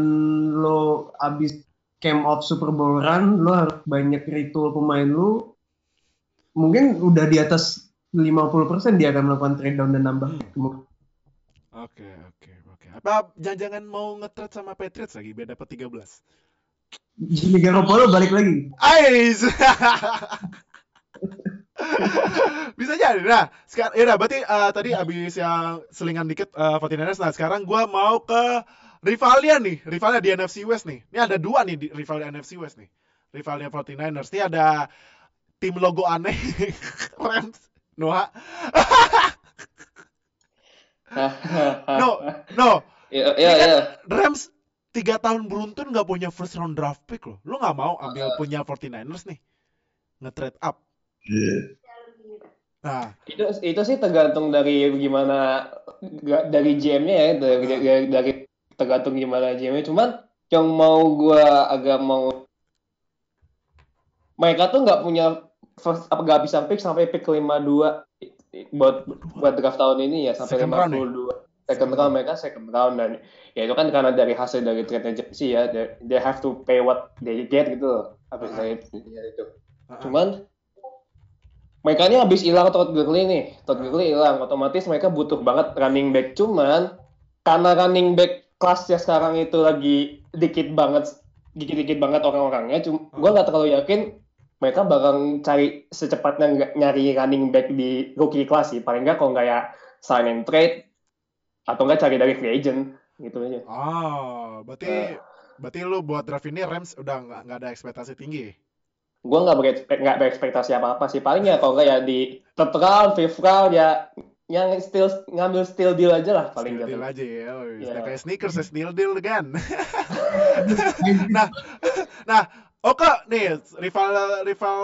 lo abis camp of Super Bowl run, lo harus banyak ritual pemain lo. Mungkin udah di atas 50% dia akan melakukan trade down dan nambah. Oke, oke, oke. Apa jangan-jangan mau nge-trade sama Patriots lagi biar dapat 13? Jimmy Garoppolo balik lagi. Ais. <laughs> <laughs> Bisa jadi. Nah, sekarang ya berarti eh, tadi abis yang selingan dikit eh 49ers. Nah, sekarang gua mau ke rivalnya nih, rivalnya di NFC West nih. Ini ada dua nih di rival di NFC West nih. Rivalnya 49ers. Ini ada tim logo aneh <laughs> Rams. Noah. <laughs> no, no. Iya, kan iya. Rams tiga tahun beruntun nggak punya first round draft pick loh. Lu nggak mau ambil punya 49ers nih. Nge-trade up. Nah, itu itu sih tergantung dari gimana dari GM-nya ya dari, dari, dari tergantung gimana GM-nya cuman yang mau gua agak mau mereka tuh nggak punya first, apa nggak bisa pick sampai pick 52 buat buat draft tahun ini ya sampai Second round ya? 52 second round mereka second round dan ya itu kan karena dari hasil dari trade agency ya they, they have to pay what they get gitu loh. Habis dari ya itu. Cuman mereka ini habis hilang Todd Gurley nih. Todd Gurley hilang, otomatis mereka butuh banget running back. Cuman karena running back kelasnya sekarang itu lagi dikit banget, dikit-dikit banget orang-orangnya. Cuma gua nggak terlalu yakin mereka bakal cari secepatnya nyari running back di rookie kelas sih. Paling nggak kalau nggak ya sign and trade atau nggak cari dari free agent gitu aja. ah, berarti berarti lu buat draft ini Rams udah nggak ada ekspektasi tinggi. Gue nggak berekspek nggak berekspektasi apa apa sih paling ya kalau nggak ya di third round fifth round ya yang still ngambil still deal aja lah paling Steal gitu deal aja ya. Oh, Iya. Kayak sneakers ya steal deal kan. <laughs> nah, nah, oke nih rival rival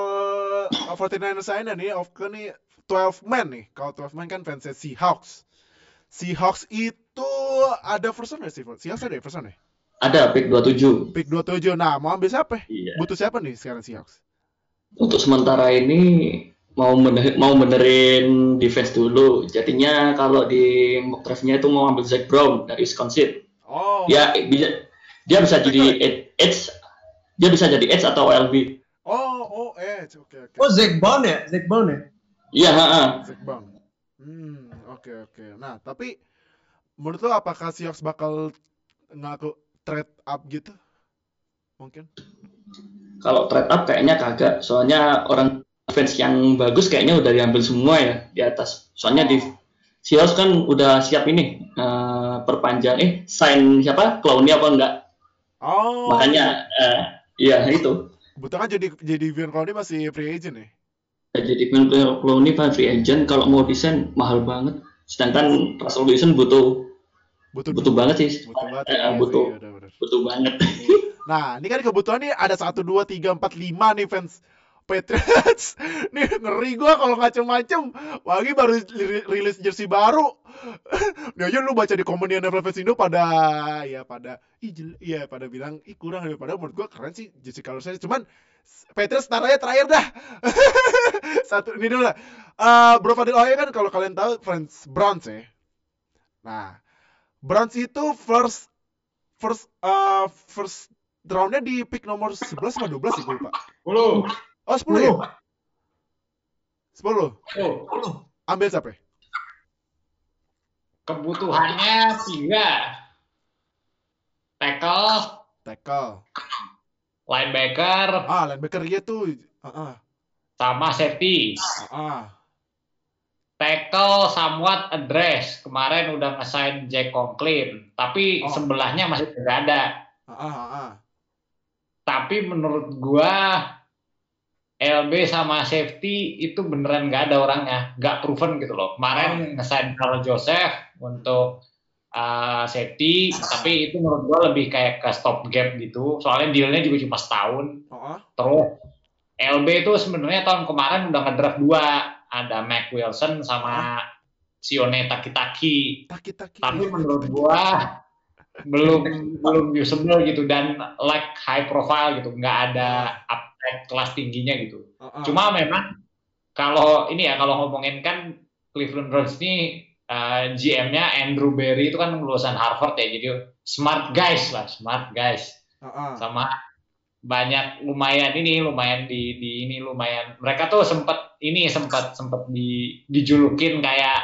49ers saya nih, oke nih 12 man nih. Kalau 12 man kan fansnya Seahawks. Seahawks itu ada first round sih? Seahawks ada ya first round ya? Ada pick 27. Pick 27. Nah, mau ambil siapa? Iya. Butuh siapa nih sekarang Seahawks? Untuk sementara ini mau bener, mau benerin defense dulu. Jadinya kalau di mock draft-nya itu mau ambil Zach Brown dari Wisconsin. Oh. Ya bisa dia bisa jadi ed- edge dia bisa jadi edge atau LB. Oh, oh, Edge. Oke, oke. Oh, Zach Bond ya? Zach Bond ya? Iya, heeh. Zach Bang. Hmm, oke oke. Nah, tapi menurut lo apakah Seahawks bakal ngaku trade up gitu? Mungkin. Kalau trade up kayaknya kagak. Soalnya orang fans yang bagus kayaknya udah diambil semua ya di atas. Soalnya di Seahawks kan udah siap ini eh, perpanjang eh sign siapa? Clowney apa enggak? Oh. Makanya eh, iya itu. Kebetulan jadi jadi Vion Clowney masih free agent ya. Jadi Clowney kan free agent kalau mau desain mahal banget. Sedangkan Russell Wilson butuh Butuh butuh banget sih. Butuh banget. Eh, sih, butuh udah. Butuh banget. <laughs> Nah, ini kan kebetulan nih ada 1 2 3 4 5 nih fans Patriots. <laughs> Nih ngeri gua kalau macem-macem. Lagi baru li- rilis jersey baru. <laughs> Nih aja lu baca di komen di NFL Fans Indo pada ya pada iya pada bilang ih kurang daripada menurut gua keren sih jersey colornya cuman Patriots taruhnya terakhir dah. Satu ini dulu lah. Eh, Bro Fadil Ohaya kan kalau kalian tahu fans Browns ya. Nah Browns itu first first uh, first roundnya di pick nomor 11 sama 12 sih gue lupa 10. Oh 10 ya? 10. 10. Ambil siapa? ya? Kebutuhannya tiga. Tackle, Tackle. linebacker, Ah, linebacker iya tuh. Ah, ah, sama safety. ah, ah. Tackle somewhat address. Kemarin udah ngesign Jack Conklin, tapi Oh. sebelahnya masih tidak ada. Ah, ah, ah, ah. Tapi menurut gua LB sama safety itu beneran nggak ada orangnya, nggak proven gitu loh. Kemarin ngesign Carl Joseph untuk uh, safety, tapi itu menurut gua lebih kayak ke stop gap gitu. Soalnya dealnya juga cuma setahun. Ah, ah. Terus LB itu sebenarnya tahun kemarin udah ngedraft dua, ada Mac Wilson sama Sione Takitaki. Taki-taki. Tapi menurut gua belum belum usable gitu dan like high profile gitu, nggak ada upgrade kelas tingginya gitu. Ah, ah. Cuma memang kalau ini ya kalau ngomongin kan Cleveland Browns ini uh, GM-nya Andrew Berry itu kan lulusan Harvard ya, jadi smart guys lah, smart guys Ah, ah. sama banyak lumayan ini lumayan di di ini lumayan mereka tuh sempet ini sempet sempet di dijulukin kayak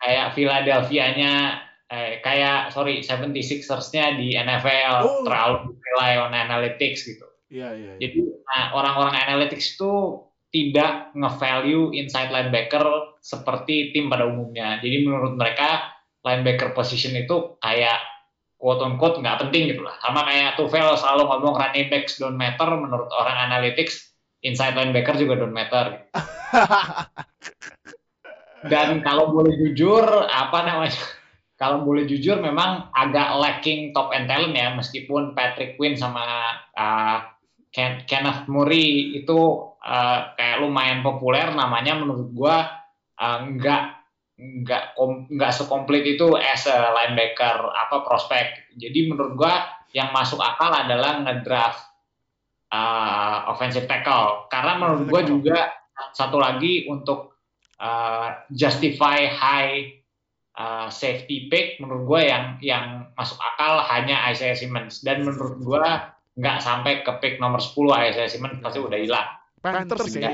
kayak Philadelphia-nya eh, kayak sorry 76ers-nya di NFL Oh. terlalu rely on analytics gitu. Iya, iya. iya. Jadi nah, orang-orang analytics itu tidak nge-value inside linebacker seperti tim pada umumnya. Jadi menurut mereka linebacker position itu kayak quote unquote nggak penting gitu lah. Sama kayak Tufel selalu ngomong running backs don't matter, menurut orang analytics inside linebacker juga don't matter. <laughs> Dan kalau boleh jujur, apa namanya? <laughs> Kalau boleh jujur, memang agak lacking top end talent ya, meskipun Patrick Quinn sama uh, Ken- Kenneth Murray itu uh, kayak lumayan populer, namanya menurut gua uh, nggak nggak kom- nggak sekomplit itu as a linebacker apa prospek. Jadi menurut gua yang masuk akal adalah ngedraft uh, offensive tackle karena menurut gua juga satu lagi untuk uh, justify high uh, safety pick menurut gue yang yang masuk akal hanya Isaiah Simmons dan menurut gue nggak sampai ke pick nomor 10 Isaiah Simmons pasti udah hilang. Panthers sih. Ya.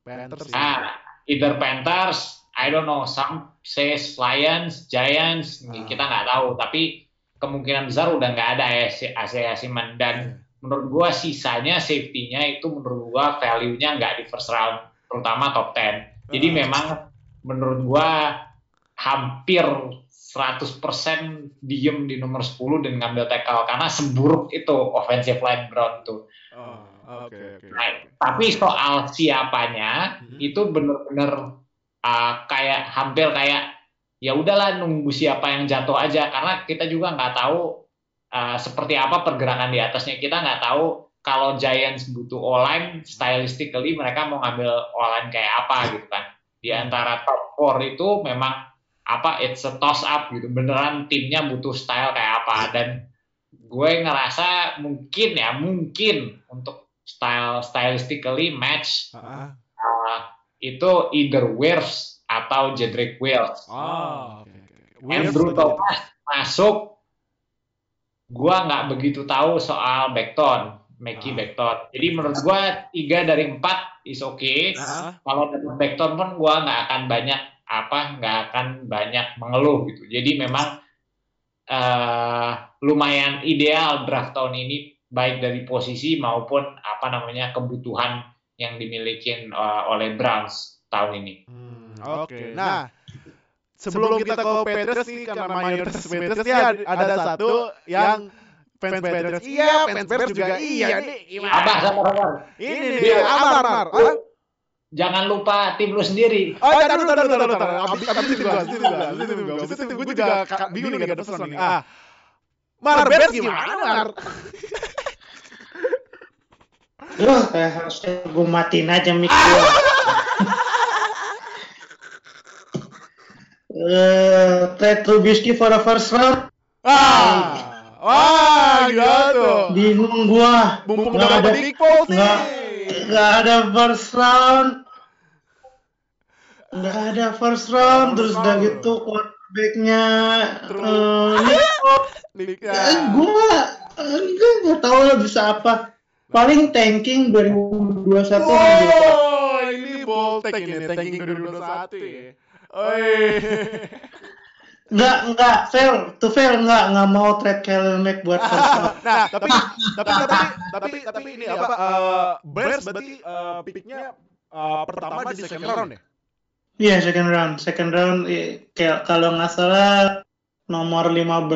Panthers. Nah, either Panthers, I don't know, some says Lions, Giants, Ah. kita nggak tahu. Tapi kemungkinan besar udah nggak ada Isaiah Simmons dan menurut gua sisanya safety-nya itu menurut gua value-nya nggak di first round, terutama top 10. Jadi Ah. memang menurut gua hampir 100% diem di nomor 10 dan ngambil tackle karena seburuk itu offensive line Brown tuh. Oh, oke, oke. Nah, tapi soal siapanya itu bener-bener uh, kayak hampir kayak ya udahlah nunggu siapa yang jatuh aja. Karena kita juga nggak tahu uh, seperti apa pergerakan di atasnya. Kita nggak tahu kalau Giants butuh O-line stylistically mereka mau ngambil O-line kayak apa gitu kan. Di antara top 4 itu memang apa it's a toss up gitu. Beneran timnya butuh style kayak apa. Dan gue ngerasa mungkin ya mungkin untuk style stylistically match Ah, uh, itu either Wirfs atau Jedrick Wills. Oh, oke. Andrew Thomas masuk, gua nggak begitu tahu soal Beckton, Mackie Ah. Beckton. Jadi menurut gua tiga dari empat is oke. Ah. Kalau dapat Beckton pun gua nggak akan banyak apa, nggak akan banyak mengeluh gitu. Jadi memang eh, lumayan ideal draft tahun ini baik dari posisi maupun apa namanya kebutuhan yang dimiliki eh, oleh Browns tahun ini. Hmm, Oke. Nah, sebelum kita ke Patriots nih karena mayoritas Patriots nih ada, ada satu yang fans Patriots. Iya, fans Bears juga iya nih. Gimana? Abah sama Ramar. Ini nih, Amar? Jangan lupa tim lu sendiri. Oh, tar dulu, tar dulu, tar dulu, tar dulu. Abis, abis itu gua, abis itu gua, abis itu gua. Abis itu gua juga bingung nih, gak ada pesan nih. Ah, Mar, Bears gimana, Mar? <laughs> Duh, kayak harusnya gue matiin aja mic gue. Eh, trade Trubisky for the first round. Ah, wah, gila tuh. Bingung gua. Mumpung Nggak udah ada, Nick Foles nih. nggak, nggak ada first round. Nggak ada first round. Terus udah gitu quarterbacknya eh, Nick Foles. Nick, Eh, gua enggak nggak tahu lah bisa apa. Paling tanking 2021 gitu. Oh, ini bold take ini, tanking 2021 ya. Oi. Enggak, enggak, fail, to fail, enggak, enggak mau trade Khalil Mack buat round. Nah, tapi tapi tapi tapi tapi ini apa? eh, Bears berarti eh, picknya eh, pertama di second round ya? Iya, second round, second round, eh, kayak kalau nggak salah nomor 15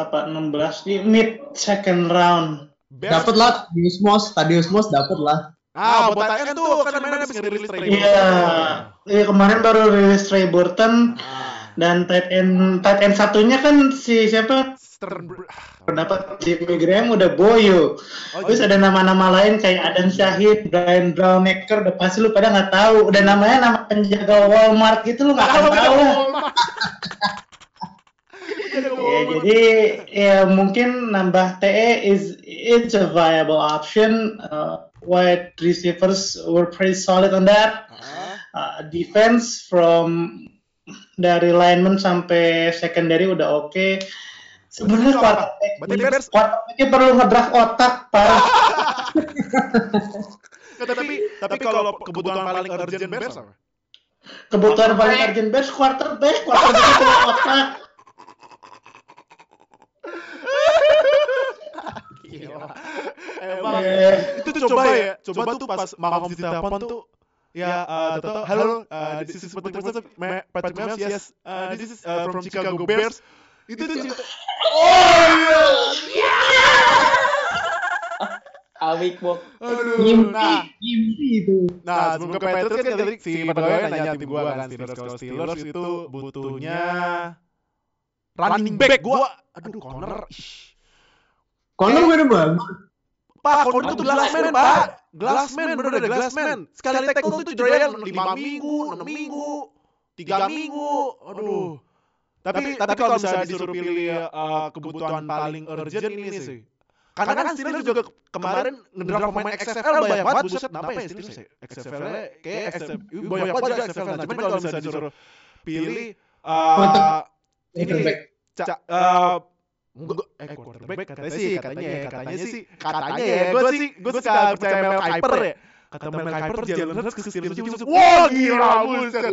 apa 16 di mid second round. Bears. Dapat lah Tadius Moss, Tadius Moss dapat lah. Ah, buat TN tuh kan mainnya habis ngerilis trailer. Iya, iya kemarin baru rilis Trey Burton dan tight end tight end satunya kan si siapa? Stern Pendapat Jimmy Graham udah boyo. Oh, Terus ada nama-nama lain kayak Adam Syahid, Brian Brownaker, udah pasti lu pada nggak tahu. Udah namanya nama penjaga Walmart gitu lu nggak akan tahu Ya, jadi ya mungkin nambah TE is it's a viable option. Uh, wide receivers were pretty solid on that. Uh, defense from dari lineman sampai secondary udah oke. Sebenarnya quarterback, quarterbacknya perlu ngedraft otak parah. <laughs> Nggak, tapi tapi kalau kebutuhan paling urgent Bears apa? Kebutuhan paling urgent Bears quarterback, quarterback perlu otak. <laughs> Emang Eh. itu tuh coba ya, coba tuh pas Mahomes ditelepon tuh Ya, uh, Toto, hello, uh, this is Patrick Mahomes, Ma- Patrick Mahomes, yes, uh, this is uh, from Chicago Bears. Itu tuh cerita. Oh iya. <laughs> Awik Bok. Aduh, nah, Gimpi itu. nah sebelum ke Patriots kan tadi si Pegawai nanya tim gua kan Steelers kalau Steelers itu butuhnya running back gua. Aduh, corner. ih. Connor bener bagus. Pak, corner itu glassman, Pak. Glassman, bener ada glassman. Sekali tackle itu Jordan 5 minggu, 6 minggu, 3 minggu. Aduh. Tapi tapi kalau misalnya disuruh pilih uh, kebutuhan paling urgent ini sih. Karena kan Steelers juga ke- kemarin ngedraft pemain XFL banyak banget, buset. Kenapa ya Steelers ya? XFL-nya kayak XFL, banyak banget juga XFL. Nah, cuman kalau misalnya disuruh pilih uh, ini ca- uh, Enggak, eh quarterback katanya sih, katanya, katanya sih, katanya ya, gue sih, gue suka percaya Mel Kiper ya. Kata Mel Kiper, Jalen Hurts ke Steelers buset. Wah gila, buset.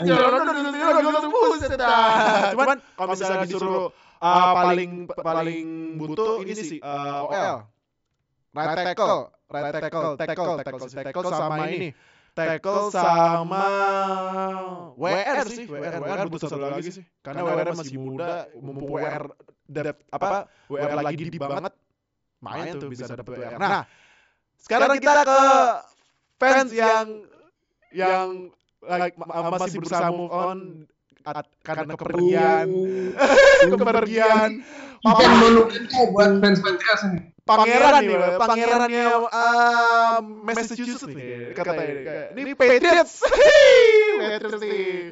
Jalen Hurts buset dah. Cuman kalau misalnya disuruh uh, paling paling butuh ini sih uh, OL. Right tackle, right tackle, tackle, tackle, tackle sama ini. Tackle sama WR sih, WR, WR butuh satu lagi sih. Karena WR masih muda, mumpung WR dapet apa? WR lagi di banget, main tuh bisa dapet WR. Nah, sekarang kita ke fans yang yang like, ma- masih berusaha move on at- karena kepergian, kepergian. <laughs> Event monumental buat fans Patriots ini. pangeran nih, pangerannya uh, Massachusetts nih, katanya. Ini Patriots, Patriots. <laughs> Nih.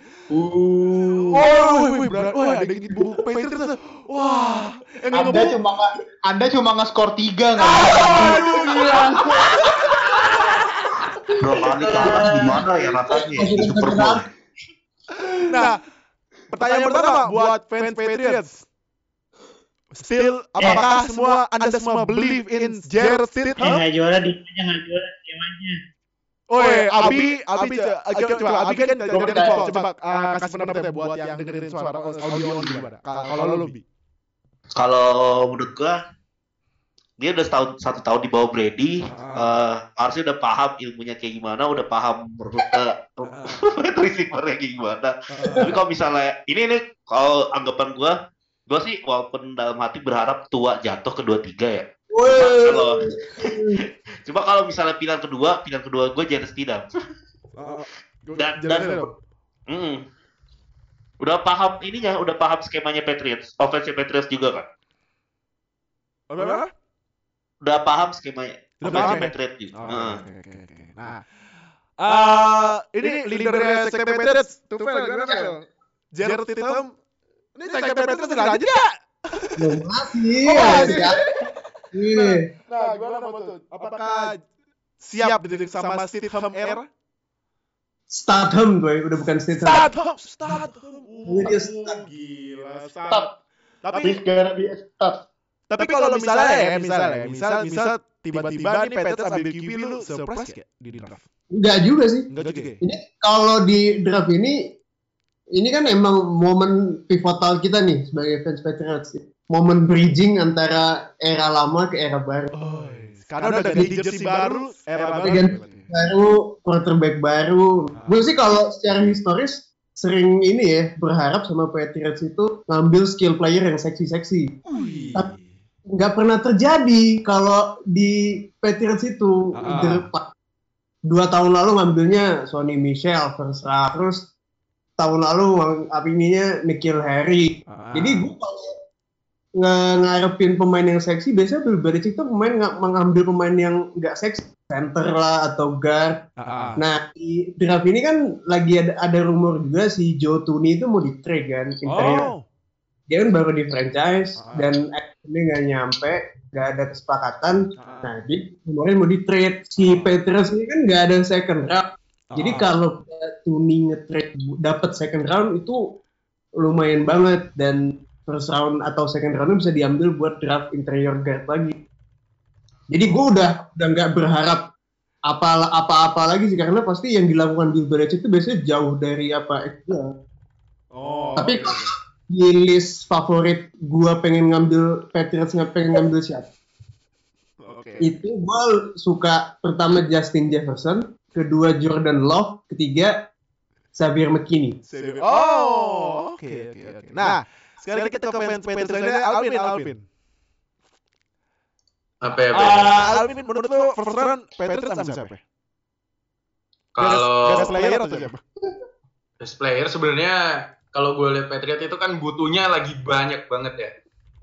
Oh, wih, berat. Wah, ada yang buku Patriots. Wah, yang Anda cuma nggak Anda cuma nge-score 3 nggak? Aduh, gila. Dua kali kalah gimana ya rasanya ya, Super Bowl. Nah, pertanyaan pertama buat fans Patriots. Still, apakah semua Anda semua believe in Jared Stidham? nggak juara di aja nggak juara aja. Oh, Abi, Abi, co- coba, coba, Abi kan dari default, coba uh, kasih pendapat ya buat yang dengerin suara audio on gimana? Ka- Kalau lo lebih. Kalau menurut gua dia udah setahun satu tahun di bawah Brady, eh, harusnya udah paham ilmunya kayak gimana, udah paham rute receivernya kayak gimana. Tapi kalau misalnya ini nih kalau anggapan gua, gua sih walaupun dalam hati berharap tua jatuh ke dua tiga ya. Cuma kalau <laughs> cuma kalau misalnya pilihan kedua, pilihan kedua gue Jared Stidham. Dan, dan Mm. udah paham ininya, udah paham skemanya Patriots, offense Patriots juga kan. Apa? Udah paham skemanya. Tidak paham ya? Patriot gitu. Oh, oke. Nah, eh ini leadernya sekte Patriots, Tufel gimana Fel? Jared Tatum, ini sekte Patriots udah ya? Belum masih. Oh, masih. <laughs> ya. Iya. Nah, gimana menurut? Apakah siap dididik sama Stidham era? Statham gue, udah bukan Statham. Statham, Statham. Ini dia Oh, gila, Stop. Statham. Tapi Tapi gara di start. tapi kalau misalnya ya, misalnya, misal misal tiba-tiba nih Patriots ambil QB lu surprise gak di draft? Enggak juga sih. Enggak juga ya? Ini kalau di draft ini ini kan emang momen pivotal kita nih sebagai fans Patriots. Momen bridging antara era lama ke era baru. Oh, karena udah ganti jersey baru, era baru. Ganti baru, quarterback baru. Gue sih kalau secara historis sering ini ya berharap sama Patriots itu ngambil skill player yang seksi-seksi. Wih. Tapi nggak pernah terjadi kalau di Patriots itu Ah. Dua tahun lalu ngambilnya Sonny Michel first round terus tahun lalu apininya Nikhil Harry Ah. jadi gue kalau ngarepin pemain yang seksi biasanya Bill Belichick tuh pemain nggak mengambil pemain yang nggak seksi center lah atau guard ah. nah di draft ini kan lagi ada, ada rumor juga si Joe Tooney itu mau di trade kan interior Oh, dia kan baru di franchise Ah. dan ini nggak nyampe nggak ada kesepakatan Ah. nah jadi kemarin mau di trade si Patriots ini kan nggak ada second round jadi Ah. kalau Tuni nge-trade dapat second round itu lumayan banget dan first round atau second round bisa diambil buat draft interior guard lagi jadi gue udah udah nggak berharap apa apa-apa lagi sih karena pasti yang dilakukan Bill Belichick itu biasanya jauh dari apa itu Oh. tapi kalau di list favorit gua pengen ngambil Patriots nggak pengen ngambil siapa Oke. itu gua suka pertama Justin Jefferson kedua Jordan Love ketiga Xavier McKinney Oh, oke oke oke. Nah, sekarang kita ke fans Patriots aja, Alvin Alvin. Apa ya? Ah, Alvin menurut lu first round Patriots ambil siapa? Kalau Best player atau siapa? best player sebenarnya kalau gue lihat Patriot itu kan butuhnya lagi banyak banget ya.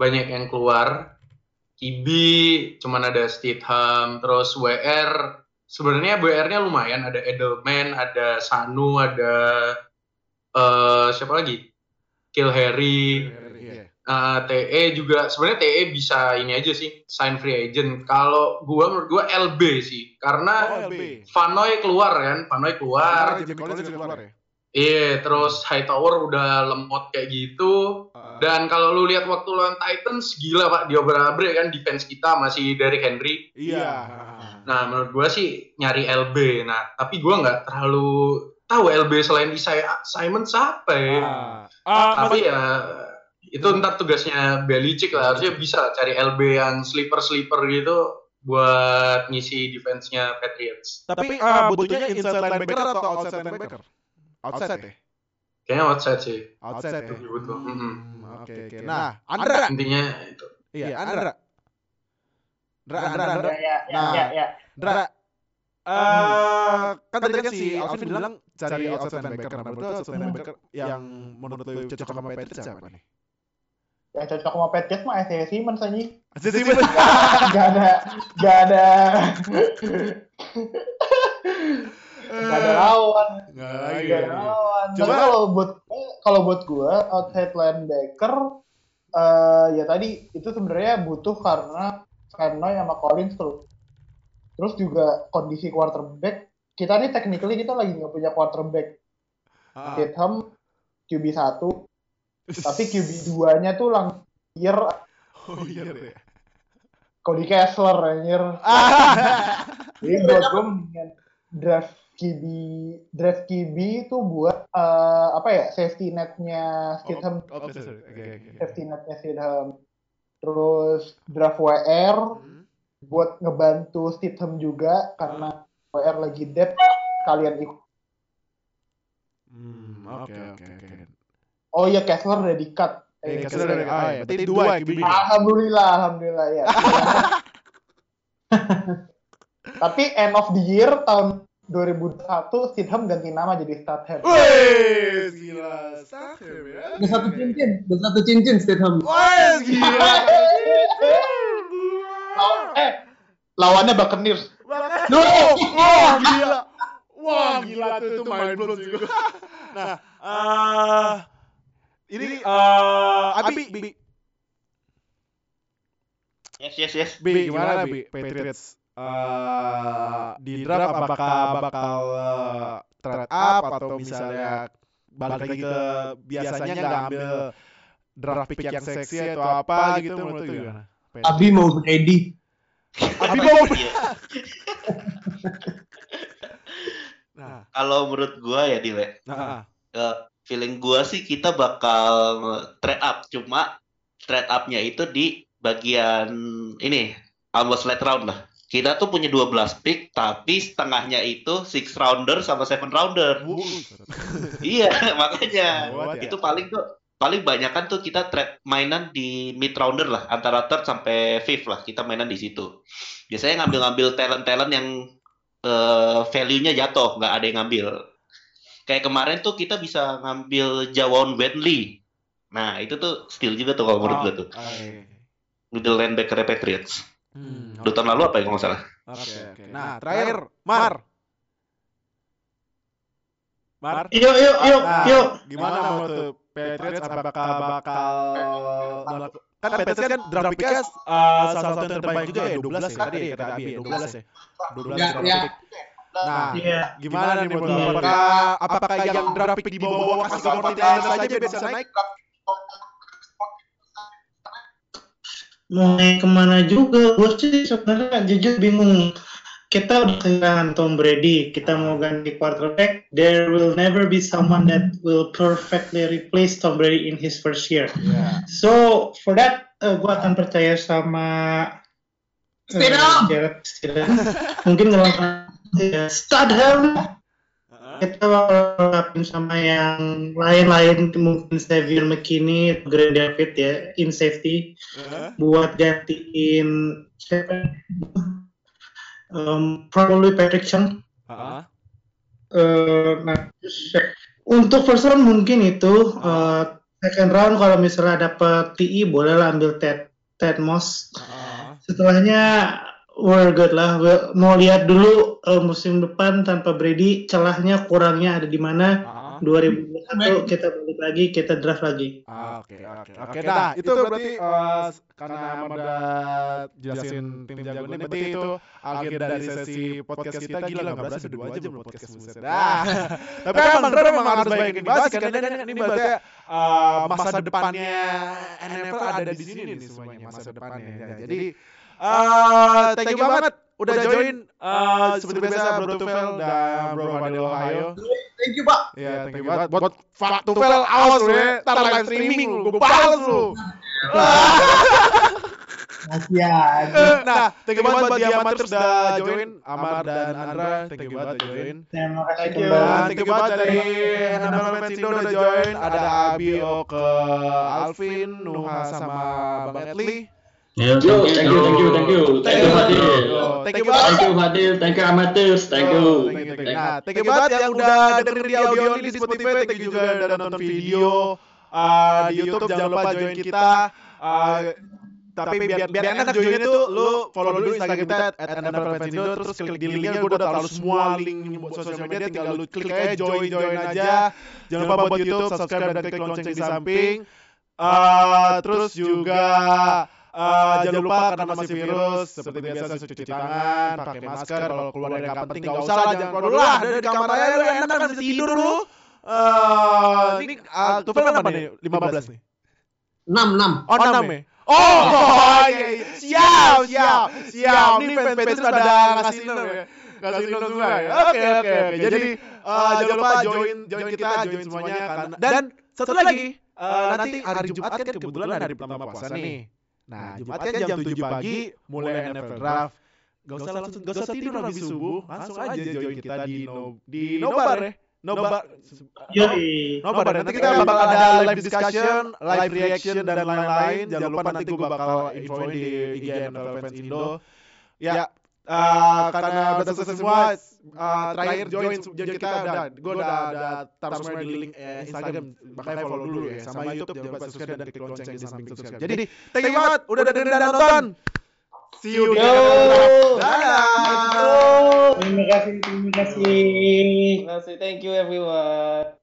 Banyak yang keluar. Kibi cuman ada Stidham, terus WR sebenarnya WR-nya lumayan ada Edelman, ada Sanu, ada eh siapa lagi? Kill Harry, Iya. Eh, TE juga sebenarnya TE bisa ini aja sih sign free agent. Kalau gua menurut gua LB sih karena Oh, LB. Vanoy keluar kan, Vanoy keluar. Ya? Iya, terus Hightower udah lemot kayak gitu. Ah. Dan kalau lu lihat waktu lawan Titans, gila pak, diobrak-abrik kan defense kita masih dari Henry. Iya. Nah, menurut gua sih nyari LB. Nah, tapi gua nggak terlalu tahu LB selain Isaiah Simon siapa ya. Ah, tapi ya itu ntar tugasnya Belichick lah. Harusnya bisa lah cari LB yang sleeper-sleeper gitu buat ngisi defense-nya Patriots. Tapi ah, butuhnya inside linebacker atau outside linebacker? Outside ya? Kayaknya outside sih. Outside ya? Lebih butuh. Mm-mm. Oke oke. Nah, Andra. Intinya itu. Iya, Andra. Andra, Andra, Andra. Ya, ya, Nah, ya, ya. Andra. Eh, kan tadi kan si Alvin bilang cari outside linebacker. Nah, menurut lu outside linebacker yang menurut lu cocok sama Patriots siapa nih? Yang cocok sama Patriots mah Isaiah Simmons anjing. Isaiah Simmons. Gak ada, gak ada, gak ada lawan. Gak ada lawan. Coba- Tapi kalau buat kalau buat gua outside linebacker eh ya tadi itu sebenarnya butuh karena karena sama Collins terus terus juga kondisi quarterback kita nih technically kita lagi nggak punya quarterback Ah. QB 1 <laughs> tapi QB 2 nya tuh langsung year Oh iya deh. Cody Kessler anjir. Ah. <laughs> Jadi buat gue mendingan draft QB draft QB itu buat eh, apa ya safety netnya Stidham Oke, sorry. Oke, oke. safety netnya Stidham terus draft WR Hmm. buat ngebantu Stidham juga karena WR lagi dead kalian ikut Hmm, oke oke oke. oh iya Kessler udah di cut Eh, Eh, Kessler dari ah ya, berarti dua ya QB. Alhamdulillah, alhamdulillah ya. <laughs> Tapi end of the year tahun 2001 Stidham ganti nama jadi Statham. Wih, gila. Statham ya. ada satu cincin ada satu cincin Statham Wih, gila. <laughs> Eh, Lawannya Buccaneers. No, wah gila. Wah gila tuh itu main blown gua. <laughs> Nah, <laughs> eh ini eh Abi, Bi, Yes, yes, yes. Bi, gimana Bi? Patriots eh di draft apakah bakal eh, trade up atau misalnya balik lagi ke biasanya nggak ambil draft pick yang seksi atau apa gitu menurut lu gimana? Abi mau ready. Abi mau Iya. <laughs> Nah, Kalau menurut gua ya Dile, nah, eh, feeling gua sih kita bakal trade up, cuma trade upnya itu di bagian ini almost late round lah. Kita tuh punya 12 pick, tapi setengahnya itu six rounder sama seven rounder. Iya, <laughs> makanya Gawat ya. itu paling tuh paling banyak kan tuh kita trade mainan di mid rounder lah, antara third sampai fifth lah. Kita mainan di situ. Biasanya ngambil-ngambil talent-talent yang eh, value-nya jatuh, nggak ada yang ngambil. Kayak kemarin tuh kita bisa ngambil Jawon Bentley. Nah, itu tuh skill juga tuh kalau menurut gue tuh. Middle linebacker Patriots. Hmm, Dua tahun lalu apa ya kalau nggak salah? Oke, oke. Nah, terakhir, Mar. Mar. Yuk, yuk, yuk, Nah, yuk. Gimana menurut Patriots apakah bakal melakukan kan Patriots kan draft picknya uh, salah satu yang terbaik juga ya 12 ya tadi ya kata Abi ya 12 ya 12 Ya, draft ya. pick. Nah, Iya. gimana nih menurut lu? apakah apakah yang draft pick di bawah-bawah kasih ke Martinez saja biar bisa naik? mau naik ke mana juga gue sih sebenarnya jujur bingung kita udah kehilangan Tom Brady kita mau ganti quarterback there will never be someone that will perfectly replace Tom Brady in his first year Ya. so for that gue akan percaya sama uh, Stidham. Jared Stidham. mungkin ngelakuin ya, Stidham kita bakal ngelakuin sama yang lain-lain mungkin Xavier McKinney Grand David ya in safety Heeh. buat gantiin siapa? Um, probably Patrick Chung. Heeh. Eh, nah, untuk first round mungkin itu eh, second round kalau misalnya dapat TI boleh lah ambil Ted Ted Moss. Heeh. Setelahnya we're good lah. We- Mau lihat dulu eh, musim depan tanpa Brady celahnya kurangnya ada di mana. Heeh. 2021 kita balik lagi kita draft lagi. Ah, Oke, oke, oke. Nah, itu berarti eh, karena Ahmad udah jelasin tim jago ini, berarti itu akhir dari sesi podcast kita gila nggak berasa dua jam loh podcast buset. Nah, <laughs> tapi emang Dra memang harus banyak yang dibahas karena ini, berarti eh, masa depannya NFL ada di sini nih semuanya masa depannya. Ya, Jadi eh thank you banget udah join eh, seperti biasa Bro Tufel dan Bro Fadil Ohio. Thank you, Pak. Iya, thank you banget. Buat Fuck Tufel, awas lu ya. Ntar live streaming lu, gue balas lu. Masih aja. <laughs> Nah, thank you banget buat Diamant terus udah join. Amar dan Andra, thank you banget udah join. Terima kasih Thank kembali. Thank you banget dari NFL Pensindo udah join. Ada Abi, Oke, Alvin, Nuha sama Bang Etli. Yo, Yo, thank you, thank you, thank you. Thank you, Fadil. Yo, Thank you banget. Thank you, Fadil. Thank you, amateurs. Thank you. Thank you, thank you. Nah, thank you banget yang udah dengerin di audio ini di Spotify. Thank you juga udah nonton video uh, di YouTube. Jangan lupa join kita. Uh, tapi biar biar enak joinnya tuh lu follow dulu Instagram kita at @nflfansindo terus klik di linknya gue udah taruh semua link buat sosial media tinggal lu klik aja join join aja jangan lupa buat YouTube subscribe dan klik lonceng di samping Uh, terus juga uh, jangan lupa karena masih virus seperti biasa cuci tangan, pakai masker kalau keluar dari kamar penting nggak usah lah jangan keluar dulu lah dari kamar aja lu enak kan bisa tidur lu. Uh, ini uh, Tufel apa nih? 15 nih. 6, 6. Oh, 6 ya? Oh, iya, iya. siap, siap, siap. Ini fans fans pada ngasih nom ya. Ngasih nom semua ya. Oke, oke, oke. Jadi uh, jangan lupa join join kita, join semuanya karena dan satu lagi uh, nanti hari Jumat kan kebetulan hari pertama puasa nih. Nah, Jumat kan jam 7 pagi mulai NFL draft. Gak usah langsung gak usah tidur habis subuh, langsung aja join kita di no di Nobar ya. Nobar. Yoi. Nobar nanti kita bakal ada live discussion, live reaction dan lain-lain. Jangan lupa nanti gue bakal infoin di IG NFL Fans Indo. Ya, eh, karena udah selesai semua, eh, terakhir join join kita udah, gue udah ada taruh semua di link eh, Instagram, makanya follow dulu ya, sama YouTube jangan lupa subscribe dan klik lonceng di samping subscribe. Jadi, thank you banget udah dengerin dan nonton. See you di. Dadah. Terima kasih, terima kasih. Terima kasih. Thank you everyone.